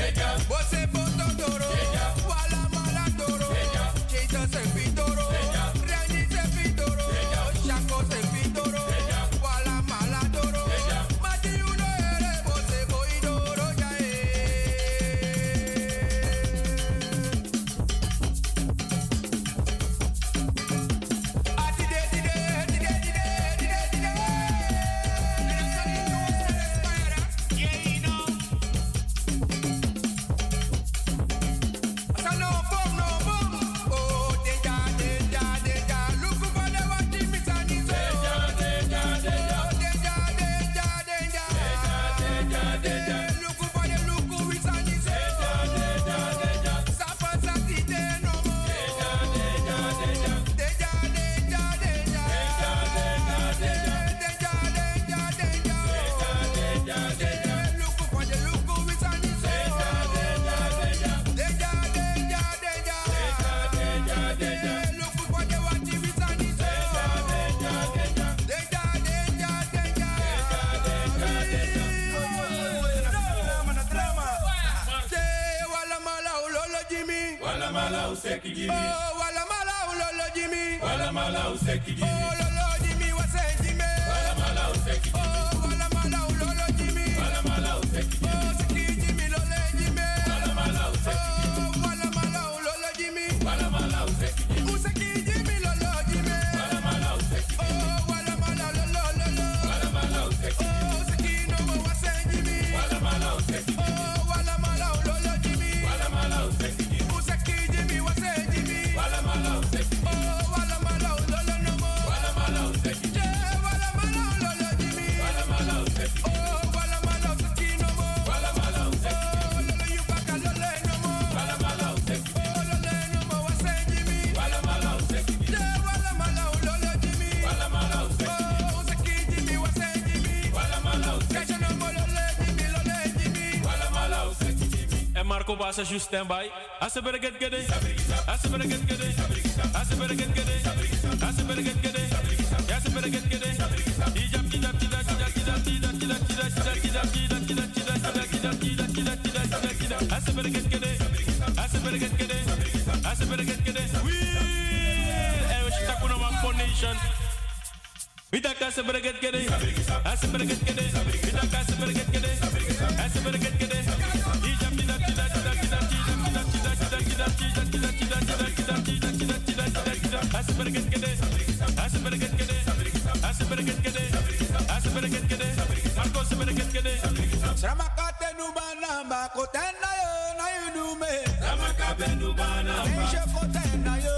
Speaker 32: sekigi. Oh, wala mala ulo lo jimi. Wala mala usekigi. Asa you
Speaker 33: stand by. I better better get get I Asa better get get I Asa better get get I Asa better get get I Ijab better get get I Asa better get get it. Asa better get get. We. Eh, we should better get get it. Asa better get get it. We talk Asa better get get it.
Speaker 32: Ramakate nubana, makotena yo, na yudume. Yo.